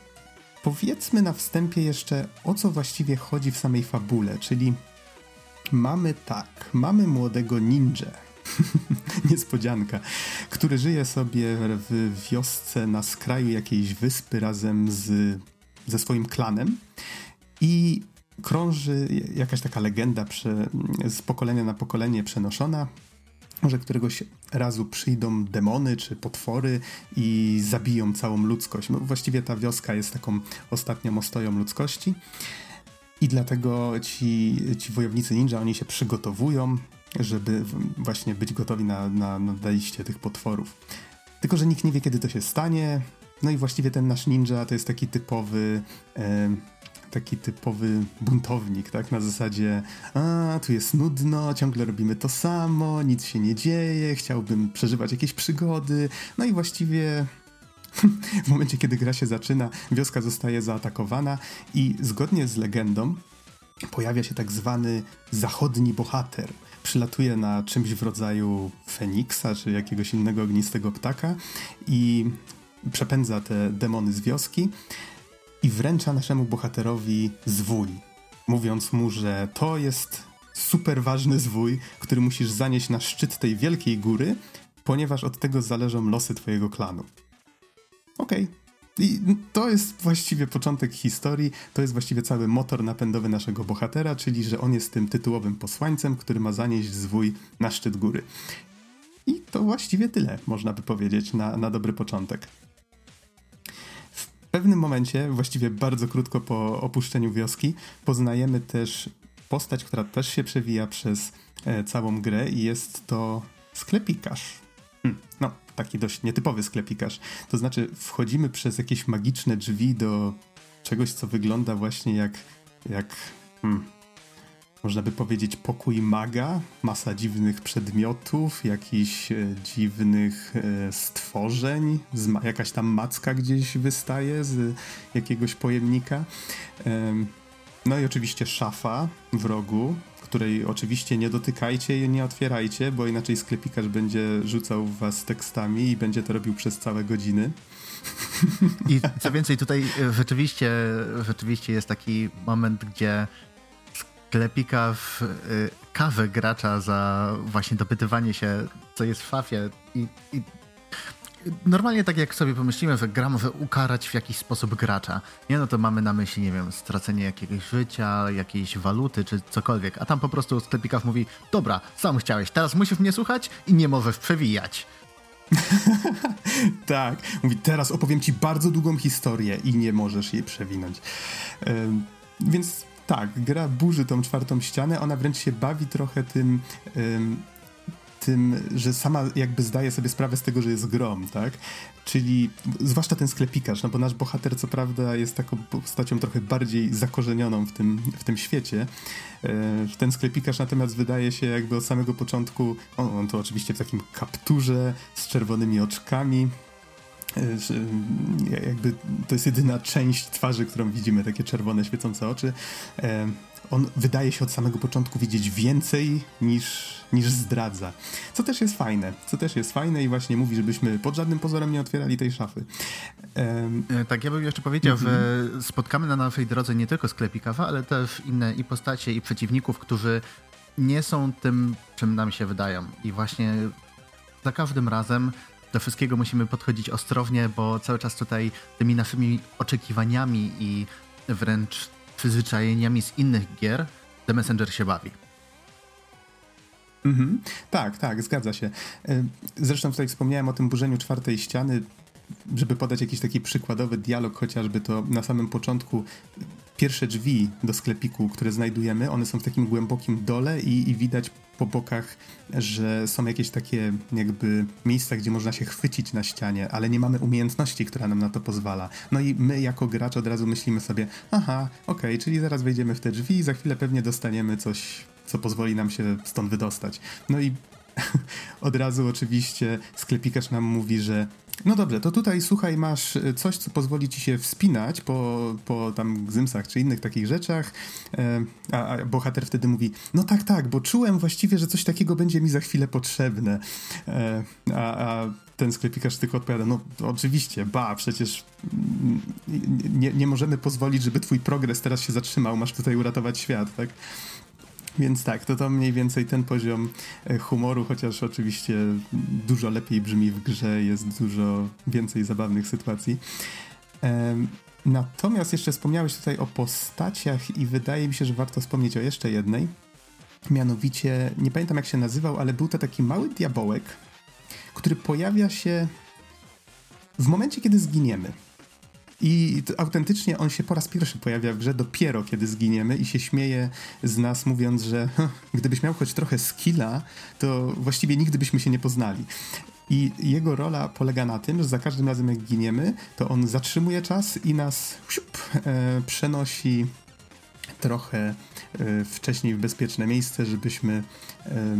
powiedzmy na wstępie jeszcze, o co właściwie chodzi w samej fabule, czyli mamy tak, mamy młodego ninja, niespodzianka, który żyje sobie w wiosce na skraju jakiejś wyspy razem z, ze swoim klanem i krąży jakaś taka legenda prze, z pokolenia na pokolenie przenoszona, że któregoś razu przyjdą demony czy potwory i zabiją całą ludzkość. No, właściwie ta wioska jest taką ostatnią ostoją ludzkości. I dlatego ci, ci wojownicy ninja, oni się przygotowują, żeby właśnie być gotowi na, na nadejście tych potworów. Tylko, że nikt nie wie, kiedy to się stanie. No i właściwie ten nasz ninja to jest taki typowy. E, taki typowy buntownik, tak? Na zasadzie, a tu jest nudno, ciągle robimy to samo, nic się nie dzieje, chciałbym przeżywać jakieś przygody. No i właściwie w momencie, kiedy gra się zaczyna, wioska zostaje zaatakowana i zgodnie z legendą pojawia się tak zwany zachodni bohater, przylatuje na czymś w rodzaju Feniksa czy jakiegoś innego ognistego ptaka i przepędza te demony z wioski i wręcza naszemu bohaterowi zwój, mówiąc mu, że to jest super ważny zwój, który musisz zanieść na szczyt tej wielkiej góry, ponieważ od tego zależą losy twojego klanu. Okej, okay. I to jest właściwie początek historii, to jest właściwie cały motor napędowy naszego bohatera, czyli że on jest tym tytułowym posłańcem, który ma zanieść zwój na szczyt góry. I to właściwie tyle, można by powiedzieć, na, na dobry początek. W pewnym momencie, właściwie bardzo krótko po opuszczeniu wioski, poznajemy też postać, która też się przewija przez e, całą grę i jest to sklepikarz. Hm, no, taki dość nietypowy sklepikarz. To znaczy, wchodzimy przez jakieś magiczne drzwi do czegoś, co wygląda właśnie jak, jak hmm, można by powiedzieć, pokój maga, masa dziwnych przedmiotów, jakichś e, dziwnych e, stworzeń, jakaś tam macka gdzieś wystaje z jakiegoś pojemnika. No i oczywiście szafa w rogu, której oczywiście nie dotykajcie i nie otwierajcie, bo inaczej sklepikarz będzie rzucał was tekstami i będzie to robił przez całe godziny. I co więcej, tutaj rzeczywiście, rzeczywiście jest taki moment, gdzie sklepika w y, kawę gracza za właśnie dopytywanie się, co jest w szafie i, i normalnie tak jak sobie pomyślimy, że gra może ukarać w jakiś sposób gracza, nie no to mamy na myśli, nie wiem, stracenie jakiegoś życia, jakiejś waluty czy cokolwiek, a tam po prostu sklepikarz mówi, dobra, sam chciałeś, teraz musisz mnie słuchać i nie możesz przewijać. tak, mówi, teraz opowiem ci bardzo długą historię i nie możesz jej przewinąć. Ym, więc tak, gra burzy tą czwartą ścianę, ona wręcz się bawi trochę tym... Ym, tym, że sama jakby zdaje sobie sprawę z tego, że jest grom, tak? Czyli zwłaszcza ten sklepikarz, no bo nasz bohater co prawda jest taką postacią trochę bardziej zakorzenioną w tym, w tym świecie. E, ten sklepikarz natomiast wydaje się jakby od samego początku, on, on to oczywiście w takim kapturze z czerwonymi oczkami, e, jakby to jest jedyna część twarzy, którą widzimy, takie czerwone, świecące oczy. On wydaje się od samego początku widzieć więcej niż, niż zdradza. Co też jest fajne. Co też jest fajne i właśnie mówi, żebyśmy pod żadnym pozorem nie otwierali tej szafy. Um, tak, ja bym jeszcze powiedział, że mhm. spotkamy na naszej drodze nie tylko sklepikawa, ale też inne i postacie, i przeciwników, którzy nie są tym, czym nam się wydają. I właśnie za każdym razem do wszystkiego musimy podchodzić ostrożnie, bo cały czas tutaj tymi naszymi oczekiwaniami i wręcz przyzwyczajeniami z innych gier The Messenger się bawi. Mhm. Tak, tak, zgadza się. E, zresztą tutaj wspomniałem o tym burzeniu czwartej ściany, żeby podać jakiś taki przykładowy dialog, chociażby to na samym początku pierwsze drzwi do sklepiku, które znajdujemy, one są w takim głębokim dole i, i widać po bokach, że są jakieś takie jakby miejsca, gdzie można się chwycić na ścianie, ale nie mamy umiejętności, która nam na to pozwala. No i my jako gracz od razu myślimy sobie, aha, okej, okay, czyli zaraz wejdziemy w te drzwi i za chwilę pewnie dostaniemy coś, co pozwoli nam się stąd wydostać. No i od razu oczywiście sklepikarz nam mówi, że no dobrze, to tutaj słuchaj, masz e, coś, co pozwoli ci się wspinać po, po tam gzymsach czy innych takich rzeczach, e, a, a, bohater wtedy mówi, no tak, tak, bo czułem właściwie, że coś takiego będzie mi za chwilę potrzebne. E, a, a ten sklepikarz tylko odpowiada, no oczywiście, ba, przecież nie, nie możemy pozwolić, żeby twój progres teraz się zatrzymał, masz tutaj uratować świat, tak? Więc tak, to to mniej więcej ten poziom e, humoru, chociaż oczywiście dużo lepiej brzmi w grze, jest dużo więcej zabawnych sytuacji. Natomiast jeszcze wspomniałeś tutaj o postaciach i wydaje mi się, że warto wspomnieć o jeszcze jednej. Mianowicie, nie pamiętam jak się nazywał, ale był to taki mały diabełek, który pojawia się w momencie, kiedy zginiemy. I autentycznie on się po raz pierwszy pojawia w grze dopiero kiedy zginiemy i się śmieje z nas, mówiąc, że gdybyś miał choć trochę skilla, to właściwie nigdy byśmy się nie poznali. I jego rola polega na tym, że za każdym razem jak giniemy, to on zatrzymuje czas i nas siup, e, przenosi trochę e, wcześniej w bezpieczne miejsce, żebyśmy e,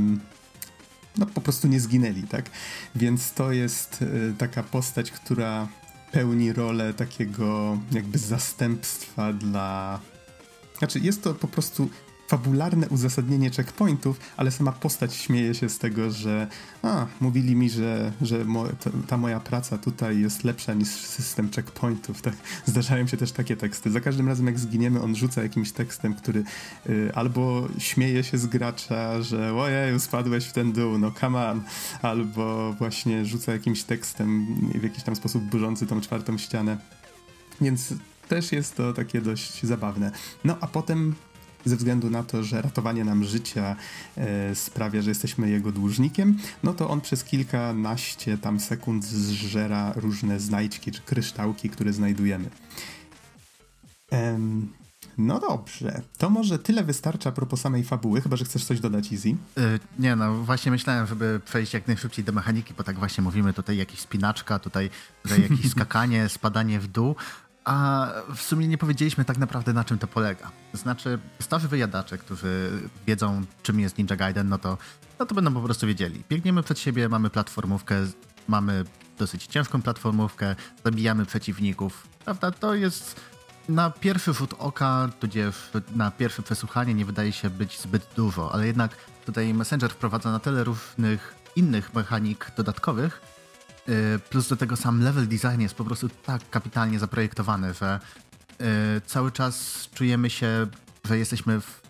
no, po prostu nie zginęli, tak? Więc to jest e, taka postać, która pełni rolę takiego jakby zastępstwa dla. Znaczy, jest to po prostu fabularne uzasadnienie checkpointów, ale sama postać śmieje się z tego, że a, mówili mi, że, że mo, ta, moja praca tutaj jest lepsza niż system checkpointów. Tak? Zdarzają się też takie teksty. Za każdym razem jak zginiemy, on rzuca jakimś tekstem, który y, albo śmieje się z gracza, że ojej, spadłeś w ten dół, no come on, albo właśnie rzuca jakimś tekstem w jakiś tam sposób burzący tą czwartą ścianę. Więc też jest to takie dość zabawne. No a potem ze względu na to, że ratowanie nam życia e, sprawia, że jesteśmy jego dłużnikiem, no to on przez kilkanaście tam sekund zżera różne znajdźki czy kryształki, które znajdujemy. Ehm, no dobrze, to może tyle wystarcza a propos samej fabuły, chyba że chcesz coś dodać, Easy? Yy, nie, no właśnie myślałem, żeby przejść jak najszybciej do mechaniki, bo tak właśnie mówimy, tutaj jakiś spinaczka, tutaj, tutaj jakieś skakanie, spadanie w dół, a w sumie nie powiedzieliśmy tak naprawdę na czym to polega. Znaczy, starzy wyjadacze, którzy wiedzą czym jest Ninja Gaiden, no to, no to będą po prostu wiedzieli. Biegniemy przed siebie, mamy platformówkę, mamy dosyć ciężką platformówkę, zabijamy przeciwników, prawda? To jest na pierwszy rzut oka, tudzież na pierwsze przesłuchanie nie wydaje się być zbyt dużo, ale jednak tutaj Messenger wprowadza na tyle różnych innych mechanik dodatkowych, plus do tego sam level design jest po prostu tak kapitalnie zaprojektowany, że y, cały czas czujemy się, że jesteśmy w,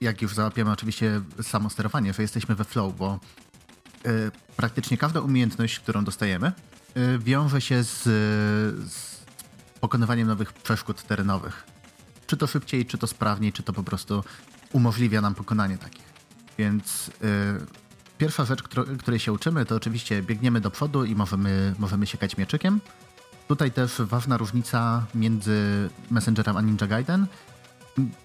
jak już załapiemy oczywiście samo sterowanie, że jesteśmy we flow, bo y, praktycznie każda umiejętność, którą dostajemy, wiąże się z, z pokonywaniem nowych przeszkód terenowych. Czy to szybciej, czy to sprawniej, czy to po prostu umożliwia nam pokonanie takich. Więc Pierwsza rzecz, której się uczymy, to oczywiście biegniemy do przodu i możemy, możemy siekać mieczykiem. Tutaj też ważna różnica między Messengerem a Ninja Gaiden.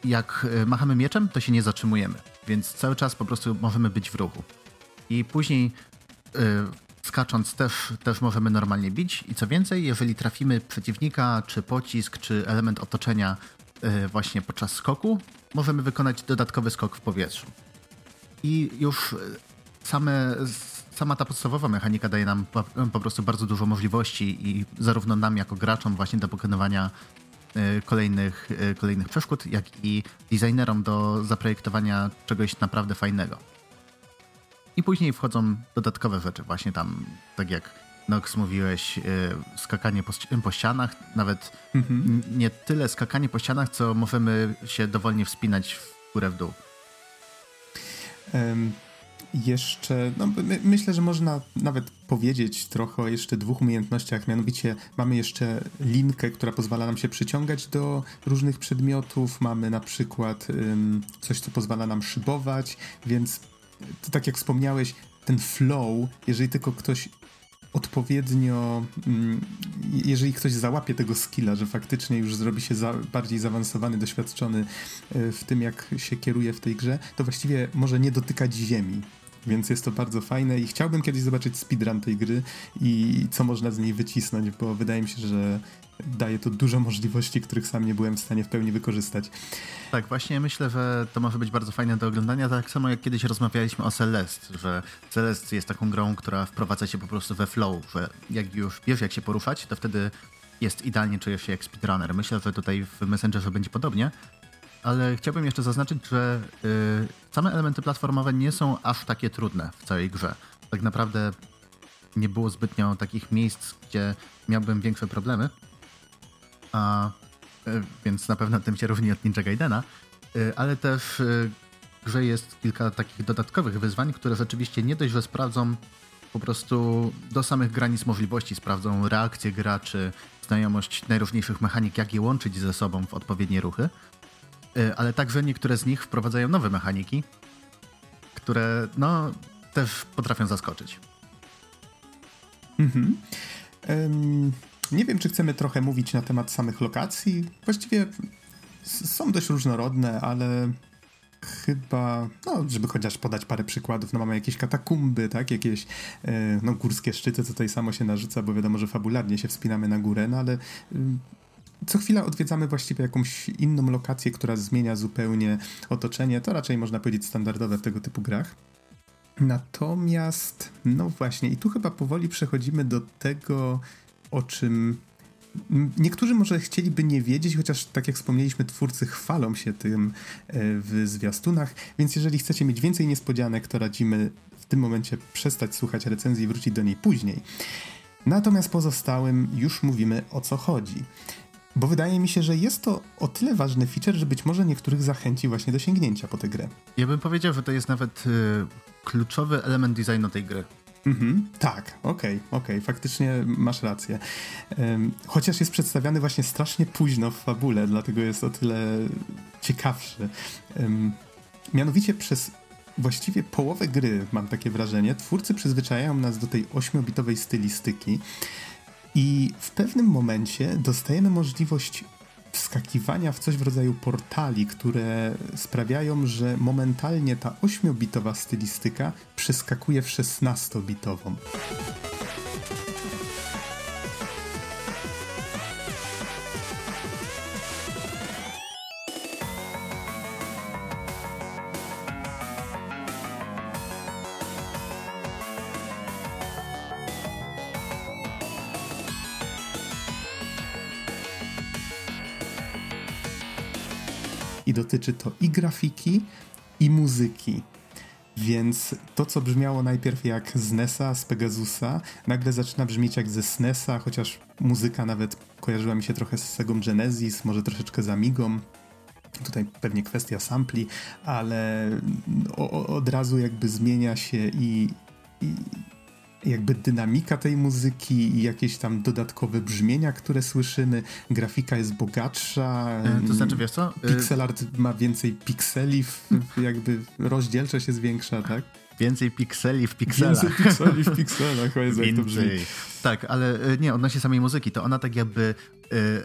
Jak e, machamy mieczem, to się nie zatrzymujemy, więc cały czas po prostu możemy być w ruchu. I później yy, skacząc też, też możemy normalnie bić i co więcej, jeżeli trafimy przeciwnika, czy pocisk, czy element otoczenia yy, właśnie podczas skoku, możemy wykonać dodatkowy skok w powietrzu. I już same, sama ta podstawowa mechanika daje nam po, po, prostu bardzo dużo możliwości i zarówno nam jako graczom właśnie do pokonywania y, kolejnych, y, kolejnych przeszkód, jak i designerom do zaprojektowania czegoś naprawdę fajnego. I później wchodzą dodatkowe rzeczy, właśnie tam, tak jak Nox mówiłeś, y, skakanie po, po ścianach, nawet mhm. nie tyle skakanie po ścianach, co możemy się dowolnie wspinać w górę w dół. Jeszcze, no my, myślę, że można nawet powiedzieć trochę o jeszcze dwóch umiejętnościach, mianowicie mamy jeszcze linkę, która pozwala nam się przyciągać do różnych przedmiotów, mamy na przykład ym, coś, co pozwala nam szybować, więc to tak jak wspomniałeś, ten flow, jeżeli tylko ktoś odpowiednio, jeżeli ktoś załapie tego skilla, że faktycznie już zrobi się za, bardziej zaawansowany, doświadczony y, w tym, jak się kieruje w tej grze, to właściwie może nie dotykać ziemi więc jest to bardzo fajne i chciałbym kiedyś zobaczyć speedrun tej gry i co można z niej wycisnąć, bo wydaje mi się, że daje to dużo możliwości, których sam nie byłem w stanie w pełni wykorzystać. Tak, właśnie myślę, że to może być bardzo fajne do oglądania, tak samo jak kiedyś rozmawialiśmy o Celeste, że Celeste jest taką grą, która wprowadza się po prostu we flow, że jak już wiesz jak się poruszać, to wtedy jest idealnie czujesz się jak speedrunner. Myślę, że tutaj w Messengerze będzie podobnie, ale chciałbym jeszcze zaznaczyć, że y, same elementy platformowe nie są aż takie trudne w całej grze. Tak naprawdę nie było zbytnio takich miejsc, gdzie miałbym większe problemy. A, y, więc na pewno tym się różni od Ninja Gaidena, y, ale też w grze jest kilka takich dodatkowych wyzwań, które rzeczywiście nie dość, że sprawdzą po prostu do samych granic możliwości, sprawdzą reakcję graczy, znajomość najróżniejszych mechanik, jak je łączyć ze sobą w odpowiednie ruchy, Y, ale także niektóre z nich wprowadzają nowe mechaniki, które no też potrafią zaskoczyć. Mhm. Um, nie wiem, czy chcemy trochę mówić na temat samych lokacji. Właściwie są dość różnorodne, ale chyba, no, żeby chociaż podać parę przykładów, no mamy jakieś katakumby, tak, jakieś e, no, górskie szczyty, co tutaj samo się narzuca, bo wiadomo, że fabularnie się wspinamy na górę, no ale co chwila odwiedzamy właściwie jakąś inną lokację, która zmienia zupełnie otoczenie. To raczej można powiedzieć standardowe w tego typu grach. Natomiast, no właśnie, i tu chyba powoli przechodzimy do tego, o czym niektórzy może chcieliby nie wiedzieć, chociaż tak jak wspomnieliśmy, twórcy chwalą się tym e, w zwiastunach, więc jeżeli chcecie mieć więcej niespodzianek, to radzimy w tym momencie przestać słuchać recenzji i wrócić do niej później. Natomiast pozostałym już mówimy o co chodzi. Bo wydaje mi się, że jest to o tyle ważny feature, że być może niektórych zachęci właśnie do sięgnięcia po tę grę. Ja bym powiedział, że to jest nawet y, kluczowy element designu tej gry. Mhm, tak, okej, okay, okej, okay, faktycznie masz rację. Um, chociaż jest przedstawiany właśnie strasznie późno w fabule, dlatego jest o tyle ciekawszy. Um, mianowicie przez właściwie połowę gry, mam takie wrażenie, twórcy przyzwyczajają nas do tej 8-bitowej stylistyki, i w pewnym momencie dostajemy możliwość wskakiwania w coś w rodzaju portali, które sprawiają, że momentalnie ta 8-bitowa stylistyka przeskakuje w 16-bitową. Dotyczy to i grafiki, i muzyki. Więc to, co brzmiało najpierw jak z NESa, z Pegasusa, nagle zaczyna brzmieć jak ze SNESa, chociaż muzyka nawet kojarzyła mi się trochę z Segą Genesis, może troszeczkę z Amigą. Tutaj pewnie kwestia sampli, ale o, od razu jakby zmienia się i, i jakby dynamika tej muzyki i jakieś tam dodatkowe brzmienia, które słyszymy. Grafika jest bogatsza. E, to znaczy, wiesz co? E, Pixel art ma więcej pikseli, jakby rozdzielczość się zwiększa, tak? Więcej pikseli w pikselach. Więcej pikseli w pikselach, jak to brzmi. Tak, ale e, nie, odnośnie samej muzyki, to ona tak jakby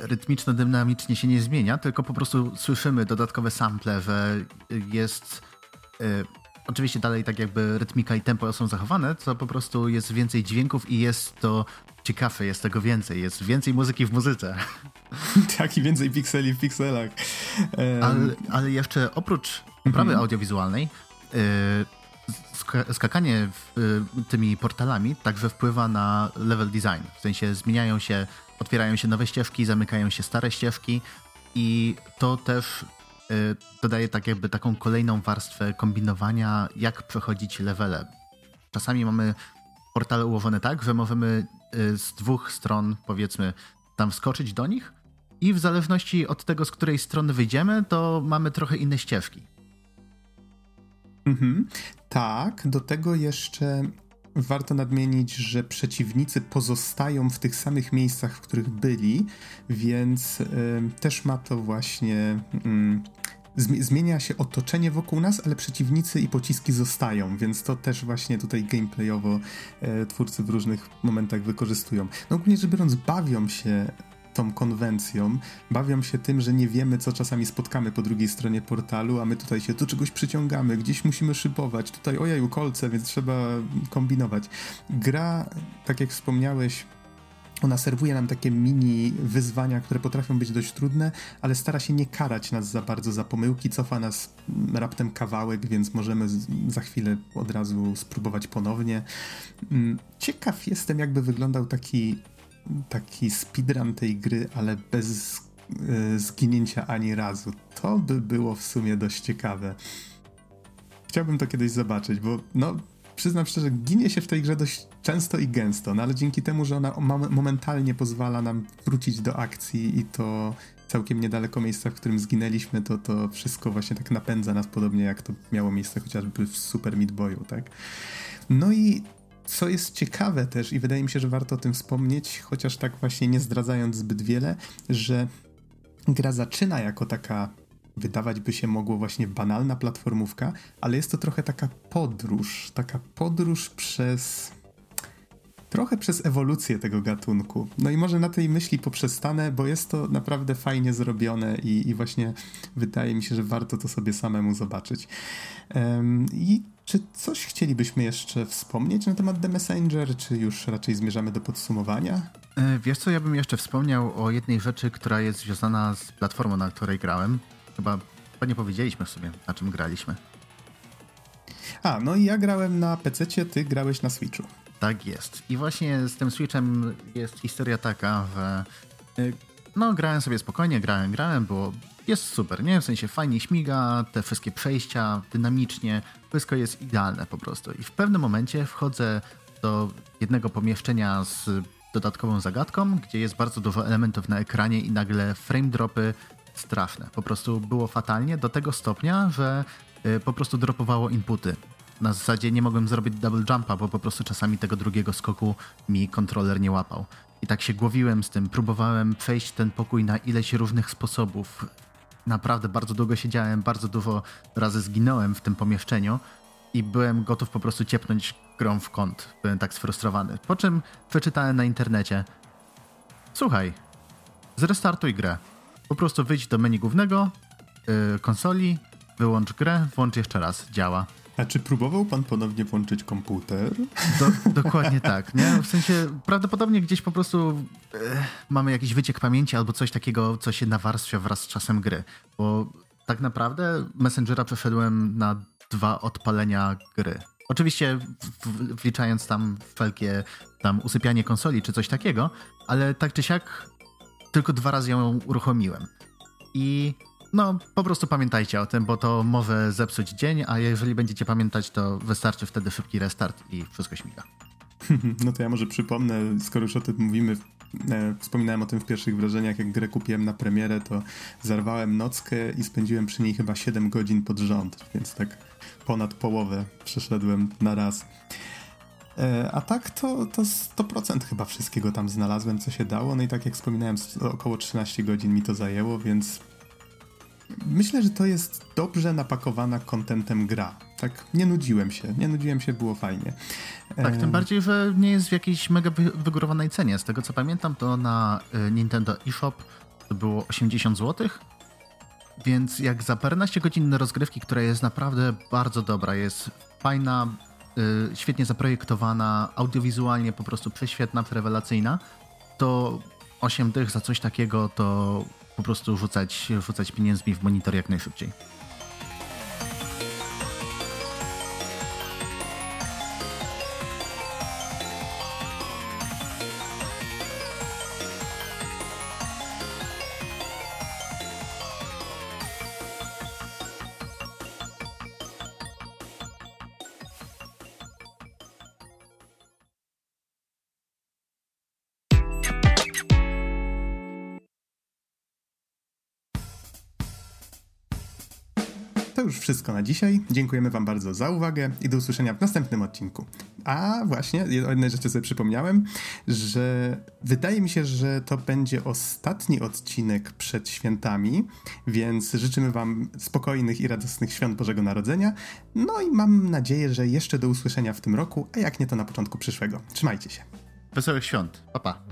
rytmiczno-dynamicznie się nie zmienia, tylko po prostu słyszymy dodatkowe sample, że jest oczywiście dalej tak jakby rytmika i tempo są zachowane, to po prostu jest więcej dźwięków i jest to ciekawe, jest tego więcej, jest więcej muzyki w muzyce. tak, i więcej pikseli w pikselach. Um... Ale, ale, jeszcze oprócz prawy mhm. audiowizualnej, yy, skakanie w, y, tymi portalami także wpływa na level design. W sensie zmieniają się, otwierają się nowe ścieżki, zamykają się stare ścieżki i to też dodaje tak jakby taką kolejną warstwę kombinowania, jak przechodzić levele. Czasami mamy portale ułożone tak, że możemy y, z dwóch stron, powiedzmy, tam wskoczyć do nich i w zależności od tego, z której strony wyjdziemy, to mamy trochę inne ścieżki. Mhm. Tak, do tego jeszcze warto nadmienić, że przeciwnicy pozostają w tych samych miejscach, w których byli, więc y, też ma to właśnie. Y, zmienia się otoczenie wokół nas, ale przeciwnicy i pociski zostają, więc to też właśnie tutaj gameplayowo e, twórcy w różnych momentach wykorzystują. No ogólnie rzecz biorąc, bawią się tą konwencją, bawią się tym, że nie wiemy, co czasami spotkamy po drugiej stronie portalu, a my tutaj się do czegoś przyciągamy, gdzieś musimy szybować, tutaj ojeju, kolce, więc trzeba kombinować. Gra, tak jak wspomniałeś, ona serwuje nam takie mini wyzwania, które potrafią być dość trudne, ale stara się nie karać nas za bardzo za pomyłki, cofa nas raptem kawałek, więc możemy za chwilę od razu spróbować ponownie. Mm, ciekaw jestem, jakby wyglądał taki, taki speedrun tej gry, ale bez e, zginięcia ani razu. To by było w sumie dość ciekawe. Chciałbym to kiedyś zobaczyć, bo no, przyznam szczerze, ginie się w tej grze dość często i gęsto, no ale dzięki temu, że ona momentalnie pozwala nam wrócić do akcji i to całkiem niedaleko miejsca, w którym zginęliśmy, to to wszystko właśnie tak napędza nas podobnie jak to miało miejsce chociażby w Super Meat Boyu, tak? No i co jest ciekawe też i wydaje mi się, że warto o tym wspomnieć, chociaż tak właśnie nie zdradzając zbyt wiele, że gra zaczyna jako taka wydawać by się mogło właśnie banalna platformówka, ale jest to trochę taka podróż, taka podróż przez trochę przez ewolucję tego gatunku. No i może na tej myśli poprzestanę, bo jest to naprawdę fajnie zrobione i, i właśnie wydaje mi się, że warto to sobie samemu zobaczyć. Um, I czy coś chcielibyśmy jeszcze wspomnieć na temat The Messenger, czy już raczej zmierzamy do podsumowania? E, wiesz co, ja bym jeszcze wspomniał o jednej rzeczy, która jest związana z platformą, na której grałem. Chyba, chyba nie powiedzieliśmy w sumie, na czym graliśmy. A, no i ja grałem na PC, ty grałeś na Switchu. Tak jest. I właśnie z tym Switchem jest historia taka, że y, no grałem sobie spokojnie, grałem, grałem, było jest super, nie? W sensie fajnie śmiga, te wszystkie przejścia, dynamicznie, wszystko jest idealne po prostu. I w pewnym momencie wchodzę do jednego pomieszczenia z dodatkową zagadką, gdzie jest bardzo dużo elementów na ekranie i nagle frame dropy straszne. Po prostu było fatalnie do tego stopnia, że y, po prostu dropowało inputy. Na zasadzie nie mogłem zrobić double jumpa, bo po prostu czasami tego drugiego skoku mi kontroler nie łapał. I tak się głowiłem z tym, próbowałem przejść ten pokój na ileś różnych sposobów. Naprawdę bardzo długo siedziałem, bardzo dużo razy zginąłem w tym pomieszczeniu i byłem gotów po prostu ciepnąć grą w kąt. Byłem tak sfrustrowany. Po czym przeczytałem na internecie: Słuchaj, zrestartuj grę. Po prostu wyjdź do menu głównego yy, konsoli, wyłącz grę, włącz jeszcze raz, działa. A czy próbował pan ponownie włączyć komputer? Do, dokładnie tak, nie? W sensie prawdopodobnie gdzieś po prostu yy, mamy jakiś wyciek pamięci albo coś takiego, co się nawarstwia wraz z czasem gry. Bo tak naprawdę Messengera przeszedłem na dwa odpalenia gry. Oczywiście wliczając tam wszelkie tam usypianie konsoli czy coś takiego, ale tak czy siak tylko dwa razy ją uruchomiłem. I No, po prostu pamiętajcie o tym, bo to może zepsuć dzień, a jeżeli będziecie pamiętać, to wystarczy wtedy szybki restart i wszystko śmiga. No to ja może przypomnę, skoro już o tym mówimy, e, wspominałem o tym w pierwszych wrażeniach, jak grę kupiłem na premierę, to zarwałem nockę i spędziłem przy niej chyba 7 godzin pod rząd, więc tak ponad połowę przeszedłem na raz. E, a tak to, to 100% chyba wszystkiego tam znalazłem, co się dało. No i tak jak wspominałem, około 13 godzin mi to zajęło, więc myślę, że to jest dobrze napakowana kontentem gra. Tak, nie nudziłem się, nie nudziłem się, było fajnie. Tak, tym bardziej, że nie jest w jakiejś mega wygórowanej cenie. Z tego co pamiętam, to na y, Nintendo eShop to było 80 zł. Więc jak za paręnaście godzin rozgrywki, która jest naprawdę bardzo dobra, jest fajna, y, świetnie zaprojektowana, audiowizualnie po prostu prześwietna, rewelacyjna, to 8 dych za coś takiego to po prostu rzucać, rzucać pieniędzmi w monitor jak najszybciej. Wszystko na dzisiaj. Dziękujemy Wam bardzo za uwagę i do usłyszenia w następnym odcinku. A właśnie, jednej rzeczy sobie przypomniałem, że wydaje mi się, że to będzie ostatni odcinek przed świętami, więc życzymy Wam spokojnych i radosnych świąt Bożego Narodzenia. No i mam nadzieję, że jeszcze do usłyszenia w tym roku, a jak nie to na początku przyszłego. Trzymajcie się. Wesołych świąt. Pa, pa.